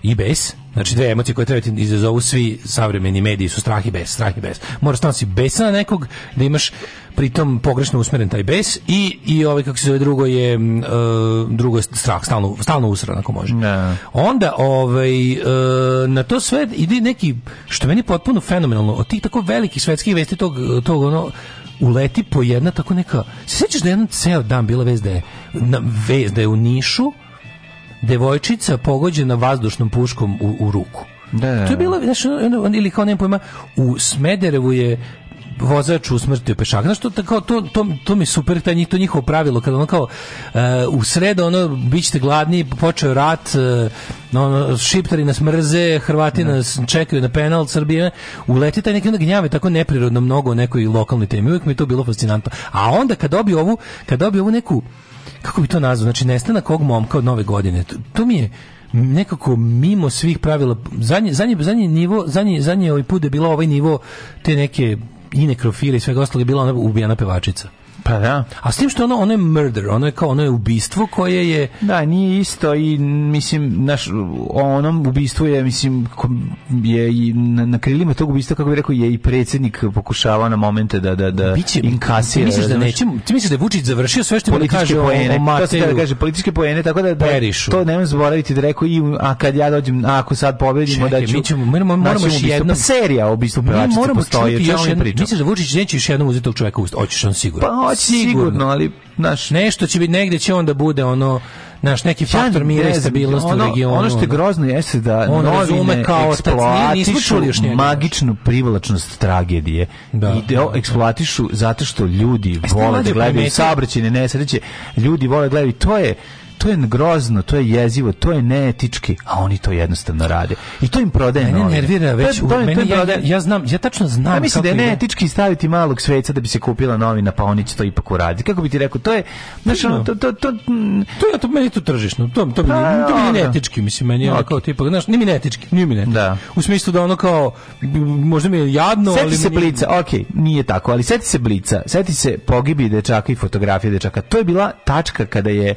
i e bes, Znači dve emocije koje treba da izazovu svi savremeni mediji su strah i bes, strah i bes. Moraš stalno da si besan na nekog, da imaš pritom pogrešno usmeren taj bes i i ovaj kako se zove drugo je uh, drugo je strah, stalno stalno usran ako može. Ne. Onda ovaj uh, na to sve ide neki što meni potpuno fenomenalno od tih tako velikih svetskih vesti tog tog ono uleti po jedna tako neka. Sećaš da jedan ceo dan bila vez da je na vez da je u Nišu devojčica pogođena vazdušnom puškom u, u ruku. Da, da, To je bilo, znaš, ili kao nema pojma, u Smederevu je vozač usmrtio pešaka. Znaš, to, to, to, to mi je super, taj to njihovo pravilo, kada ono kao, uh, u sredo, ono, bit ćete gladni, počeo rat, uh, ono, šiptari nas mrze, Hrvati ne. Da. nas čekaju na penal, Srbije, uleti taj neki onda gnjave, tako neprirodno mnogo o nekoj lokalnoj temi. Uvijek mi je to bilo fascinantno. A onda kad dobio ovu, kad dobio ovu neku, kako bi to nazvao, znači nestanak kog momka od nove godine. To, to mi je nekako mimo svih pravila zadnji zadnji zadnji nivo zadnji zadnji ovaj put je bilo ovaj nivo te neke i nekrofile i svega ostalog je bila ona ubijena pevačica Pa da. A s tim što ono, ono je murder, ono je kao ono je ubistvo koje je... Da, nije isto i mislim, naš, onom ubistvu je, mislim, je i na, na krilima tog ubistva, kako bi rekao, je i predsjednik pokušavao na momente da, da, da Biće, inkasira. Ti misliš da, da ti misliš da je Vučić završio sve što mu da kaže poene, o, o da Mateju. To se da kaže, političke poene, tako da, da perišu. to nemam zaboraviti da rekao i, a kad ja dođem, a ako sad pobedimo, Čekaj, da ću... Mi da ćemo, moramo, moramo znači, još pa jednom... serija o ubistvu pevačice postoje, čemu mi pričamo? Misliš da Vučić neće još jednom uzeti tog čoveka u usta? Hoćeš on sigurno. Pa, hoće sigurno, sigurno ali naš nešto će biti negde će on da bude ono naš neki faktor mira i stabilnosti ono, u regionu. Ono što je grozno jeste da on razume kao eksploatišu magičnu privlačnost tragedije. Da, I da, eksploatišu zato što ljudi vole da gledaju saobraćajne nesreće, ljudi vole da gledaju to je to je grozno, to je jezivo, to je neetički, a oni to jednostavno rade. I to im prodaje Mene nervira već, to, to, to meni, ja, ja, znam, ja tačno znam. Ja mislim da je neetički staviti malog sveca da bi se kupila novina, pa oni će to ipak uraditi. Kako bi ti rekao, to je, znaš, ono, pa da. to, to, to, to, ja to meni to tržišno, to, to, pa, to mi je neetički, mislim, meni je okay. kao tipa, znaš, nije mi neetički, nije mi neetički. Da. U smislu da ono kao, možda mi je jadno, seti ali... se blica, okej, okay, nije tako, ali seti se blica, seti se pogibi dečaka i fotografije dečaka. To je bila tačka kada je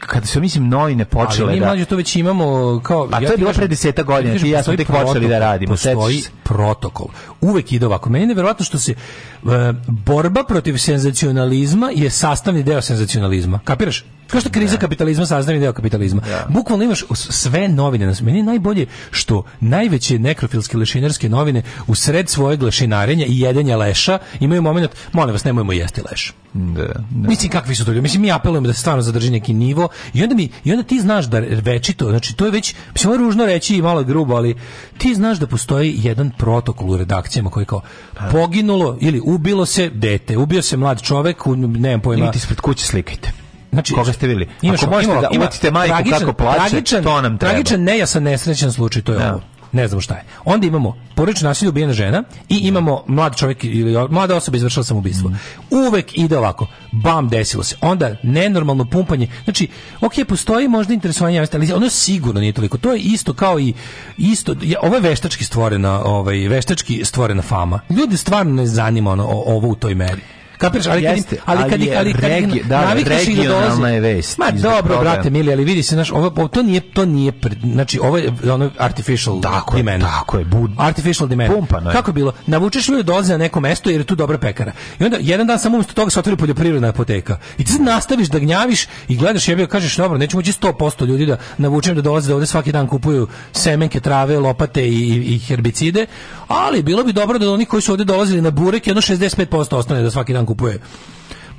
kada su mislim novine počele ali mi da to već imamo kao pa ja je bilo pre 10 godina ti znači, ja sam tek počeli da radimo postoji Setiš. protokol uvek ide ovako meni je neverovatno što se uh, borba protiv senzacionalizma je sastavni deo senzacionalizma kapiraš Kao što kriza da. kapitalizma sastavni deo kapitalizma. Da. Bukvalno imaš sve novine. Meni je najbolje što najveće nekrofilske lešinarske novine u sred svojeg lešinarenja i jedenja leša imaju moment, molim vas, nemojmo jesti leš. Da, da. Mislim kakvi su to ljudi. Mislim mi apelujemo da se stvarno zadrži neki nivo i onda mi i onda ti znaš da večito, znači to je već mislim ovo ružno reći i malo grubo, ali ti znaš da postoji jedan protokol u redakcijama koji kao pa. poginulo ili ubilo se dete, ubio se mlad čovek, nemam pojma. Idite ispred kuće slikajte. Znači, koga ste vidjeli? Imaš, Ako možete ima, da uvatite majku tragičan, kako plače, tragičan, to nam treba. Tragičan, ne, ja sam nesrećan slučaj, to je ja. Da. ovo ne znam šta je. Onda imamo porodično nasilje ubijena žena i da. imamo mlad čovjek ili mlada osoba izvršila sam ubistvo. Mm. Uvek ide ovako, bam, desilo se. Onda nenormalno pumpanje. Znači, ok, postoji možda interesovanje javnosti, ali ono sigurno nije toliko. To je isto kao i isto, ovo je veštački stvorena, ovaj, veštački stvorena fama. Ljudi stvarno ne zanima ono, ovo u toj meri. Kapiraš, ali kad im, ali kad ali kad da, da regionalna je vest. Ma dobro, brate mili, ali vidi se, naš ovo to nije to nije znači ovo je ono artificial tako demand. Je, tako je, bud. Artificial demand. Pumpano je. Kako je bilo? Navučeš ljude dolaze da na neko mesto jer je tu dobra pekara. I onda jedan dan samo umesto toga se otvori poljoprivredna apoteka. I ti nastaviš da gnjaviš i gledaš jebe kažeš dobro, nećemo ići 100% ljudi da navučem da dolaze da ovde svaki dan kupuju semenke trave, lopate i, i herbicide, ali bilo bi dobro da oni koji su ovde dolazili na burek jedno 65% ostane da svaki dan stan kupuje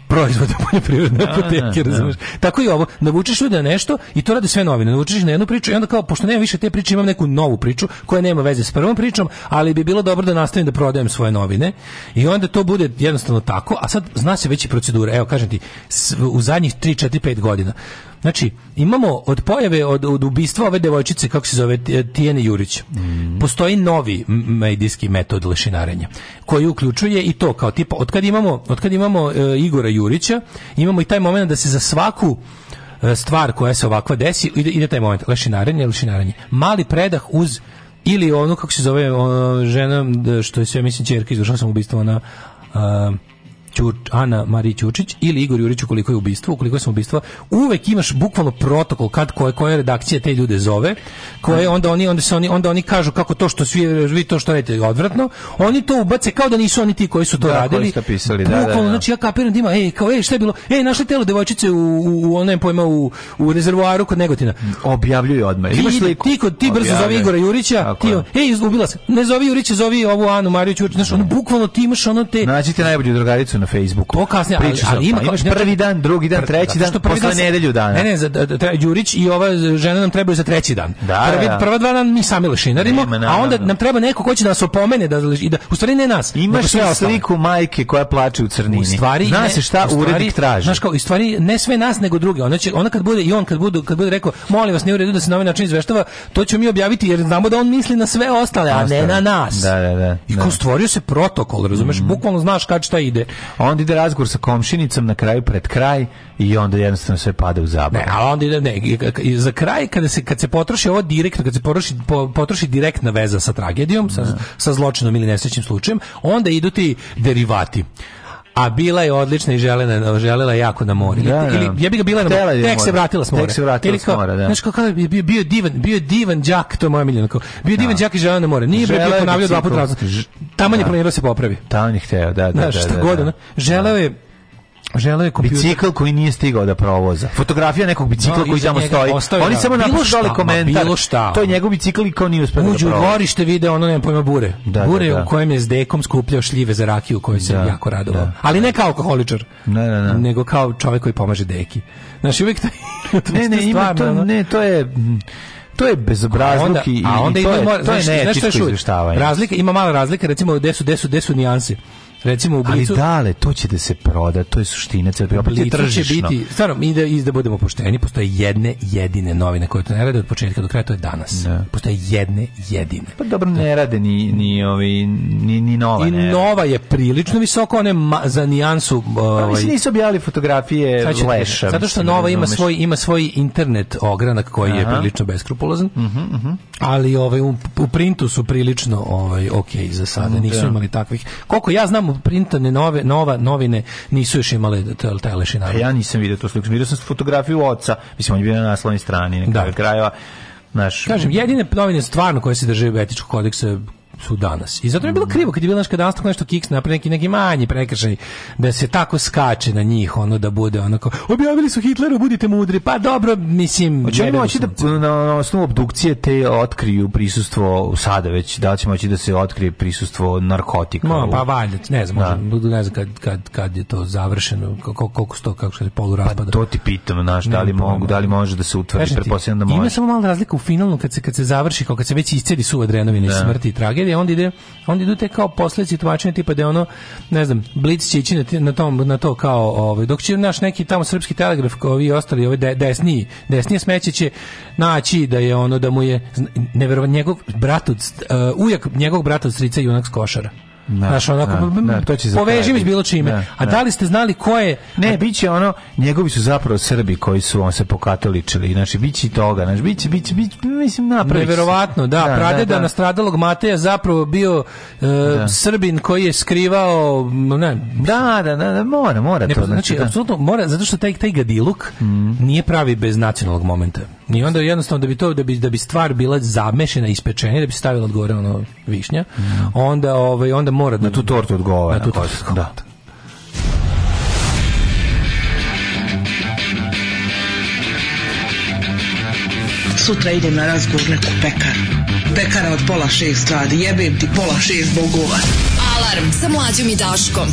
proizvode poljoprivredne da, apoteke, da, da. razumeš? Tako i ovo, navučeš ljude na nešto i to rade sve novine. Navučeš na jednu priču i onda kao, pošto nema više te priče, imam neku novu priču koja nema veze s prvom pričom, ali bi bilo dobro da nastavim da prodajem svoje novine i onda to bude jednostavno tako, a sad zna se već procedura. Evo, kažem ti, u zadnjih 3, 4, 5 godina Znači, imamo od pojave, od, od ubistva ove devojčice, kako se zove, Tijene Jurić, mm. postoji novi medijski metod lešinarenja, koji uključuje i to, kao tipa, od kad imamo, od kad imamo e, Igora Jurića, imamo i taj moment da se za svaku e, stvar koja se ovakva desi, ide, ide taj moment, lešinarenje, lešinarenje. Mali predah uz ili ono, kako se zove, ono, žena, da, što je sve, mislim, čerka, izvršila sam ubistvo, ona... E, Ćur, Ana Mariji Ćurčić ili Igor Jurić koliko je ubistvo, koliko smo ubistva, uvek imaš bukvalno protokol kad koje koja redakcija te ljude zove, koje onda oni onda se oni onda oni kažu kako to što svi vi to što radite odvratno, oni to ubace kao da nisu oni ti koji su to da, radili. Koji pisali, da, bukvalno, da, da, znači ja kapiram da ima, ej, kao ej, šta je bilo? Ej, našli telo devojčice u u, u onem pojma u, u rezervoaru kod Negotina. Objavljuju odmah. Imaš ti, ti, kod, ti brzo zove Igora Jurića, ti, ej, izgubila se. Ne zovi Jurića, zovi ovu Anu Mariju Ćurčić, znači on bukvalno ti imaš ono te Nađite najbolju drugaricu na na Facebooku. To kasnije, ali, ali ima, imaš prvi dan, drugi dan, treći dan, posle nedelju dana. Ne, ne, za, Đurić i ova žena nam trebaju za treći dan. Da, prvi, da. Prva dva dana mi sami lešinarimo, a onda nam treba neko ko će da nas opomene da, i da u stvari ne nas. Imaš sve sliku majke koja plače u crnini. U stvari, Zna se šta urednik traži. Znaš kao, u stvari ne sve nas nego druge. Ona će ona kad bude i on kad bude kad bude rekao, molim vas, ne u redu da se na ovaj način izveštava, to ćemo mi objaviti jer znamo da on misli na sve ostale, a ne na nas. Da, da, da. I ko da. stvorio se protokol, razumeš? Mhm. Bukvalno znaš kad šta ide. Onda ide razgovor sa komšinicom na kraju pred kraj i onda jednostavno sve pada u zabavu. Ne, a onda ide ne, za kraj kada se kad se potroši ovo direktno, kad se potroši po, potroši direktna veza sa tragedijom, sa, sa zločinom ili nesrećnim slučajem, onda idu ti derivati a bila je odlična i želena, želela je jako na da more. Da, da. Ili, ja bi ga bila na more. Da Tek se vratila s mora. Tek se vratila Ili kao, s mora, da. Znaš, kao, kao, bio, bio divan, bio divan đak, to je moja miljena. Kao, bio da. divan đak i želena na more. Nije bio ponavljao dva puta. Tamo je planirao se popravi. Tamo je hteo, da, da, da. Znaš, šta god, želeo je Želeo je kompjuter. Bicikl koji nije stigao da provoza. Fotografija nekog bicikla no, da, koji tamo stoji. Oni da, samo napisali komentar. Bilo šta. To je njegov bicikl i kao nije uspeo da provoza. Uđu u dvorište video, ono nema pojma bure. Da, da bure da, da. u kojem je s dekom skupljao šljive za rakiju koju se da, jako radovao. Da. Ali ne kao alkoholičar. Ne, ne, ne. Nego kao čovjek koji pomaže deki. Znaš, uvijek to... ne, ne, ima to, ne, to je to je bezobrazluk i onda to, ima, to je, to je, je nečisto Razlika, ima mala razlika, recimo, gde su, gde su, gde su nijanse recimo u Blicu. Ali dale, to će da se proda, to je suština, to je opet Će biti, stvarno, mi da, da budemo pošteni, postoje jedne jedine novine koje to ne rade od početka do kraja, to je danas. Da. Postoje jedne jedine. Pa dobro, ne rade ni, ni, ovi, ni, ni nova. I ne nova je prilično visoko, one ma, za nijansu... Pa ovaj, mislim, nisu objavili fotografije sad leša. Zato što nova ima svoj, ima svoj internet ogranak koji Aha. je prilično beskrupulozan, uh -huh, uh -huh. ali ovaj, u, u, printu su prilično ovaj, ok za sada, da. nisu da. imali takvih. Koliko ja znam, tamo printane nove, nova novine nisu još imale telešina. lešinara. Ja nisam video to sliku, vidio sam fotografiju oca, mislim, on je bio na naslovnoj strani, na da. kraju krajeva. Naš... Kažem, jedine novine stvarno koje se drže etičkog kodeksa su danas. I zato mi je bilo krivo kad je bilo naš kad nastavak nešto kiks napravi neki neki manji prekršaj da se tako skače na njih ono da bude onako objavili su Hitleru budite mudri. Pa dobro, mislim, hoće moći da na, na osnovu obdukcije te otkriju prisustvo sada već da će moći da se otkrije prisustvo narkotika. No, pa valjda, ne znam, da. možda, ne znam kad, kad, kad je to završeno, koliko koliko sto kako se polu raspada. Pa to ti pitam, znaš, da li mogu, da li može da se utvrdi, pretpostavljam da može. Ima samo mala razlika u finalnom kad se kad se završi, kao kad se već iscedi suva drenovina i da. smrti i tragedije serije, onda ide onda idu te kao posledice tumačenja tipa da je ono ne znam, Blitz će ići na, tom, na to kao ovaj dok će naš neki tamo srpski telegraf ovi i ostali ovaj de, desni desnije smeće će naći da je ono da mu je neverovatno njegov brat od, uh, ujak njegov brat od strica junak s košara. Ne, da, Znaš, da, onako, ne, da, ne, mm, to će poveži mi bilo čime. A da li ste znali ko je... Ne, a... bit će ono, njegovi su zapravo Srbi koji su on se pokatoličili. Znači, bit će i toga. Znači, bit će, bit će, bit će, mislim, napraviti. Neverovatno, da. da pradeda da, nastradalog Mateja zapravo bio uh, Srbin koji je skrivao... Ne, mislim, da, da, da, mora, mora to. Pa, znači, znači apsolutno mora, zato što taj, taj gadiluk mm. nije pravi bez nacionalnog momenta. I onda jednostavno da bi to da bi da bi stvar bila zamešena ispečena da bi stavila odgore ono višnja, mm. onda ovaj onda mora na tu da- tortu odgovara. Na tu tortu. Pa da. da. Sutra idem na razgovor neku pekaru. Pekara od pola šest radi, jebem ti pola šest bogova. Alarm sa mlađom i Daškom.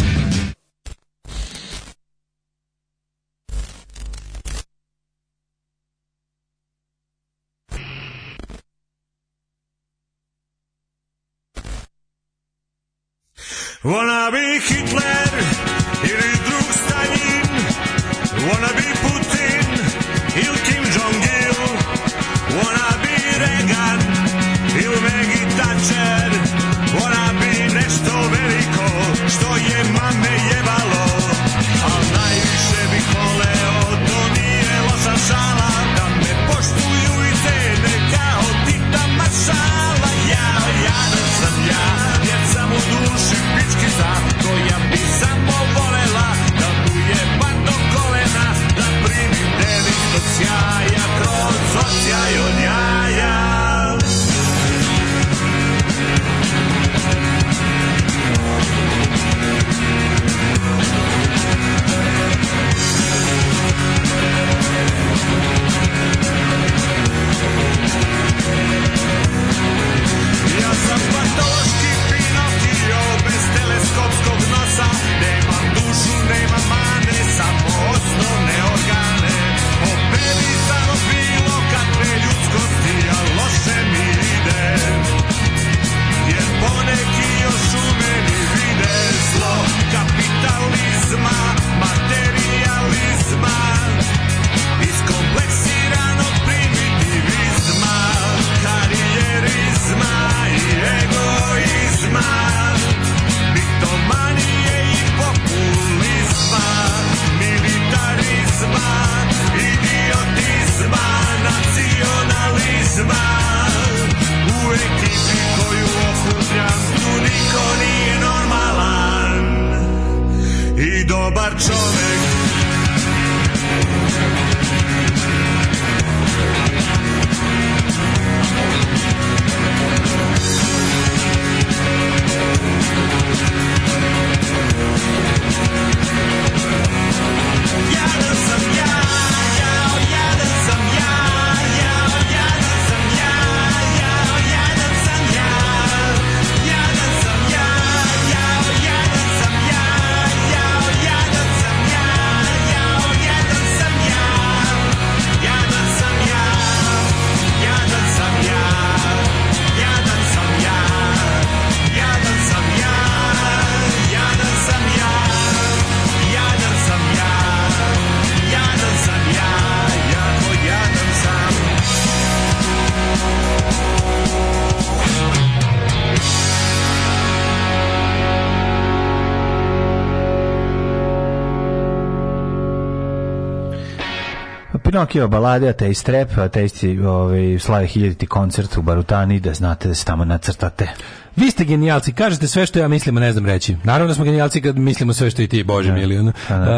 Pinokio balade, te i strep, te isti ovaj, slave hiljaditi koncert u Barutani, da znate da se tamo nacrtate. Vi ste genijalci, kažete sve što ja mislimo, ne znam reći. Naravno da smo genijalci kad mislimo sve što i ti, Bože ne, da. milion. A, pa, da.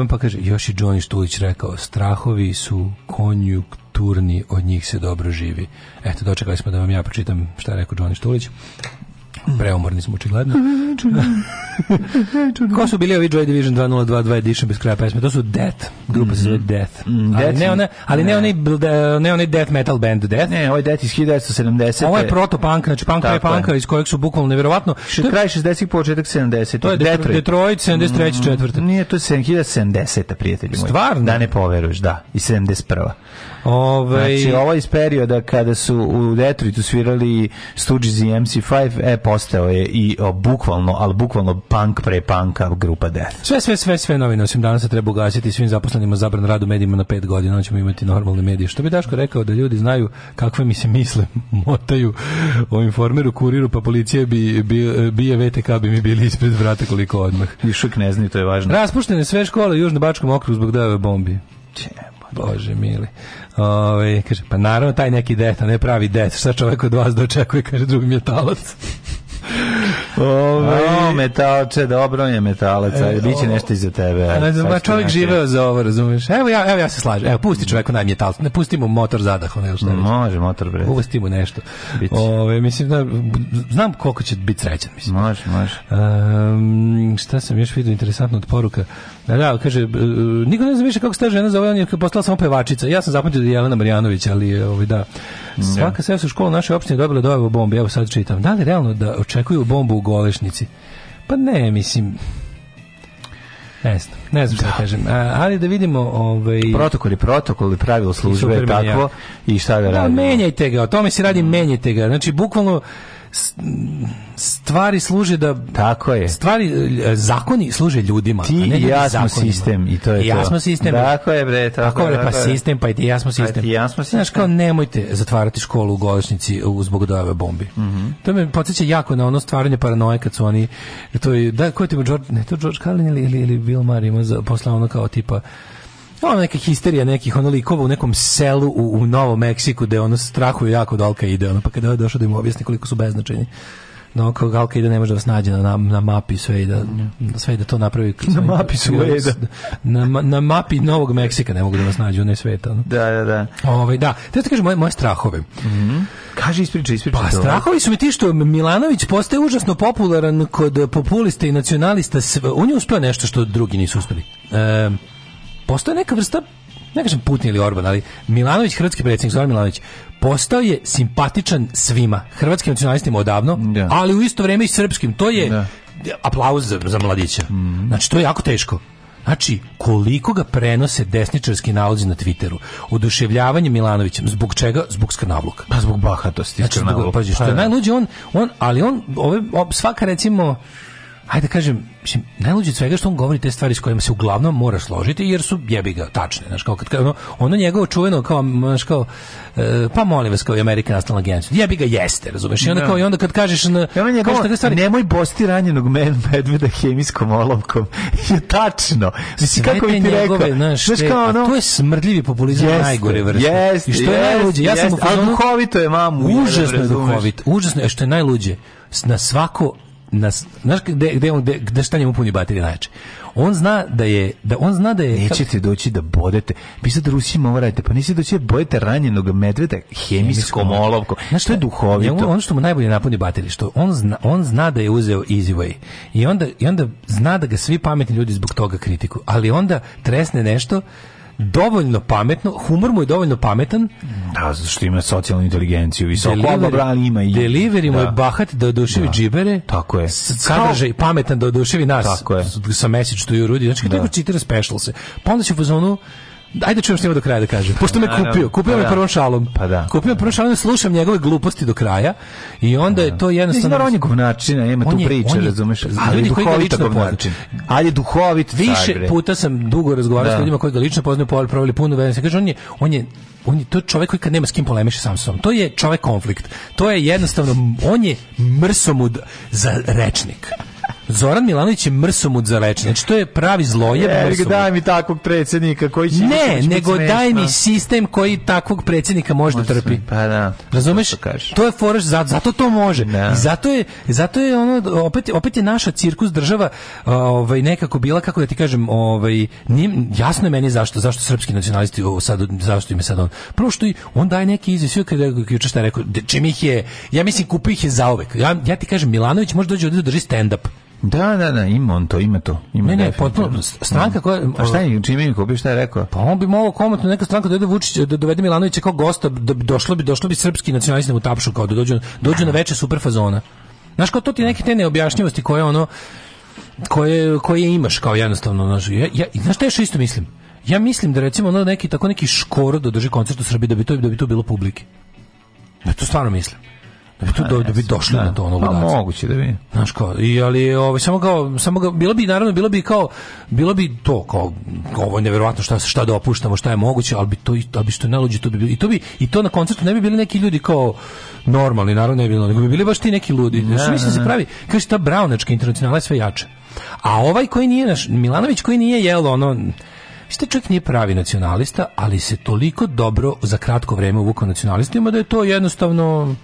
ehm, pa kaže, još i Johnny Štulić rekao, strahovi su konjukturni, od njih se dobro živi. Eto, dočekali smo da vam ja pročitam šta je rekao Johnny Štulić. Preumorni smo očigledno. Ko su bili ovi Joy Division 2022 Edition bez kraja pesme? To su Death grupa se zove mhm. Death. Mm, ali ne ona, ali ne, onaj da, ne onaj death metal band Death. Ne, ovaj Death iz 1970. Ovo je proto punk, znači punk je panka iz kojeg su bukvalno neverovatno. Što kraj 60-ih početak 70-ih. To je Detroit, Detroit 73. Mhm. četvrte. Nije to je 70 prijatelji moji. Stvarno? Da ne poveruješ, da. I 71. Ovaj Znači, ovaj iz perioda kada su u Detroitu svirali Stooges i MC5, e, postao je i o, bukvalno, al bukvalno punk pre punka grupa Death. Sve, sve, sve, sve novine, osim danas se treba ugasiti svim zaposlenim građanima zabran rad u medijima na 5 godina, onda ćemo imati normalne medije. Što bi Daško rekao da ljudi znaju kakve mi se misle motaju o informeru, kuriru, pa policija bi, bi, je VTK bi mi bili ispred vrata koliko odmah. Još uvijek ne znaju, to je važno. Raspuštene sve škole u Južno-Bačkom okrugu zbog dave bombi. Bože mili. Ove, kaže, pa naravno taj neki det, ne pravi det. Šta čovjek od vas dočekuje, kaže drugi metalac. Ove... O, metalče, dobro je metalaca, e, biće nešto iza tebe. A, ne znam, čovjek neke... živeo za ovo, razumiješ? Evo ja, evo ja se slažem, evo pusti čoveku naj metal, ne pusti mu motor zadah, ne znam. Može motor bre. Uvrsti mu nešto. Bić. Ove, mislim da znam koliko će biti srećan, mislim. Može, može. Um, šta sam još vidio interesantno od poruka? Da, da, kaže, e, niko ne zna više kako se ta žena zove, on je postala samo pevačica. Ja sam zapamtio da je Jelena Marjanović, ali e, ovaj, da. Mm, Svaka u škola naše opštine dobila dojavu bombe, evo sad čitam. Da li realno da očekuju bombu u Golešnici? Pa ne, mislim, ne znam, ne znam šta da. da. kažem. A, ali da vidimo... Ovaj... Protokol je protokol i pravilo službe je tako. i šta da, da radimo. Da, menjajte ga, o tome se radi, mm. menjajte ga. Znači, bukvalno, stvari služe da tako je. Stvari zakoni služe ljudima, ti a ne da i ja smo sistem i to je I ja smo sistem. Tako je bre, tako. Tako bre, pa sistem, pa i ti ja smo pa sistem. ja smo sistem. Znaš kao nemojte zatvarati školu u godišnjici zbog dojave bombi. Mm -hmm. To me podseća jako na ono stvaranje paranoje kad su oni to je da ko je to George, ne to George Carlin ili ili, ili Bill Maher ima za posle ono kao tipa To pa neka histerija nekih ono likova u nekom selu u, u Novom Meksiku gde ono strahuju jako da ide, ono, pa kada je došao da im objasni koliko su beznačajni no kao Galka da ide ne može da vas nađe na, na mapi sve i da, da, sve i da to napravi na mapi su na, na mapi Novog Meksika ne mogu da vas nađu ne sveta no. da da da ovaj da te da kažem moje moje strahove mm -hmm. Kaži, ispriča ispričaj. Pa, strahovi su mi ti što Milanović postaje užasno popularan kod populista i nacionalista. On je uspio nešto što drugi nisu uspeli. e, postoje neka vrsta ne kažem Putin ili Orban, ali Milanović, hrvatski predsjednik Zoran Milanović, postao je simpatičan svima, hrvatskim nacionalistima odavno, da. ali u isto vrijeme i srpskim. To je da. aplauz za, za mladića. Mm. Znači, to je jako teško. Znači, koliko ga prenose desničarski nalazi na Twitteru? Oduševljavanje Milanovićem. Zbog čega? Zbog skrnavluka. Pa zbog bahatosti. Znači, zbog, pa, što je da. najluđe, on, on, ali on, ove, svaka recimo, ajde da kažem, mislim, najluđe od svega što on govori te stvari s kojima se uglavnom mora složiti, jer su jebiga tačne, znaš, kao kad, kad ono, ono njegovo čuveno, kao, znaš, kao, e, pa molim vas, kao i American National Agency, jebi jeste, razumeš, i onda, da. kao, i onda kad kažeš, na, ja, on je kao, kao stvari, nemoj bosti ranjenog medveda hemijskom olovkom, je tačno, mislim, kako bi ti rekao, znaš, znaš, kao, ono, to je smrdljivi populizam jeste, najgore vrste, jeste, i što je jeste, najluđe, ja sam jeste, u fazonu, je mamu, užasno je duhovit, užasno je, što je najluđe, na svako na, znaš gde, gde, on, gde, gde šta njemu puni baterije najče. On zna da je, da on zna da je... Nećete doći da bodete, vi sad Rusima ovo pa nisi doći da bodete ranjenog medveda hemijskom olovkom. Znaš što je duhovito? Ja, on, ono što mu najbolje napuni baterije, što on zna, on zna da je uzeo easy way. I onda, I onda zna da ga svi pametni ljudi zbog toga kritikuju, ali onda tresne nešto dovoljno pametno, humor mu je dovoljno pametan. Da, zato što ima socijalnu inteligenciju, visoko obobran ima i... Delivery mu je da. bahat da oduševi da. džibere. Tako je. Sadržaj pametan da oduševi nas. Tako je. Sa message to you Rudy. Znači, kad da. čitira special se. Pa onda će u fazonu Ajde da čujem što ima do kraja da kaže. Pošto me pa kupio, kupio me pa da. prvom šalom. Pa da. Kupio me prvom šalom, slušam njegove gluposti do kraja i onda pa je da. to jednostavno... Mislim, on je govnačina, ima tu priče, razumeš? Ali ljudi koji ga lično poznaju. Ali je duhovit Više puta sam dugo razgovarao s ljudima koji ga lično poznaju, proveli puno vedenja. Kaže, on je, on je on je to čovjek koji kad nema s kim polemiše sam sobom. To je čovjek konflikt. To je jednostavno on je mrsomud za rečnik. Zoran Milanović je mrsomud za reč. Znači to je pravi zlojeb. E, daj mi takvog predsjednika koji će Ne, će nego daj mi sistem koji takvog predsjednika može, da trpi. Pa da. Razumeš? To, to je foraš zato, zato to može. Da. I zato je zato je ono opet opet je naša cirkus država ovaj nekako bila kako da ti kažem, ovaj njim, jasno je meni zašto zašto srpski nacionalisti o, sad zašto im je sad on. Prvo što i on daje neki izjave kada juče šta rekao, čim ih je ja mislim kupi ih je zauvek. Ja ja ti kažem Milanović može dođe ovde da drži stand up. Da, da, da, ima on to, ima to. Ima ne, ne, potpuno. Da. Stranka koja... A šta je, čime im kupio, šta je rekao? Pa on bi mogao komotno neka stranka da Vučić, da dovede Milanovića kao gosta, da došlo bi, došlo bi srpski nacionalisti u tapšu, kao da dođu, dođu na veče superfazona. Znaš, kao to ti neke te neobjašnjivosti koje ono, koje, koje imaš kao jednostavno. Znaš, ja, ja, znaš šta još isto mislim? Ja mislim da recimo ono neki, tako neki škoro da drži koncert u Srbiji, da bi to, da bi to bilo publike. Ja to stvarno mislim. Da-, da bi tu do, da bi došli na to ono ludaci. Pa moguće da bi. Znaš kao, i, ali ovaj, samo kao, samo kao, bilo bi, naravno, bilo bi kao, bilo bi to, kao, ovo je neverovatno šta, šta da opuštamo, šta je moguće, ali bi to, i da bi što najluđe, to bi bilo, i to bi, i to na koncertu ne bi bili neki ljudi kao, normalni, naravno ne bi bilo, nego bi bili baš ti neki ludi. Ne, Što mislim da se pravi, kaže ta braunačka internacionala je sve jače. A ovaj koji nije naš, Milanović koji nije jelo ono, Šta čovjek nije pravi nacionalista, ali se toliko dobro za kratko vreme uvukao nacionalistima da je to jednostavno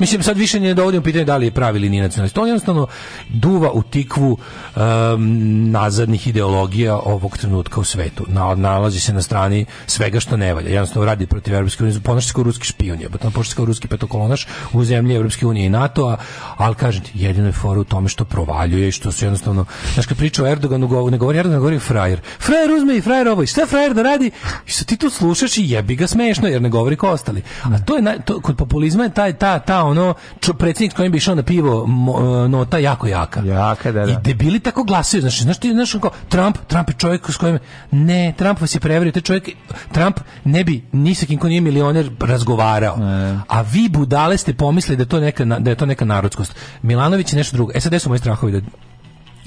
Mislim, sad više ne dovodim pitanje da li je pravi ili nije nacionalist. On jednostavno duva u tikvu um, nazadnih ideologija ovog trenutka u svetu. Na, nalazi se na strani svega što ne valja. Jednostavno radi protiv Evropske unije. Ponaša se kao ruski špion. Je, ponaša pošto kao ruski petokolonaš u zemlji Evropske unije i NATO-a. Ali kažem ti, jedino je fora u tome što provaljuje i što se jednostavno... Znaš, kad priča o Erdoganu, ne govori Erdogan, govori frajer. Frajer uzme i frajer ovo. I šta frajer da radi? I što ti tu slušaš i jebi ga smešno, jer ne govori ko ostali. A to je, na, to, kod populizma je taj, ta, ta ono čo, predsjednik kojim bi išao na pivo e, nota jako jaka. Jaka, da, da. I debili tako glasaju, znači, znači ti, znaš, kao, Trump, Trump je čovjek s kojim, ne, Trump vas je prevario, taj čovjek, Trump ne bi ni sa kim ko nije milioner razgovarao. Ne. A vi budale ste pomislili da, to neka, da je to neka narodskost. Milanović je nešto drugo. E sad, gde su moji strahovi da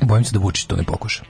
bojim se da Vučić to ne pokuša.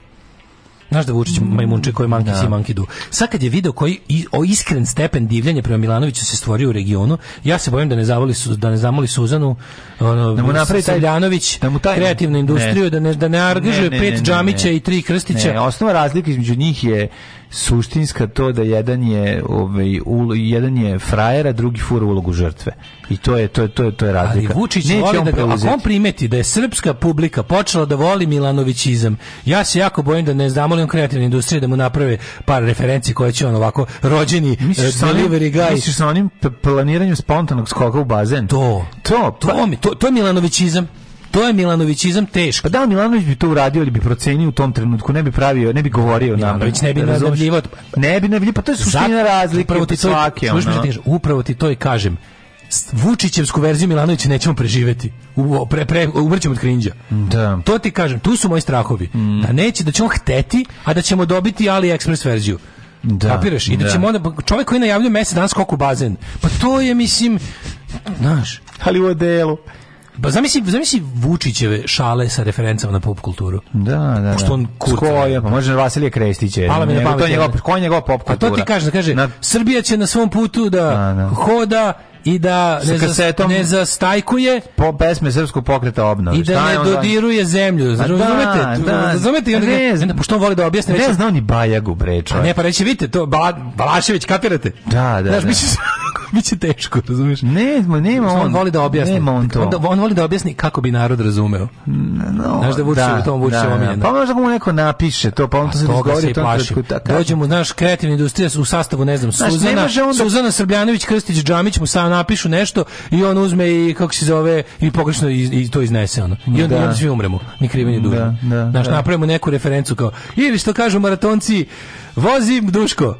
Znaš da Vučić majmunče koji manki da. si manki du. Sad kad je video koji o iskren stepen divljanja prema Milanoviću se stvorio u regionu, ja se bojim da ne zavoli su, da ne zamoli Suzanu, ono, da mu napravi taj Ljanović, da mu taj kreativnu industriju, ne. da ne da ne argažuje pet džamića i tri krstića. Ne, osnova razlike između njih je suštinska to da jedan je ovaj jedan je frajera, drugi fura ulogu žrtve. I to je to je to je to je razlika. Ali Vučić Neće voli on da ga, ako on primeti da je srpska publika počela da voli Milanovićizam, ja se jako bojim da ne znamo li on kreativne industrije da mu naprave par referenci koje će on ovako rođeni e, misliš uh, delivery guy. Misliš sa onim planiranjem spontanog skoka u bazen? To. To, to, pa- to, mi, to, to je Milanovićizam. To je Milanovićizam teško. Pa da, Milanović bi to uradio ili bi procenio u tom trenutku, ne bi pravio, ne bi govorio nam. Milanović ne bi najavljivao. Ne bi najavljivao, pa to je suština razlike. Upravo ti, to, upravo ti to i kažem. Vučićevsku verziju Milanovića nećemo preživeti. U, pre, pre, umrćemo od krinđa. Da. To ti kažem, tu su moji strahovi. Mm. Da neće, da ćemo hteti, a da ćemo dobiti AliExpress verziju. Da. Kapiraš? I da, da ćemo onda, čovjek koji najavljuje mjesec danas koliko bazen. Pa to je, mislim, znaš. Ali u odelu. Pa zamisli, zamisli Vučićeve šale sa referencama na pop kulturu. Da, da. da. Pošto on kurca. Ko je, pa može Vasilije Krestiće. Pala mi na pamet. To je njegov, ko je njegov pop kultura. A to ti kaže, kaže, na... Srbija će na svom putu da, da, da. hoda i da ne, kasetom, ne zastajkuje po pesme srpskog pokreta obnove i da ne dodiruje zemlju znači razumete da, da, da, da, da, pošto voli da objasni ne zna ni bajagu breča ne pa reći vidite to Balašević kapirate da da, da. Znaš, da biće teško, razumeš? Ne, ma nema on. On voli da objasni. Nema on to. Onda, on voli da objasni kako bi narod razumeo. No, znaš da Vučić da, u tom Vučić da, omiljeno. Pa možda mu neko napiše to, pa on to se izgovori. Da. Dođemo, znaš, kreativna industrija u sastavu, ne znam, znaš, Suzana, onda... Suzana Srbljanović, Krstić, Džamić mu sam napišu nešto i on uzme i, kako se zove, i pogrešno i, i to iznese. Ono. I onda, da. svi umremo, ni krivi ni dužni. Da, da, znaš, da. napravimo neku referencu kao, ili što kažu maratonci, vozim Duško,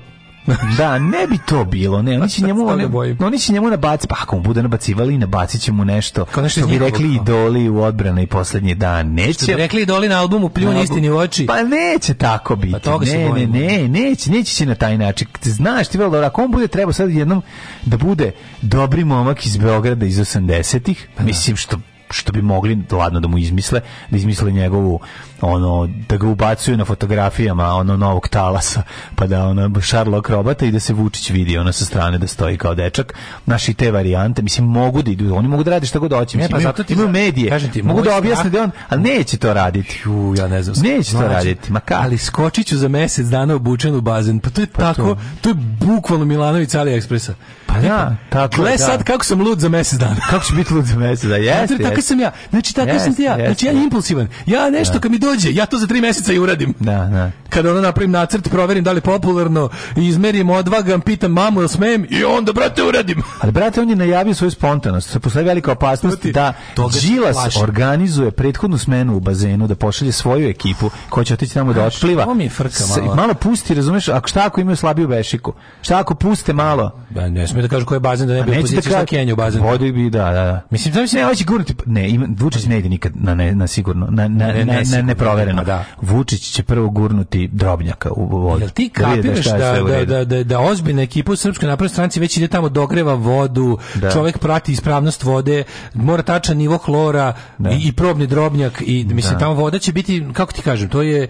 da, ne bi to bilo, ne, oni će njemu, ne, oni će njemu nabaciti, pa ako mu bude nabacivali, nabacit će mu nešto, Kao nešto što bi rekli idoli u odbrane i poslednji dan, neće. Što bi rekli idoli na albumu pljuni istini u oči. Pa neće tako biti, pa ne, ne, ne, neće, neće će na taj način, znaš ti velo, ako on bude trebao sad jednom da bude dobri momak iz Beograda iz 80-ih, pa da. mislim što što bi mogli ladno da mu izmisle, da izmisle njegovu ono da ga ubacuju na fotografijama ono novog talasa pa da ona Sherlock robata i da se Vučić vidi ona sa strane da stoji kao dečak naši te varijante mislim mogu da idu oni mogu da rade šta god hoće mislim ne, pa zato ti imaju medije ti, mogu da objasne da on ali neće to raditi ju ja ne znam neće to znači, raditi ma ka ali skočiću za mesec dana obučen u bazen pa to je pa tako to. to. je bukvalno Milanović Ali Ekspresa pa ja da, tako gle sad da. kako sam lud za mesec dana kako će biti lud za mesec dana jeste tako sam ja znači tako yes, sam ti ja yes, znači ja impulsivan ja nešto da. kad mi dođe dođe, ja to za 3 meseca i uradim. Da, da. Kada ono napravim nacrt, proverim da li je popularno, izmerim odvagam, pitam mamu da smem i onda, brate, uradim. Ali, brate, on je najavio svoju spontanost. Da se postoji velika opasnost Proti, da Đilas organizuje prethodnu smenu u bazenu, da pošalje svoju ekipu koja će otići tamo da otpliva. Ovo mi je frka malo. Malo pusti, razumeš, ako šta ako imaju slabiju bešiku? Šta ako puste malo? Da, ne smije da kažu ko je bazen da ne bi pa opozicija da šta Kenju bazen. Vodi bi, da, da, da. Mislim, da mi se ne hoće gurnuti. Ne, ima, Vučić ne ide nikad na, ne, na sigurno. Na, na, na, na, neprovereno. Da. Vučić će prvo gurnuti drobnjaka u vodu. Jel ti da kapiraš da, da, da, da, da ozbiljna ekipa u Srpskoj naprednoj stranci već ide tamo dogreva vodu, da. čovjek prati ispravnost vode, mora tačan nivo hlora da. i, i, probni drobnjak i mislim da. tamo voda će biti kako ti kažem, to je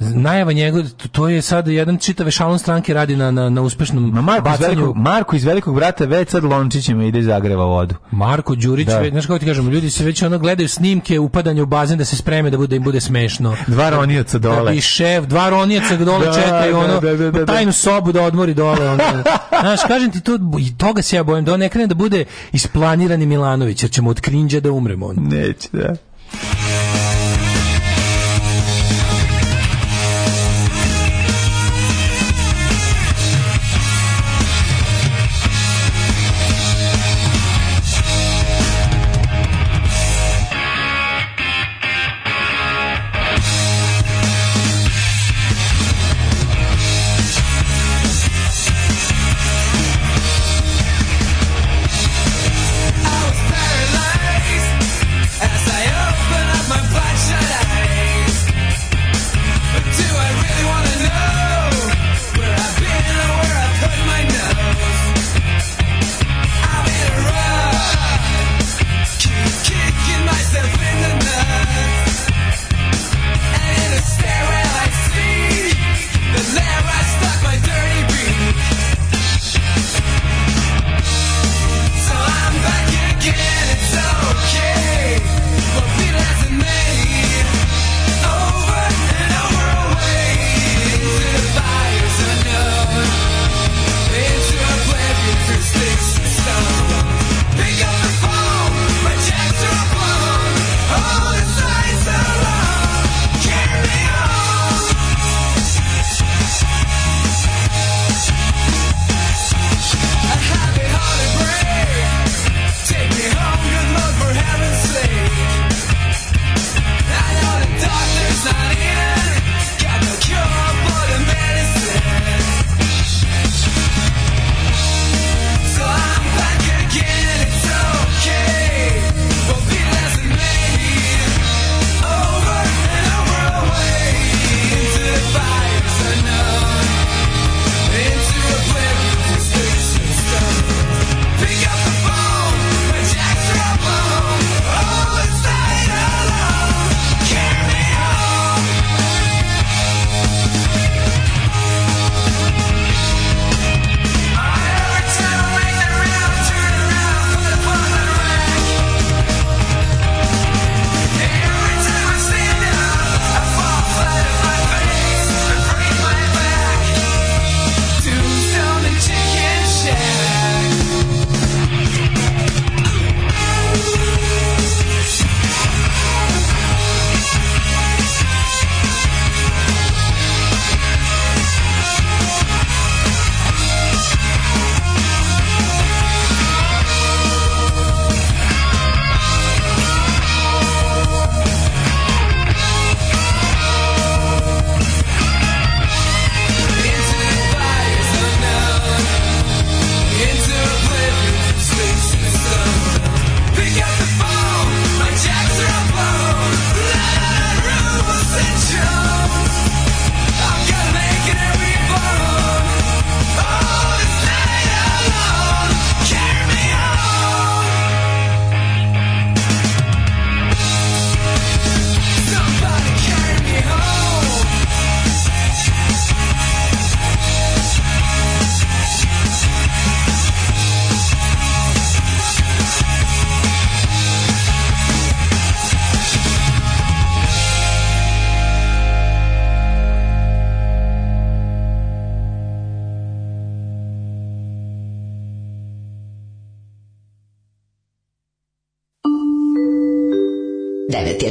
najava njegov, to je sad jedan čitave šalon stranke radi na na, na uspešnom Ma Marko bacanju. iz velikog, Marko iz velikog brata već sad lončićima ide zagreva vodu. Marko Đurić, da. Ve, znaš kako ti kažem, ljudi se već ono gledaju snimke upadanja u bazen da se spreme da bude im bude smešno smešno. Dva ronioca dole. Da, I šef, dva ronioca dole da, čekaju da, ono, da, da, pa da, da, tajnu sobu da odmori dole. Onda. Znaš, kažem ti, to, i toga se ja bojim, da on ne krene da bude isplanirani Milanović, jer ćemo od krinđa da umremo. Ono. Neće, da.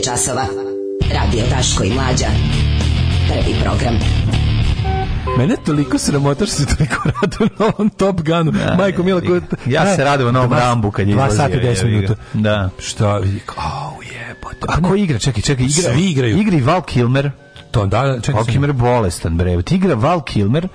časova. Radio Taško i Mlađa. Prvi program. Mene toliko sramota što se toliko radu na ovom Top Gunu. Da, Majko Mila, ko... Ja se radim na ovom Rambu kad je izlazio. 2 sata i 10 minuta. Da. Šta? Au, jebote. A ko igra? Čekaj, čekaj, igra. Svi igraju. Igri Val Kilmer. To, da, čekaj. Val Kilmer bolestan, bre. Igra Val Kilmer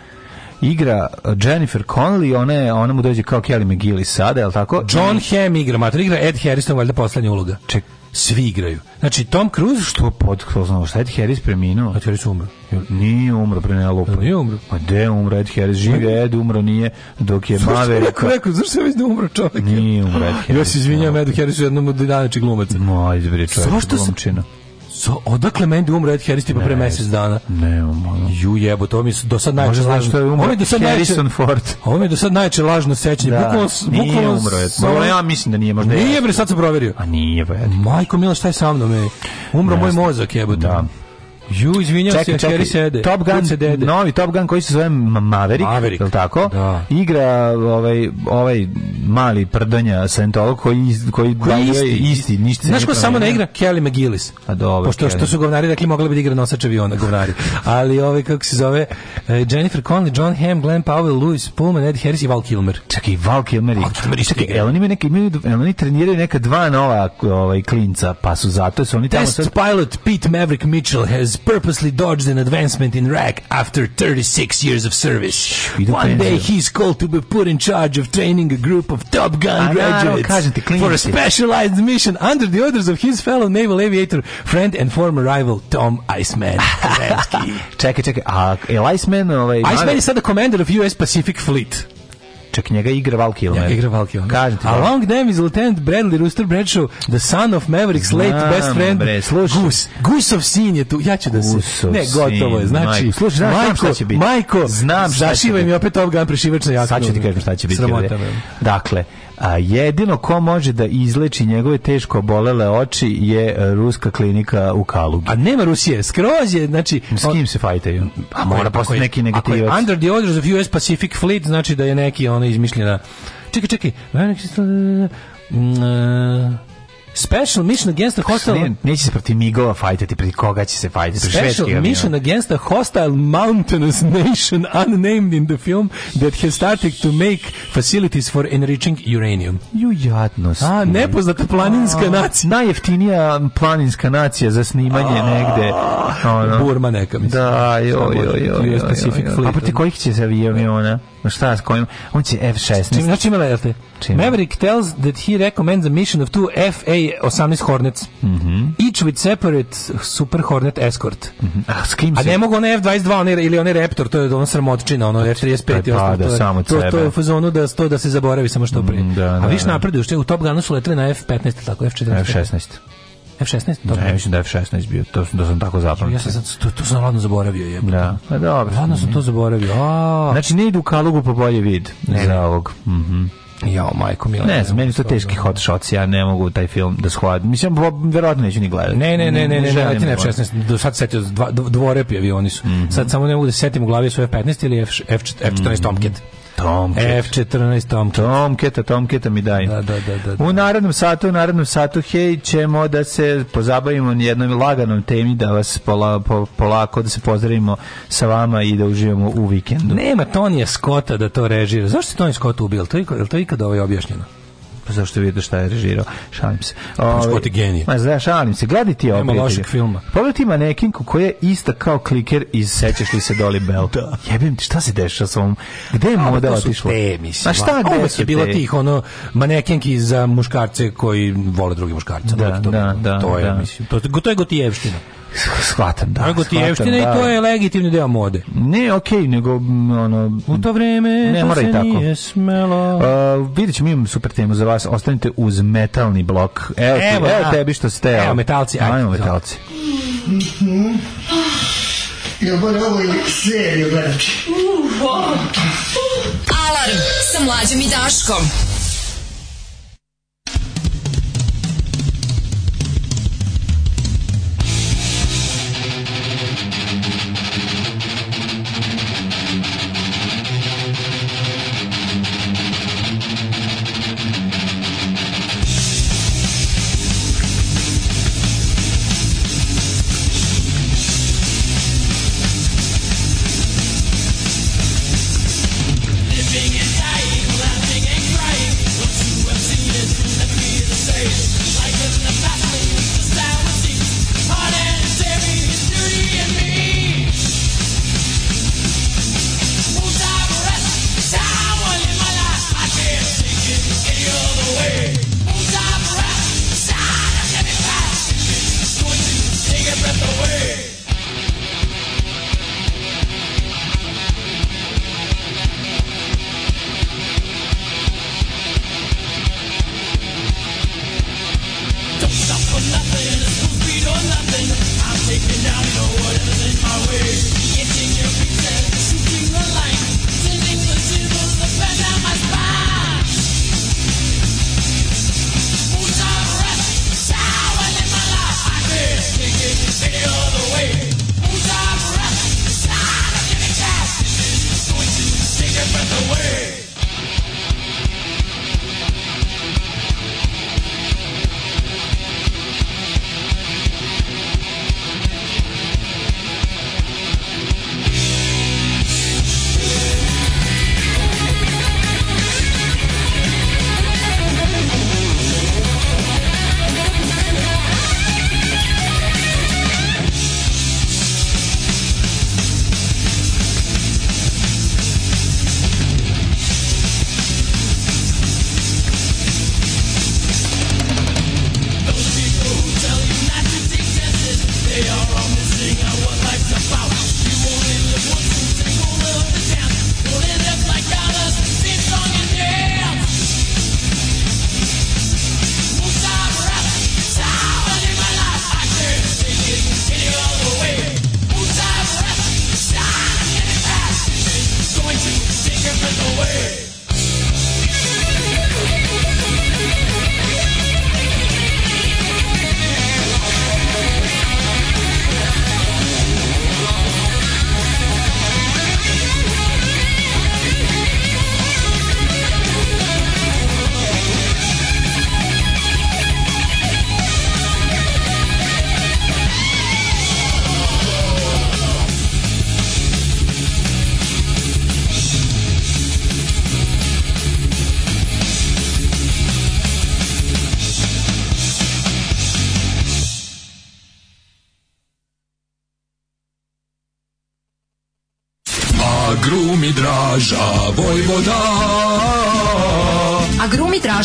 igra uh, Jennifer Connelly, ona, je, ona mu dođe kao Kelly McGillis sada, je li tako? John I... Hamm igra, mater, igra Ed Harrison, valjda poslednja uloga. Čekaj, svi igraju. Znači Tom Cruise što pod znao šta je Harris preminuo? Ed Harris umro. Nije umro pre nela pa lupa. Nije umro. Pa gde umro Ed Harris? Živ je Ed, umro nije dok je Maverick. Kako rekao, zašto je već da umro čovek? Nije umro Ed Harris. Ja se izvinjavam da. Edu Harrisu jednom od današnjih glumaca. Moj, izbri čovjek, glumčina. Sam... So, odakle Mandy da umro Ed Harris tipa pre mesec dana? Ne, ono. Ju jebo, to mi do sad najče lažno. Možda je umro Harrison najče, Ford. Ovo mi je do sad najče lažno sećanje. Da, bukvalno, nije umro Ed. Sa... ja mislim da nije možda. Nije, bre, sad sam proverio. A nije, bre. Majko Mila, šta je sa mnom? Umro moj mozak, jebote. Da. Ju, izvinjam se, Harry Sede. Top Gun, se dede. novi Top Gun koji se zove Maverick, Maverick. je tako? Da. Igra ovaj, ovaj mali prdanja Scientolog koji, koji, koji isti. isti ništa Znaš ko samo ne igra? Kelly McGillis. A dobro. Pošto Kelly. što su govnari rekli mogla bi da igra nosač aviona govnari. Ali ovaj, kako se zove, e, Jennifer Connelly, John Hamm, Glenn Powell, Louis Pullman, Ed Harris i Val Kilmer. Čekaj, Val Kilmer. Val Kilmer čekaj, jel oni, neke, imaju, oni treniraju neka dva nova ovaj, klinca, pa su zato su oni tamo... Test sad... pilot Pete Maverick Mitchell has purposely dodged an advancement in rank after 36 years of service. One day he's called to be put in charge of training a group of Top Gun graduates for a specialized mission under the orders of his fellow naval aviator, friend and former rival Tom Iceman Ramsky. čekaj, čekaj, a je Iceman... Iceman je commander of US Pacific Fleet. čak njega igra Val Kilmer. Ja, igra Val Kilmer. Kažem ti. Along da. them is Lieutenant Bradley Rooster Bradshaw, the son of Maverick's late best friend bre, slušaj. Goose. of sin je tu. Ja ću da se... Gusov ne, gotovo je. Znači, majko, slušaj, znaš, majko, šta će biti. Majko, znam šta će biti. mi opet Top Gun prešivač na jaknu. Sad ću ti kažem šta će biti. Sramota. Dakle, A jedino ko može da izleči njegove teško obolele oči je e, ruska klinika u Kalugi. A nema Rusije, skroz je, znači... S kim se fajtaju? A mora postati neki negativac. Ako je under the orders of US Pacific Fleet, znači da je neki ona izmišljena... Čekaj, čekaj, mm, e, Special Mission Against the Hostile... Ne, neće se protiv Migova fajtati, protiv koga će se fajtati? Special Mission Against the Hostile Mountainous Nation unnamed in the film that has started to make facilities for enriching uranium. Ju jadnost. A, nepoznata planinska A, nacija. Najjeftinija planinska nacija za snimanje A, negde. Ono. Burma neka, mislim. Da, joj, joj, joj. A protiv kojih će se aviona? Šta s kojim? On će F-16. Čim, znači imala je te? Maverick tells that he recommends a mission of two F-8 onaj 18 Hornets. Mm Each with separate Super Hornet Escort. Mm -hmm. A, s kim A ne mogu onaj F-22 onaj, ili onaj Raptor, to je ono sramotčina, ono pa, F-35 pa i da, ostalo. Da, to, samo to, to je u fazonu da, to, da se zaboravi samo što prije. Mm, da, da, A viš da. napreduju, što je u Top Gunu su letili na F-15, tako F-14. F-16. F16? Dobro. Ne, mislim da F16 bio, to, da sam tako zapamtio. Ja sam sad, to, to sam ladno zaboravio. Je. Da, pa dobro. Ladno sam to zaboravio. A. Znači, ne idu u kalugu po bolje vid ne, za ovog. Mhm. Mm Jao, majko mila. Ne znam, meni to teški hot shots, ja ne mogu taj film da shvatim. Mislim, verovatno neću ni gledati. Ne, ne, ne, ne, ne, ne, ne, 16, da do sad setio dvorepi avioni su. Mhm. Sad samo ne mogu da setim u glavi su F-15 ili F-14 Tomcat. Tomcat. F14 Tomcat. Tomketa, Tomketa mi daj. Da, da, da, da, da. U narodnom satu, u narodnom satu, hej, ćemo da se pozabavimo jednom laganom temi, da vas pola, po, polako, da se pozdravimo sa vama i da uživamo u vikendu. Nema Tonija Skota da to režira. Zašto se Tonija Scott ubio? Je to, je to ikada ovaj objašnjeno? Pa zašto vidio šta je režirao. Šalim se. Pa ove, ovaj, genije. Ma zna, šalim se. Gledaj ti ovo. Nema lošeg filma. Pogledaj ti manekinku koja je ista kao kliker iz Sećaš li se Dolly Bell. da. Jebim ti, šta se dešava s ovom? Gde je moda otišla? Te, mislim. Ma šta gde su je bilo tih ono manekenki za muškarce koji vole druge muškarce. Da, to, da, da, to je, da. Mislim, to, to je gotijevština. Shvatam, da. Nego ti jeftina i da. to je legitimni deo mode. Ne, okej, okay, nego ono u to vreme ne mora i tako. Nije smelo. Uh, vidjet mi imam super temu za vas. Ostanite uz metalni blok. Evo, ti, evo, evo da. tebi što ste. Evo, metalci. Ajde, ajmo metalci. Mm-hmm. Ja moram ovo je seriju gledači. Alarm sa mlađom i Daškom.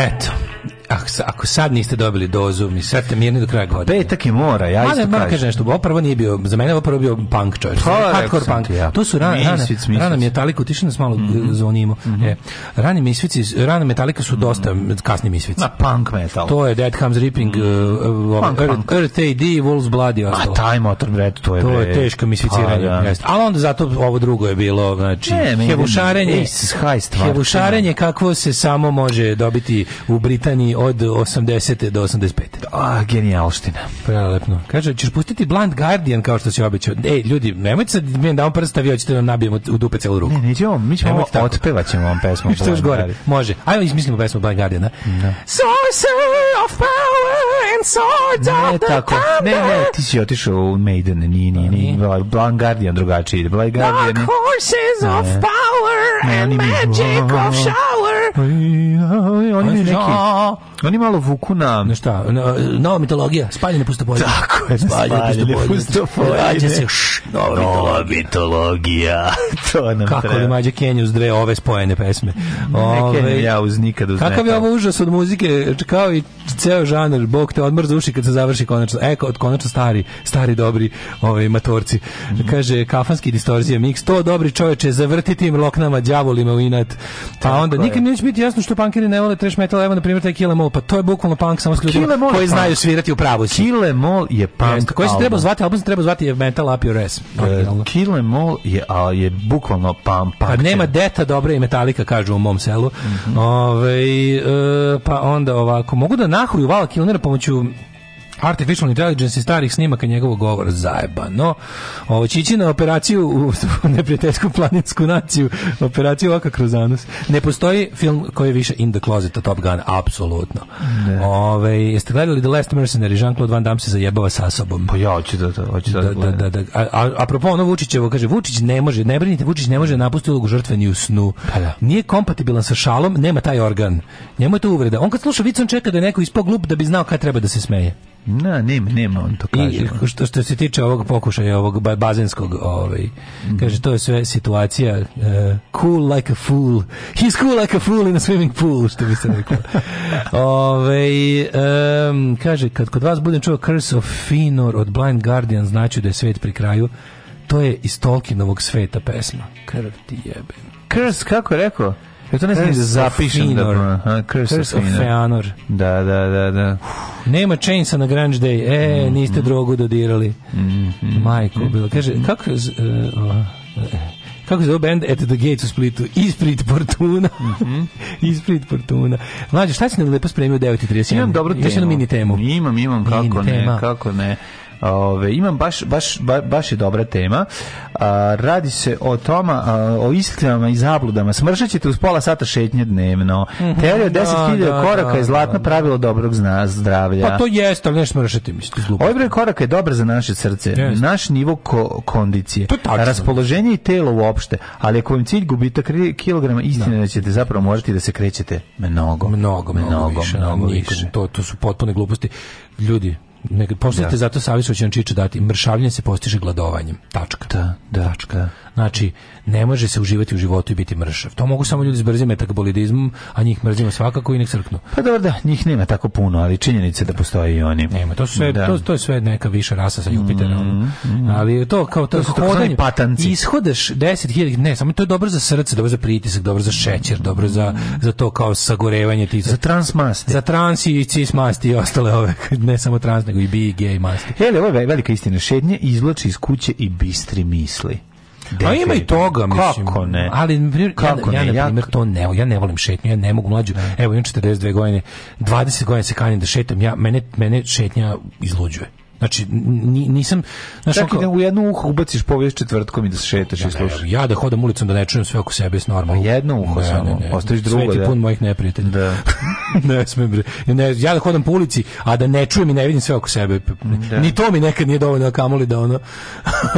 at sad niste dobili dozu, mi sad mirni do kraja godine. Petak je mora, ja isto kažem. Moram kažem nešto, ovo prvo nije bio, za mene ovo prvo bio punk čovječ. Pa, hardcore punk. Ja. To su rana, misvic, rana, rana metalika, utišao nas malo mm -hmm. zvonimo. Mm -hmm. e, rani misvici, rana metalika su dosta mm -hmm. kasni misvici. Na punk metal. To je Dead Comes Ripping, mm -hmm. uh, punk, Earth, punk. Earth AD, Wolf's Blood i ostalo. A taj motor red, to je... To je teško misficiranje. Pa, da. Ali onda zato ovo drugo je bilo, znači, ne, hevušarenje, hevušarenje kakvo se samo može dobiti u Britaniji od 8 80. do 85. Ah, genijalština. Prelepo. Kaže, ćeš pustiti Blind Guardian kao što si obećao. Ej, ljudi, nemojte sad mi da vam prsta, hoćete da nabijemo u dupe celu ruku. Ne, nećemo, mi ćemo nemojte ovo, otpevat ćemo vam pesmu. što još gore, može. Ajmo izmislimo pesmu Blind Guardiana. No. Da. Sorcery of power and swords ne, of the tako. Ne, ne, ti si otišao u Maiden, nije, nije, nije. Da. Blind Guardian drugačiji. Blind Guardian. Dark horses ne. of power ne, and magic of shower. Oni mi neki... Oni malo vuku na... Na šta? Nova mitologija, spaljene pustopoljine. Tako je, spaljene pustopoljine. Rađa se š, nova, nova mitologija. to nam Kako treba. li mađa Kenja uz dve ove spojene pesme? Ove, ne ja uz nikad uz Kakav je ovo užas od muzike, kao i ceo žanr, bog te odmrza uši kad se završi konačno. Eko, od konačno stari, stari dobri ove, ovaj, matorci. Mm Kaže, kafanski distorzija mix, to dobri čoveče, zavrtiti im loknama, djavolima u inat. Pa onda, nikad neće biti jasno što pankeri ne vole trash metal, evo na primjer taj Kill Em All, pa to je bukvalno punk, samo s ljudima koji znaju svirati u pravu. Kill Killer Mol je punk Jest, koji se treba zvati, album se treba zvati je Metal Up Your Ass. Uh, Killer Mol je, a, je bukvalno punk. Pa nema deta dobra i metalika, kažu u mom selu. Mm -hmm. Ove, ovaj, e, pa onda ovako, mogu da nahuju Vala Kilnera pomoću Artificial intelligence i starih snimaka njegovog govora zajebano. Ovo će ići na operaciju u neprijateljsku planinsku naciju, operaciju Oka kroz anus. Ne postoji film koji je više in the closet od Top Gun, apsolutno. Ove, jeste gledali The Last Mercenary, Jean-Claude Van Damme se zajebava sa sobom. Pa ja hoću da to, hoću da, da, da, da, A, a apropo ono Vučićevo, kaže, Vučić ne može, ne brinite, Vučić ne može napustiti ulogu žrtve ni u snu. Nije kompatibilan sa šalom, nema taj organ. Njemu je to uvreda. On kad sluša vic, čeka da je neko ispog glup da bi znao kad treba da se smeje. Na, nema, nema on to kaže. I što, što se tiče ovog pokušaja, ovog bazenskog, ovaj, mm. kaže, to je sve situacija uh, cool like a fool. He's cool like a fool in a swimming pool, što bi se rekao. Ove, ovaj, um, kaže, kad kod vas budem čuo Curse of Finor od Blind Guardian, znači da je svet pri kraju, to je iz Tolkienovog sveta pesma. Krv ti jebe. Curse, kako je rekao? Ja to ne znam da zapišem da... Aha, Curse, Curse of, Feanor. Da, da, da, da. nema Chainsa na Grunge Day. E, mhm. niste mm. drogu dodirali. Mm, mm, Majko, bilo. Kaže, kako... uh, uh, kako se zove band At the Gates u Splitu? Isprit Fortuna. Mm -hmm. Isprit Fortuna. Mlađe, šta si nam lepo spremio u 9.30? Imam dobro temu. Još jednu mini temu. Imam, imam, kako ne, kako ne. Ove, imam baš, baš, ba, baš je dobra tema. A, radi se o toma, a, o istinama i zabludama. Smršat ćete uz pola sata šetnje dnevno. Mm -hmm. Teorija da, od da, 10.000 koraka da, je zlatno da, pravilo dobrog zna, zdravlja. Pa to jeste, ali ne smršati, mislim. Ovaj broj koraka je dobar za naše srce, yes. naš nivo ko kondicije, raspoloženje i telo uopšte. Ali ako vam cilj gubitak kilograma, istina da. ćete zapravo morati da se krećete mnogo. Mnogo, mnogo, mnogo više. Mnogo, mnogo više. To, to su potpune gluposti. Ljudi, Neka poslate da. zato savjet što će vam Čiču dati. Mršavljenje se postiže gladovanjem. Tačka. Da, da. Tačka. Znači, ne može se uživati u životu i biti mršav. To mogu samo ljudi s brzim metabolizmom, a njih mrzimo svakako i nek crknu. Pa dobro da, njih nema tako puno, ali činjenice da postoje i oni. Nema, to, sve, da. to, to je sve neka viša rasa sa Jupitera. Mm, mm. Ali to kao to, to su hodanje, patanci. Ishodaš 10.000, ne, samo to je dobro za srce, dobro za pritisak, dobro za šećer, dobro za, za to kao sagorevanje. Ti, za transmasti. Za trans i cis masti i ostale ove, ne samo trans, nego i bi gej masti. Hele, ovo je velika istina. Šednje izvlači iz kuće i bistri misli. A pa ima i toga, mislim. Kako ne? Ali Kako ja, ne? ja, na primjer, to ne, ja ne volim šetnju, ja ne mogu mlađu. Da. Evo, imam 42 godine, 20 godina se kanim da šetam, ja, mene, mene šetnja izluđuje. Znači, nisam... Znači, Čak i da u jedno uho ubaciš povijest četvrtkom i da se šetaš i slušaš. Ja da hodam ulicom da ne čujem sve oko sebe, je normalno. Pa jedno uho samo, ostaviš drugo. Svet je da. pun mojih neprijatelja. Da. ne, smem, ne, ja da hodam po ulici, a da ne čujem i ne vidim sve oko sebe. Da. Ni to mi nekad nije dovoljno, kamoli da ono,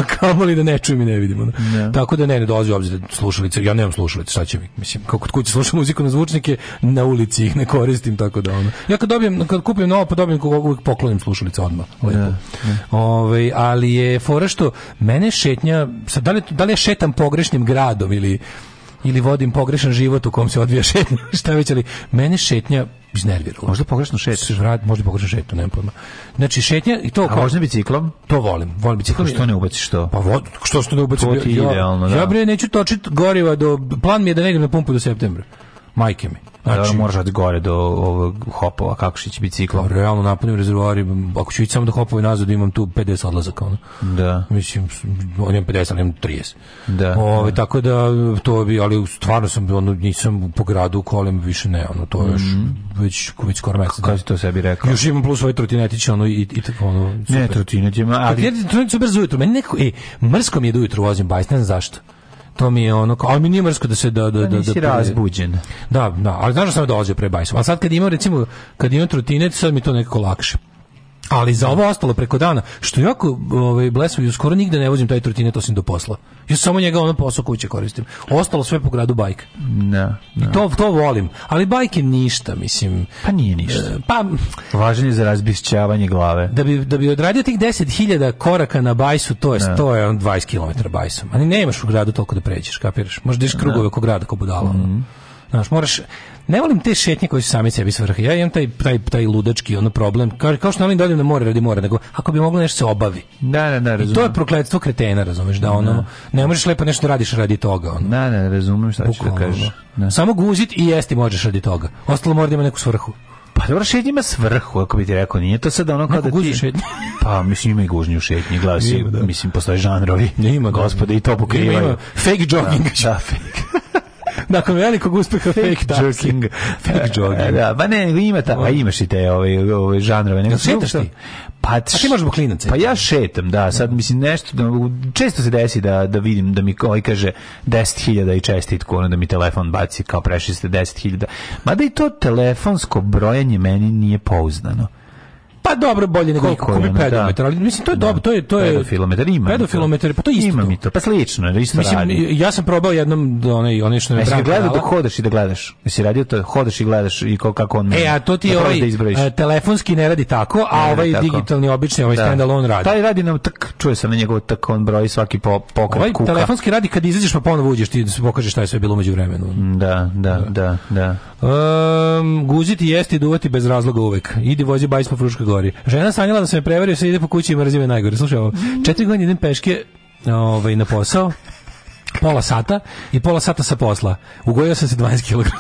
kamoli da ne čujem i ne vidim. Ono. Da. Tako da ne, ne dolazi u obzir da slušalice. Ja nemam slušalice, šta će mi? Mislim, kako kod kuće slušam muziku na zvučnike, na ulici ih ne koristim, tako da ono. Ja kad, dobijem, kad kupim novo, pa dobijem uvijek poklonim slušalice odmah. Lepo. Da. Da. Ove, ovaj, ali je fora što mene šetnja, sad, da, li, da li ja šetam pogrešnim gradom ili ili vodim pogrešan život u kom se odvija šetnja, šta već, ali mene šetnja iznervirala. Možda pogrešno šetaš. Vrat, možda pogrešno šetam, nema pojma. Znači šetnja i to kao. A možda biciklom? To volim. Volim biciklom. Što ne ubaciš to? Pa vod, što što ne ubaciš? To ti ja, idealno, da. Ja bre neću točit goriva do plan mi je da ne na pumpu do septembra. Majke mi. Pa znači, moraš od gore do ovog hopova, kako će bicikla. Pa, realno napunim rezervoar i ako ću ići samo do hopova i nazad, imam tu 50 odlazaka. Ono. Da. Mislim, on imam 50, ali imam 30. Da. Ove, da. Tako da, to bi, ali stvarno sam, ono, nisam po gradu u kolima, više ne, ono, to je još mm. već, već skoro mesec. Kako si to sebi rekao? Još imam plus ovaj trotinetić, ono, i, i tako, ono, super. Ne, trotinetić, ali... Trotinetić super za ujutru, meni nekako, e, mrsko mi je da ujutru vozim bajs, ne znam zašto. To mi je ono, kao mi nije mrsko da se da da da da, da razbuđen. Da, da, ali znaš da sam dolazio pre bajsa. A sad kad imam recimo kad imam trotinec, sad mi to nekako lakše. Ali za da. ovo ostalo preko dana, što jako ovaj blesavi, skoro nigde ne vozim taj trotinet osim do posla. Ja samo njega ono posao kuće koristim. Ostalo sve po gradu bajk. Da. I da. to to volim, ali bajke ništa, mislim. Pa nije ništa. E, pa važan je za razbišćavanje glave. Da bi da bi odradio tih 10.000 koraka na bajsu, to je ne. Da. to je on 20 km bajsom. Ali nemaš u gradu toliko da pređeš, kapiraš? Možeš da iš krugove oko grada ko budala. Mm -hmm. Znaš, moraš, ne volim te šetnje koje su sami sebi svrhe. Ja imam taj, taj, taj ludački ono problem. Kao, kao što ne volim da na more radi mora, nego ako bi moglo nešto se obavi. Da, da, da, razumem. I to je prokletstvo kretena, razumeš, da, da. ono, da. ne možeš lepo nešto da radiš radi toga. Ono. Da, da, razumem šta ću da kažeš. Da. Samo guzit i jesti možeš radi toga. Ostalo mora da ima neku svrhu. Pa dobro, šetnja ima svrhu, ako bi ti rekao, nije to sad ono kao da ti... Šetnje. Pa, mislim, ima i gužnju šetnje, glasi, ima, da. mislim, postoje žanrovi. Ima, da. Gospode, i to pokrivaju. Ima, ima. Fake jogging. Da, da fake. Nakon velikog uspeha fake, fake jogging. Fake e, jogging. E, da, ba ne, ima ta, pa imaš i te ove, ove žanrove. Nego šetaš ti. Pa, a ti možemo klinac. Pa ja šetam, da, sad da. mislim nešto, da, često se desi da, da vidim da mi ovaj kaže 10.000 i čestitku, ono da mi telefon baci kao prešli ste 10.000. Mada i to telefonsko brojanje meni nije pouzdano. Pa dobro, bolje nego koliko bi pedometar, da. ali mislim to je da. dobro, to je to je pedofilometar ima. Pedofilometar, pa to isto. Ima mi to, pa slično, da isto mislim, radi. ja sam probao jednom da onaj onaj što ne brani. Jesi gledao dok hodeš i da gledaš? Jesi radio to, hodeš i gledaš i kako on. E, a to ti da ovaj da e, telefonski ne radi tako, a ne, ovaj tako. digitalni obični, ovaj da. standalone radi. Taj radi nam tak, čuje se na njegov tak on broji svaki po pokret ovaj kuka. telefonski radi kad izađeš pa ponovo uđeš ti da se pokaže šta je sve bilo međuvremenu. Da, da, da, da. Um, ehm, guziti jesti duvati bez razloga uvek. Idi vozi bajs po Fruškoj gori. Žena sanjala da se me prevario, se ide po kući i mrzive najgore. Slušaj ovo, četiri godine idem peške ovaj, na posao, pola sata i pola sata sa posla. Ugojio sam se 12 kg.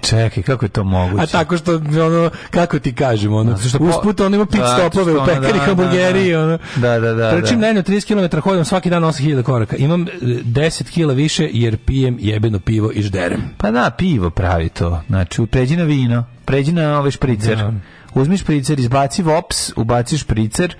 Čekaj, kako je to moguće? A tako što, ono, kako ti kažem, ono, da, što po... usput on ima pit da, stopove u da, pekari, da, hamburgeri, da, ono. Da, da, da. Trčim dnevno 30 km, hodam svaki dan 8000 koraka. Imam 10 e, kila više jer pijem jebeno pivo i žderem. Pa da, pivo pravi to. Znači, pređi na vino, pređi na ove ovaj špricer. Uzmi špricer, izbaci vops, ubaci špricer,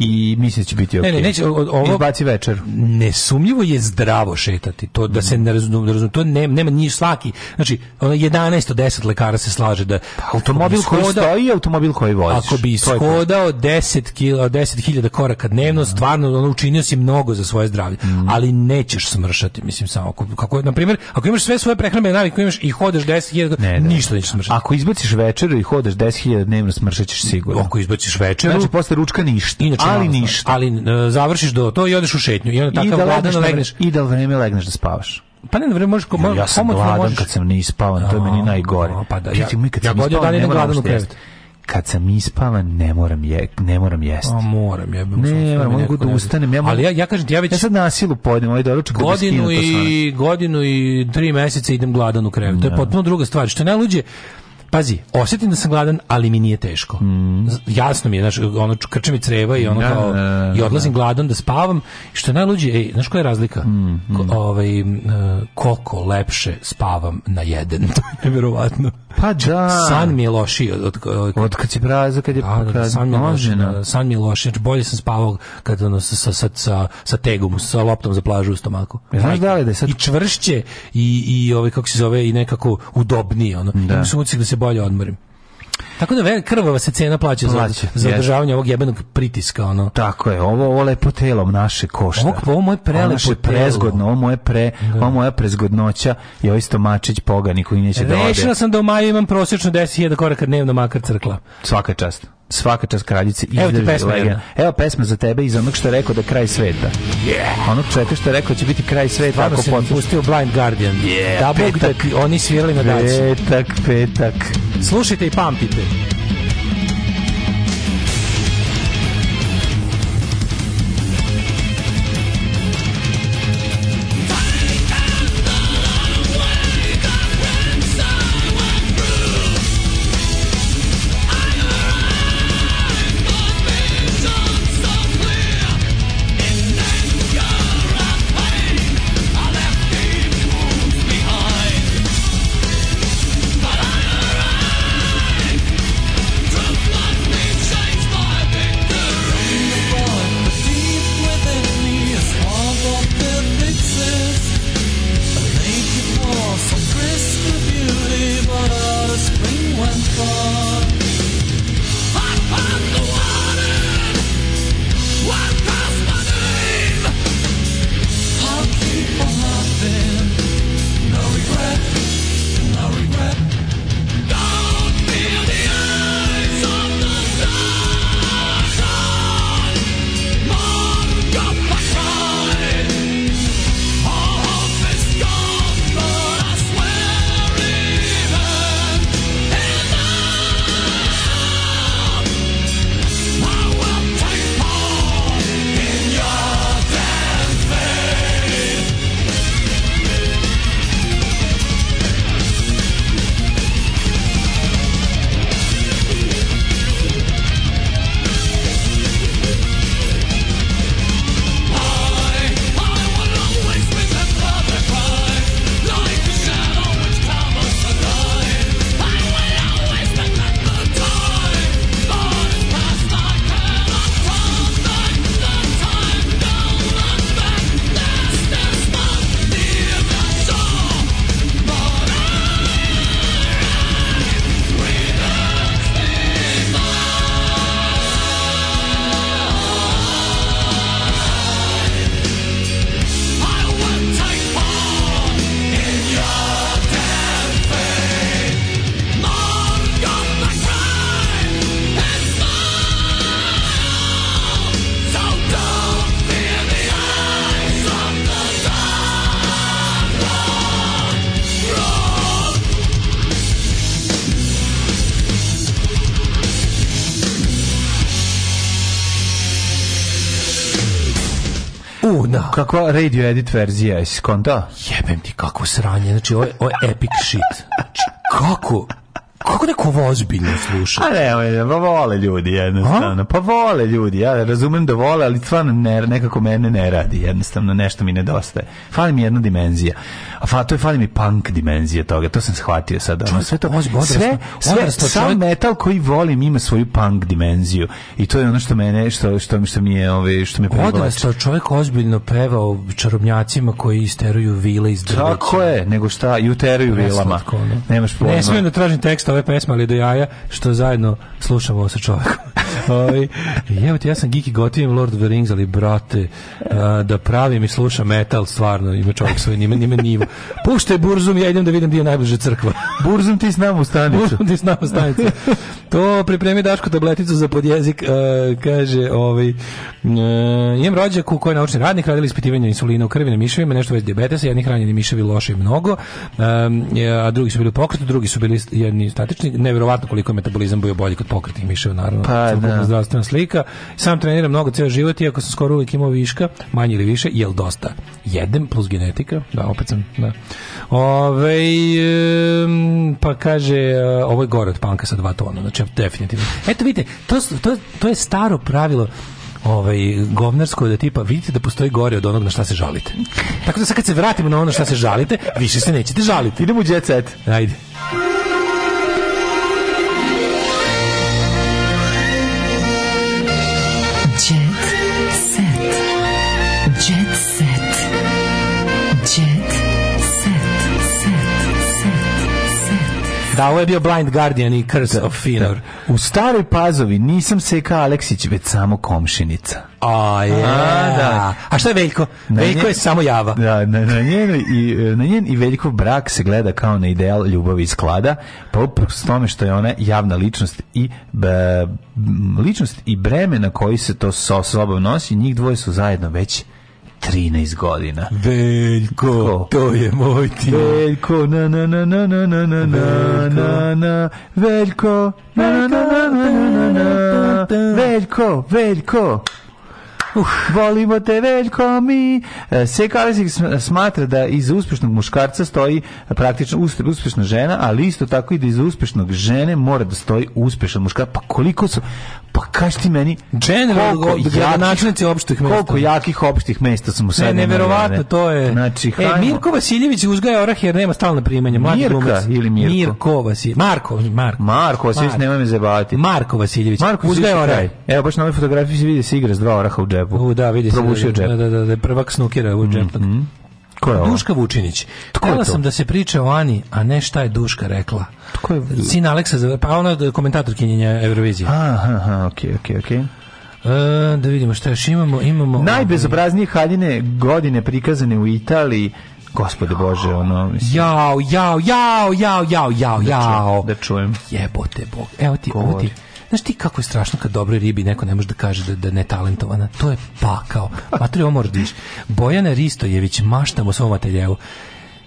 i mislim da će biti okej. Okay. Ne, ne, neće, ovo izbaci večer. Nesumnjivo je zdravo šetati. To da se ne razum, ne da razum to ne, nema ni slaki. Znači, 11 od 10 lekara se slaže da pa, automobil koji hoda, stoji, automobil koji vozi. Ako bi skodao 10 kg, 10.000 koraka dnevno, da. stvarno ono učinio si mnogo za svoje zdravlje, mm. ali nećeš smršati, mislim samo ako, kako na primjer, ako imaš sve svoje prehrambene navike, imaš i hodeš 10.000, ne, da, ništa nećeš smršati. Ako izbaciš večeru i hodeš 10.000 dnevno, smršaćeš sigurno. Ako izbaciš večeru, znači posle ručka ništa. Inače, ali ništa. Ali e, završiš do to i odeš u šetnju i onda takav da gladan da legneš. I da vreme legneš da spavaš. Pa ne, ne, možeš ko, ja, ja sam gladan možeš... kad sam ne ispavan, to je meni najgore. Pa da, ja, ja, mi kad ja godinu dana idem gladan u krevet kad sam ispavan ne moram je ne moram jesti. A moram je. Ne, moram mogu da ustanem. Ja moram, ali ja ja kažem ja već ja sad na silu pojedem ovaj doručak da godinu da i godinu i 3 meseca idem gladan u krevet. To je potpuno druga stvar. Što je najluđe, pazi, osjetim da sam gladan, ali mi nije teško. Mm. Jasno mi je, znači ono krče mi creva i ono da, kao, da, da, i odlazim da. gladan da spavam. Što najluđe, ej, znaš koja je razlika? Mm, mm. Ko, ovaj, e, koliko lepše spavam na jedan, to je nevjerovatno. Pa da. San mi je lošiji od, od, od, kad si praza, kad je da, kad da, san, mi je loši, san mi je loši, znači bolje sam spavao kad ono, sa, sa, sa, sa tegom, sa loptom za plažu u stomaku. Ja, e, znaš da li da je sad... I čvršće i, i ovaj, kako se zove, i nekako udobnije. Ono. Da. Imam da se bolje odmorim. Tako da velika krvava se cena plaća, plaća za, za održavanje ovog jebenog pritiska. Ono. Tako je, ovo, ovo lepo telo naše košta. Ovo, ovo moje prelepo ovo prezgodno, ovo moje pre, da. ovo moja prezgodnoća i ovaj stomačić pogani koji neće da ode. Rešila sam da u maju imam prosečno 10.000 koraka dnevno makar crkla. Svaka čast svaka čast kraljice Evo ti pesma Evo pesma za tebe iz onog što je rekao da kraj sveta. Yeah. Onog čovjeka što je rekao da će biti kraj sveta. Stvarno se potus... pustio Blind Guardian. Yeah. Da, petak, da, oni svirali na daci. Petak, petak. Slušajte i pamtite. kakva radio edit verzija, jesi skonta? Jebem ti kako sranje, znači ovo ovo je epic shit. Znači, kako? Kako neko ovo ozbiljno sluša? A ne, pa vole ljudi jednostavno. A? Pa vole ljudi, ja razumem da vole, ali stvarno ne, nekako mene ne radi. Jednostavno nešto mi nedostaje. Fali mi jedna dimenzija. A fa, to je fali mi punk dimenzija toga. To sam shvatio sad. Ono, sve to ozbiljno. Sve, sve, sam metal koji volim ima svoju punk dimenziju. I to je ono što mene, što, što, što mi je, ove, ovaj, što me privlače. Odrastao čovjek ozbiljno peva o čarobnjacima koji isteruju vile iz drveća. Tako je, nego šta, i uteruju vilama. Nemaš pojma. Ne smijem da tražim tekst tekst ove pesme, ali do jaja, što zajedno slušamo sa čovjekom. Ovi, ovaj, evo ti, ja sam Giki Gotivim Lord of the Rings, ali brate, a, da pravim i slušam metal, stvarno, ima čovjek svoj, nima, nima nivo. Puštaj Burzum, ja idem da vidim gdje je najbliže crkva. Burzum ti s nama u stanicu. Burzum ti s nama u stanicu. to pripremi Daško tableticu za podjezik, a, kaže, ovaj, e, imam rođaku koji je naučni radnik, radili ispitivanje insulina u krvi na miševima, nešto već dijabetesa, jedni hranjeni miševi loše i mnogo, a, a drugi su bili u pokretu, drugi su bili jedni statični. Neverovatno koliko je metabolizam bio bolji kod pokretnih miševa, naravno. Pa, da. Zdravstvena slika. Sam treniram mnogo ceo život, iako sam skoro uvijek imao viška, manje ili više, jel dosta? Jedem plus genetika, da, opet sam, da. Ove, pa kaže, eh, ovo je gore od panka sa dva tona, znači definitivno. Eto vidite, to, to, to je staro pravilo ovaj, govnarsko da tipa vidite da postoji gore od onog na šta se žalite. Tako da sad kad se vratimo na ono na šta se žalite, više se nećete žaliti. Idemo u jet set. Ajde. Da, ovo je bio Blind Guardian i Curse da, of Finor. Da. U staroj pazovi nisam seka Aleksić, već samo komšinica. A, je, a, da. A šta je Veljko? Na Veljko njen, je samo java. Da, na, na, njen i, e, na njen i Veljkov brak se gleda kao na ideal ljubavi i sklada, pa upravo tome što je ona javna ličnost i be, ličnost i breme na koji se to sa sobom nosi, njih dvoje su zajedno već 13 godina. Veljko, to je moj ti. Veljko, na na na na na na na na na na Veljko, na na na na na na na Veljko, Veljko. Volimo te veljko mi. Se Kalesnik smatra da iz uspešnog muškarca stoji praktično uspešna žena, ali isto tako i da iz uspešnog žene mora da stoji uspešan muškarac. Pa koliko su pa kaži ti meni general gradonačelnici opštih mesta koliko jakih opštih mesta smo sad ne neverovatno to je znači e, Mirko Vasiljević uzgaja orah jer nema stalna primanja mladi Mirka glumac ili Mirko Mirko Vasiljević Marko Marko Marko Vasiljević Marko. nema me zebati Marko Vasiljević Marko uzgaja orah evo baš na ovoj fotografiji se vidi da se igra s dva oraha u džepu džepu. U, da, vidi se. Da, da, da, da, prvak snukera u džepu. Mm -hmm. Ko je Duška Vučinić. Htela sam da se priča o Ani, a ne šta je Duška rekla. Tko je? Sin Aleksa, pa ona je komentator kinjenja Eurovizije. Aha, aha, okej, okay, okej, okay, okej. Okay. E, da vidimo šta još imamo, imamo... Ovaj- Najbezobraznije haljine godine prikazane u Italiji, Gospode Bože, ono... Mislim. Jao, jao, jao, jao, jao, jao, jao. Da čujem. Da čujem. Jebote Bog. Evo ti, Govor. evo ti Znaš ti kako je strašno kad dobroj ribi neko ne može da kaže da, da ne talentovana. To je pakao. Mater, ovo moraš da diš. Bojana Ristojević, maštam o svom ateljevu.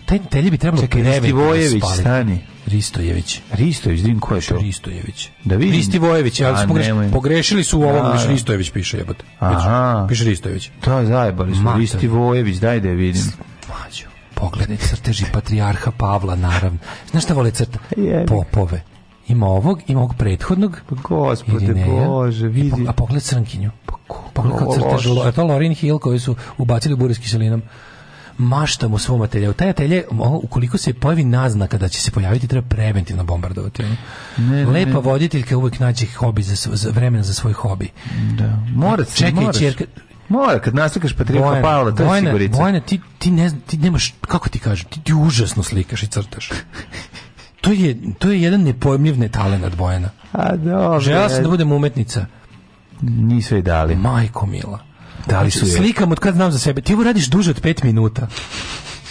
Taj telje bi trebalo Čekaj, Ristivojević, da stani. Ristojević. Ristojević, din ko je to? Ristojević. Da vidim. Ristivojević, ali su pogrešili, pogrešili su u ovom, da. više Ristojević piše, jebote. Aha. Piše Ristojević. To zajebali su. Mater. Ristivojević, daj da je vidim. Mađo pogledaj crteži patrijarha Pavla, naravno. Znaš šta vole crta? Popove. Ima ovog, ima ovog prethodnog. Pa gospode bože, e, vidi. A pogled crnkinju. Pa ko? Pa pogled kao crtež. Je to Lorin Hill koju su ubacili u bure s kiselinom maštam u svom ateljeu. Taj atelje, ukoliko se pojavi naznaka da će se pojaviti, treba preventivno bombardovati. Ne, Lepa ne, voditeljka uvek naći hobi za, za vremena za svoj hobi. Da. Mora se, Čekaj, moraš. Čerka, Mora, kad naslikaš Patrika Pavla, to je Bojana, sigurica. Bojana, ti, ti, ne, ti nemaš, kako ti kažem, ti, ti užasno slikaš i crtaš. to je, to je jedan nepojmljiv netalenat Bojana. A dobro. Žela sam da budem umetnica. Nisu je dali. Majko mila. Dali su znači, je. Slikam od kad znam za sebe. Ti ovo radiš duže od 5 minuta.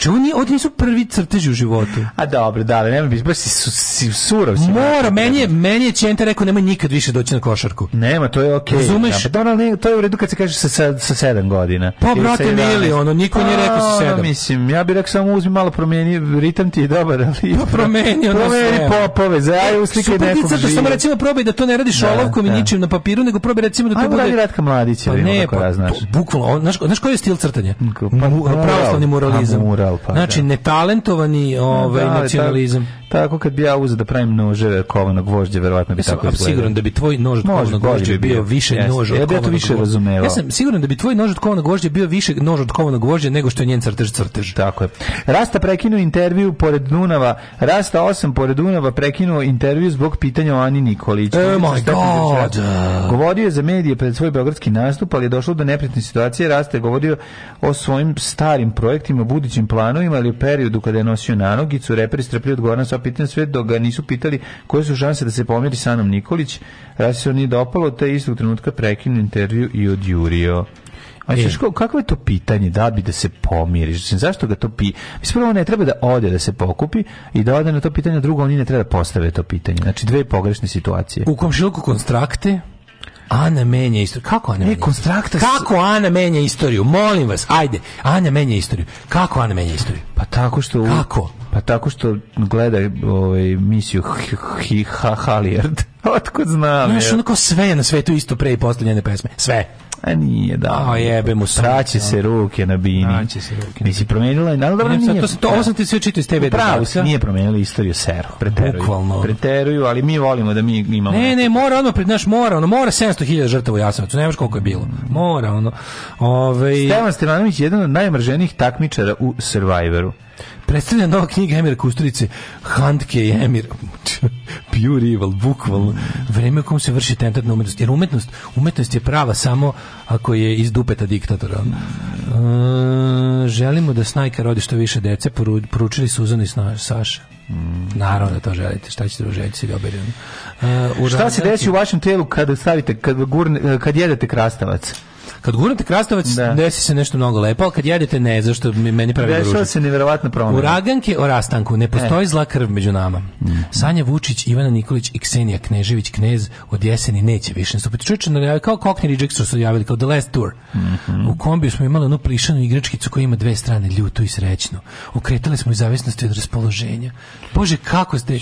Če oni ovdje nisu prvi crteži u životu. A dobro, da, ali nema biti, baš si, su, si surov. Si Mora, meni je, meni je Čenta rekao nema nikad više doći na košarku. Nema, to je okej. Okay. Razumeš? Da, da, ne, to je u redu kad se kaže sa, sa, sa sedam godina. Pa, brate, mili, ono, niko nije rekao sa 7. mislim, ja bih rekao samo uzmi malo promeni ritam ti je dobar, ali... Pa promijeni, ono promijeni sve. popove, zaaj, e, uslikaj nekom živu. Samo recimo probaj da to ne radiš da, olovkom da. i ničim na papiru, nego probaj recimo da to Ajmo bude... Ajmo radi Ratka Mladić, ali pa da ne, pa, znaš. Bukvalno, znaš, znaš koji je stil crtanja? Pa, pa pravoslavni muralizam. Well, pa, znači, da. netalentovani da, ovaj, da, nacionalizam. Tako, kad bi ja uzeo da pravim nože kovanog vožđa, verovatno bi ja e, tako izgledao. siguran da bi tvoj nož od kovanog vožđa bio, više yes. nož od ja to više razumeo. Ja sam siguran da bi tvoj nož od kovanog vožđa bio više nož od kovanog vožđa nego što je njen crtež crtež. Tako je. Rasta prekinuo intervju pored Dunava. Rasta 8 pored Dunava prekinuo intervju zbog pitanja o Ani Nikolić. Oh my God. Govorio je za medije pred svoj beogradski nastup, ali je došlo do neprijatne situacije. Rasta je govorio o svojim starim projektima, budućim planovima Jovanovima ili periodu kada je nosio nanogicu, reper strpljivo odgovoran sa pitanjem sve dok ga nisu pitali koje su šanse da se pomiri sa Anom Nikolić. Rasi se on nije dopalo, te istog trenutka prekinu intervju i odjurio. A e. kakvo je to pitanje da bi da se pomiriš? Znači, zašto ga to pi... Mislim, prvo ne treba da ode da se pokupi i da ode na to pitanje, drugo oni ne treba da postave to pitanje. Znači, dve pogrešne situacije. U komšiluku konstrakte Ana menja istoriju. Kako Ana? Ne, konstrakta. Kako Ana menja istoriju? Molim vas, ajde. Ana menja istoriju. Kako Ana menja istoriju? Pa tako što Kako? Pa tako što gledaj ovaj misiju Halijard. Otkud znam? Znaš, onako sve na svetu isto pre i postavljene pesme. Sve. A nije, da. A jebe mu sraće da. se ruke na bini. Sraće se ruke. Nisi promenila, ali da dobro nije. To, to, ovo ti sve čitao iz TV. Pravo, nije promenila istoriju Sero. Preteruju. Bukvalno. Preteruju, ali mi volimo da mi imamo. Ne, ne, mora odmah pred naš mora, ono mora 700.000 žrtava u Jasenovcu. Nemaš koliko je bilo. Mm. Mora ono. Ovaj Stevan Stevanović je jedan od najmrženijih takmičara u Survivoru. Predstavlja nova knjiga Emir Kusturice, Handke i Emir, pure evil, bukvalno, vreme u kom se vrši tentat na umetnost. Jer umetnost, umetnost je prava samo ako je iz dupeta diktatora. E, želimo da Snajka rodi što više dece, poru, poručili Suzan i Saša. Mm. Naravno da to želite, šta ćete druže, se uh, Šta se desi u vašem telu kada stavite, kad, gurne, kad jedete krastavac? Kad gurnete krastavac, da. desi se nešto mnogo lepo, ali kad jedete ne, zašto mi meni pravi Dešava ruža. se neverovatna promena. Uraganke o rastanku, ne postoji e. zla krv među nama. Mm. Sanja Vučić, Ivana Nikolić i Ksenija Knežević, Knez od jeseni neće više nastupiti. Čuče, kao Cockney Rejects su javili, kao The Last Tour. Mm -hmm. U kombiju smo imali onu plišanu igračkicu koja ima dve strane, ljuto i srećno. Okretali smo iz zavisnosti od raspoloženja. Bože, kako ste...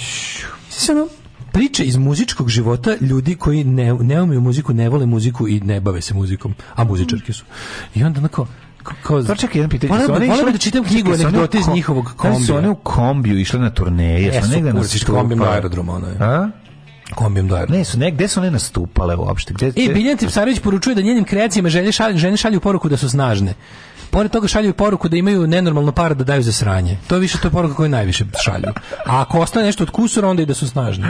Sve ono, priče iz muzičkog života ljudi koji ne, ne umiju muziku, ne vole muziku i ne bave se muzikom, a muzičarke su. I onda onako, kao pa čekaj jedan pitanje su oni da- išli da čitam knjigu anegdote iz njihovog da kombija su one u kombiju išle na turneje jesu negde na kombijem na aerodromu onaj a kombijem do aerodroma. Ne, su negde su one nastupale uopšte. Gde, E, Biljana Tipsarević poručuje da njenim kreacijama žene šalju, žene šalju poruku da su snažne pored toga šalju poruku da imaju nenormalno para da daju za sranje. To je više to je poruka koju najviše šalju. A ako ostane nešto od kusura, onda i da su snažne.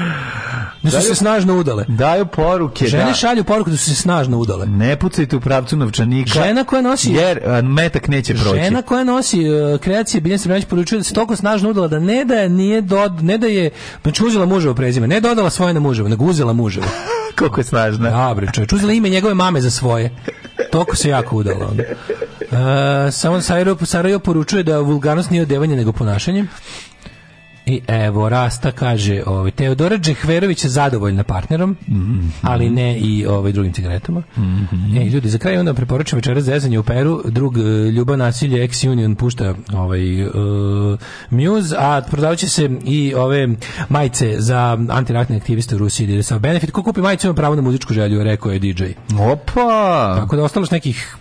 Da su daju, se snažno udale. Daju poruke. Žene da. šalju poruku da su se snažno udale. Ne pucajte u pravcu novčanika. Žena koja nosi... Jer metak neće proći. Žena koja nosi e, kreacije Biljana Srbljanić poručuje da se toliko snažno udala da ne da nije dod, ne da je znači uzela muževo prezime, ne dodala svoje na muževo, nego uzela muževo. Koliko je snažna. Dobre, čovječ, uzela ime njegove mame za svoje. Toliko se jako udala. Onda. E, samo Sarajevo poručuje da vulgarnost nije odevanje nego ponašanje. I evo, Rasta kaže, ovaj, Teodora Džehverović je zadovoljna partnerom, mm ali ne i ovaj, drugim cigaretama. Mm -hmm. Ej, ljudi, za kraj onda preporučujem večera zezanje u Peru, drug e, Ljuba Nasilje, Ex Union pušta ovaj, uh, Muse, a prodavaće se i ove majice za antiratne aktiviste u Rusiji, da sa benefit. Ko kupi majicu ima pravo na muzičku želju, rekao je DJ. Opa! Tako da ostalo nekih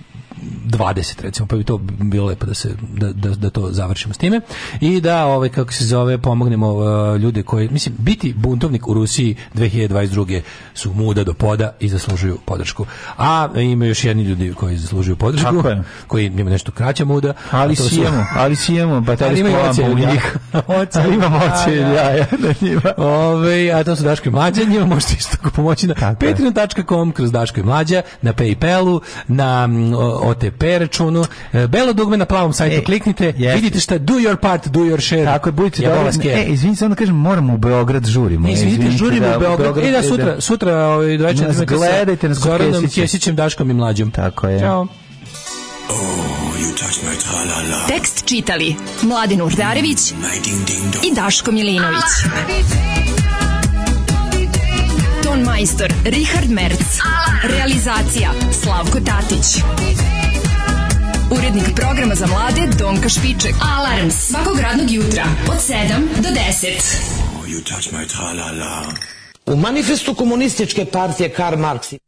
20 recimo, pa bi to bilo lepo da se da, da, da to završimo s time i da ovaj kako se zove pomognemo uh, ljude koji mislim biti buntovnik u Rusiji 2022 su muda do poda i zaslužuju podršku. A ima još jedni ljudi koji zaslužuju podršku, koji ima nešto kraća muda, ali sijemo, su... ali sijemo, pa ali ima oce u njih. Da. Oce, ali ima da, oce i da. jaja na njima. Ove, a to su Daško i Mlađa, njima možete isto pomoći na patreon.com kroz Daško i Mlađa, na Paypalu, na mm, o, OTP računu. E, belo dugme na plavom sajtu, e, kliknite, jeste. vidite šta, do your part, do your share. Tako je, budite ja, dobro. E, izvinite, onda kažem, moramo u Beograd, žurimo. Ne, izvinite, žurimo da, u Beograd. Beograd. E da, sutra, sutra, ovaj, doveče, nas gledajte nas Zoranom Kesićem, Daškom i Mlađom. Tako je. Ćao. Oh, Tekst čitali Mladin Urdarević mm, i Daško Milinović. Ton majstor Richard Merc. Realizacija Slavko Tatić urednik programa za mlade Donka Špiček. Alarms svakog radnog jutra od 7 do 10. Oh, you touch my la la U manifestu komunističke partije Karl Marx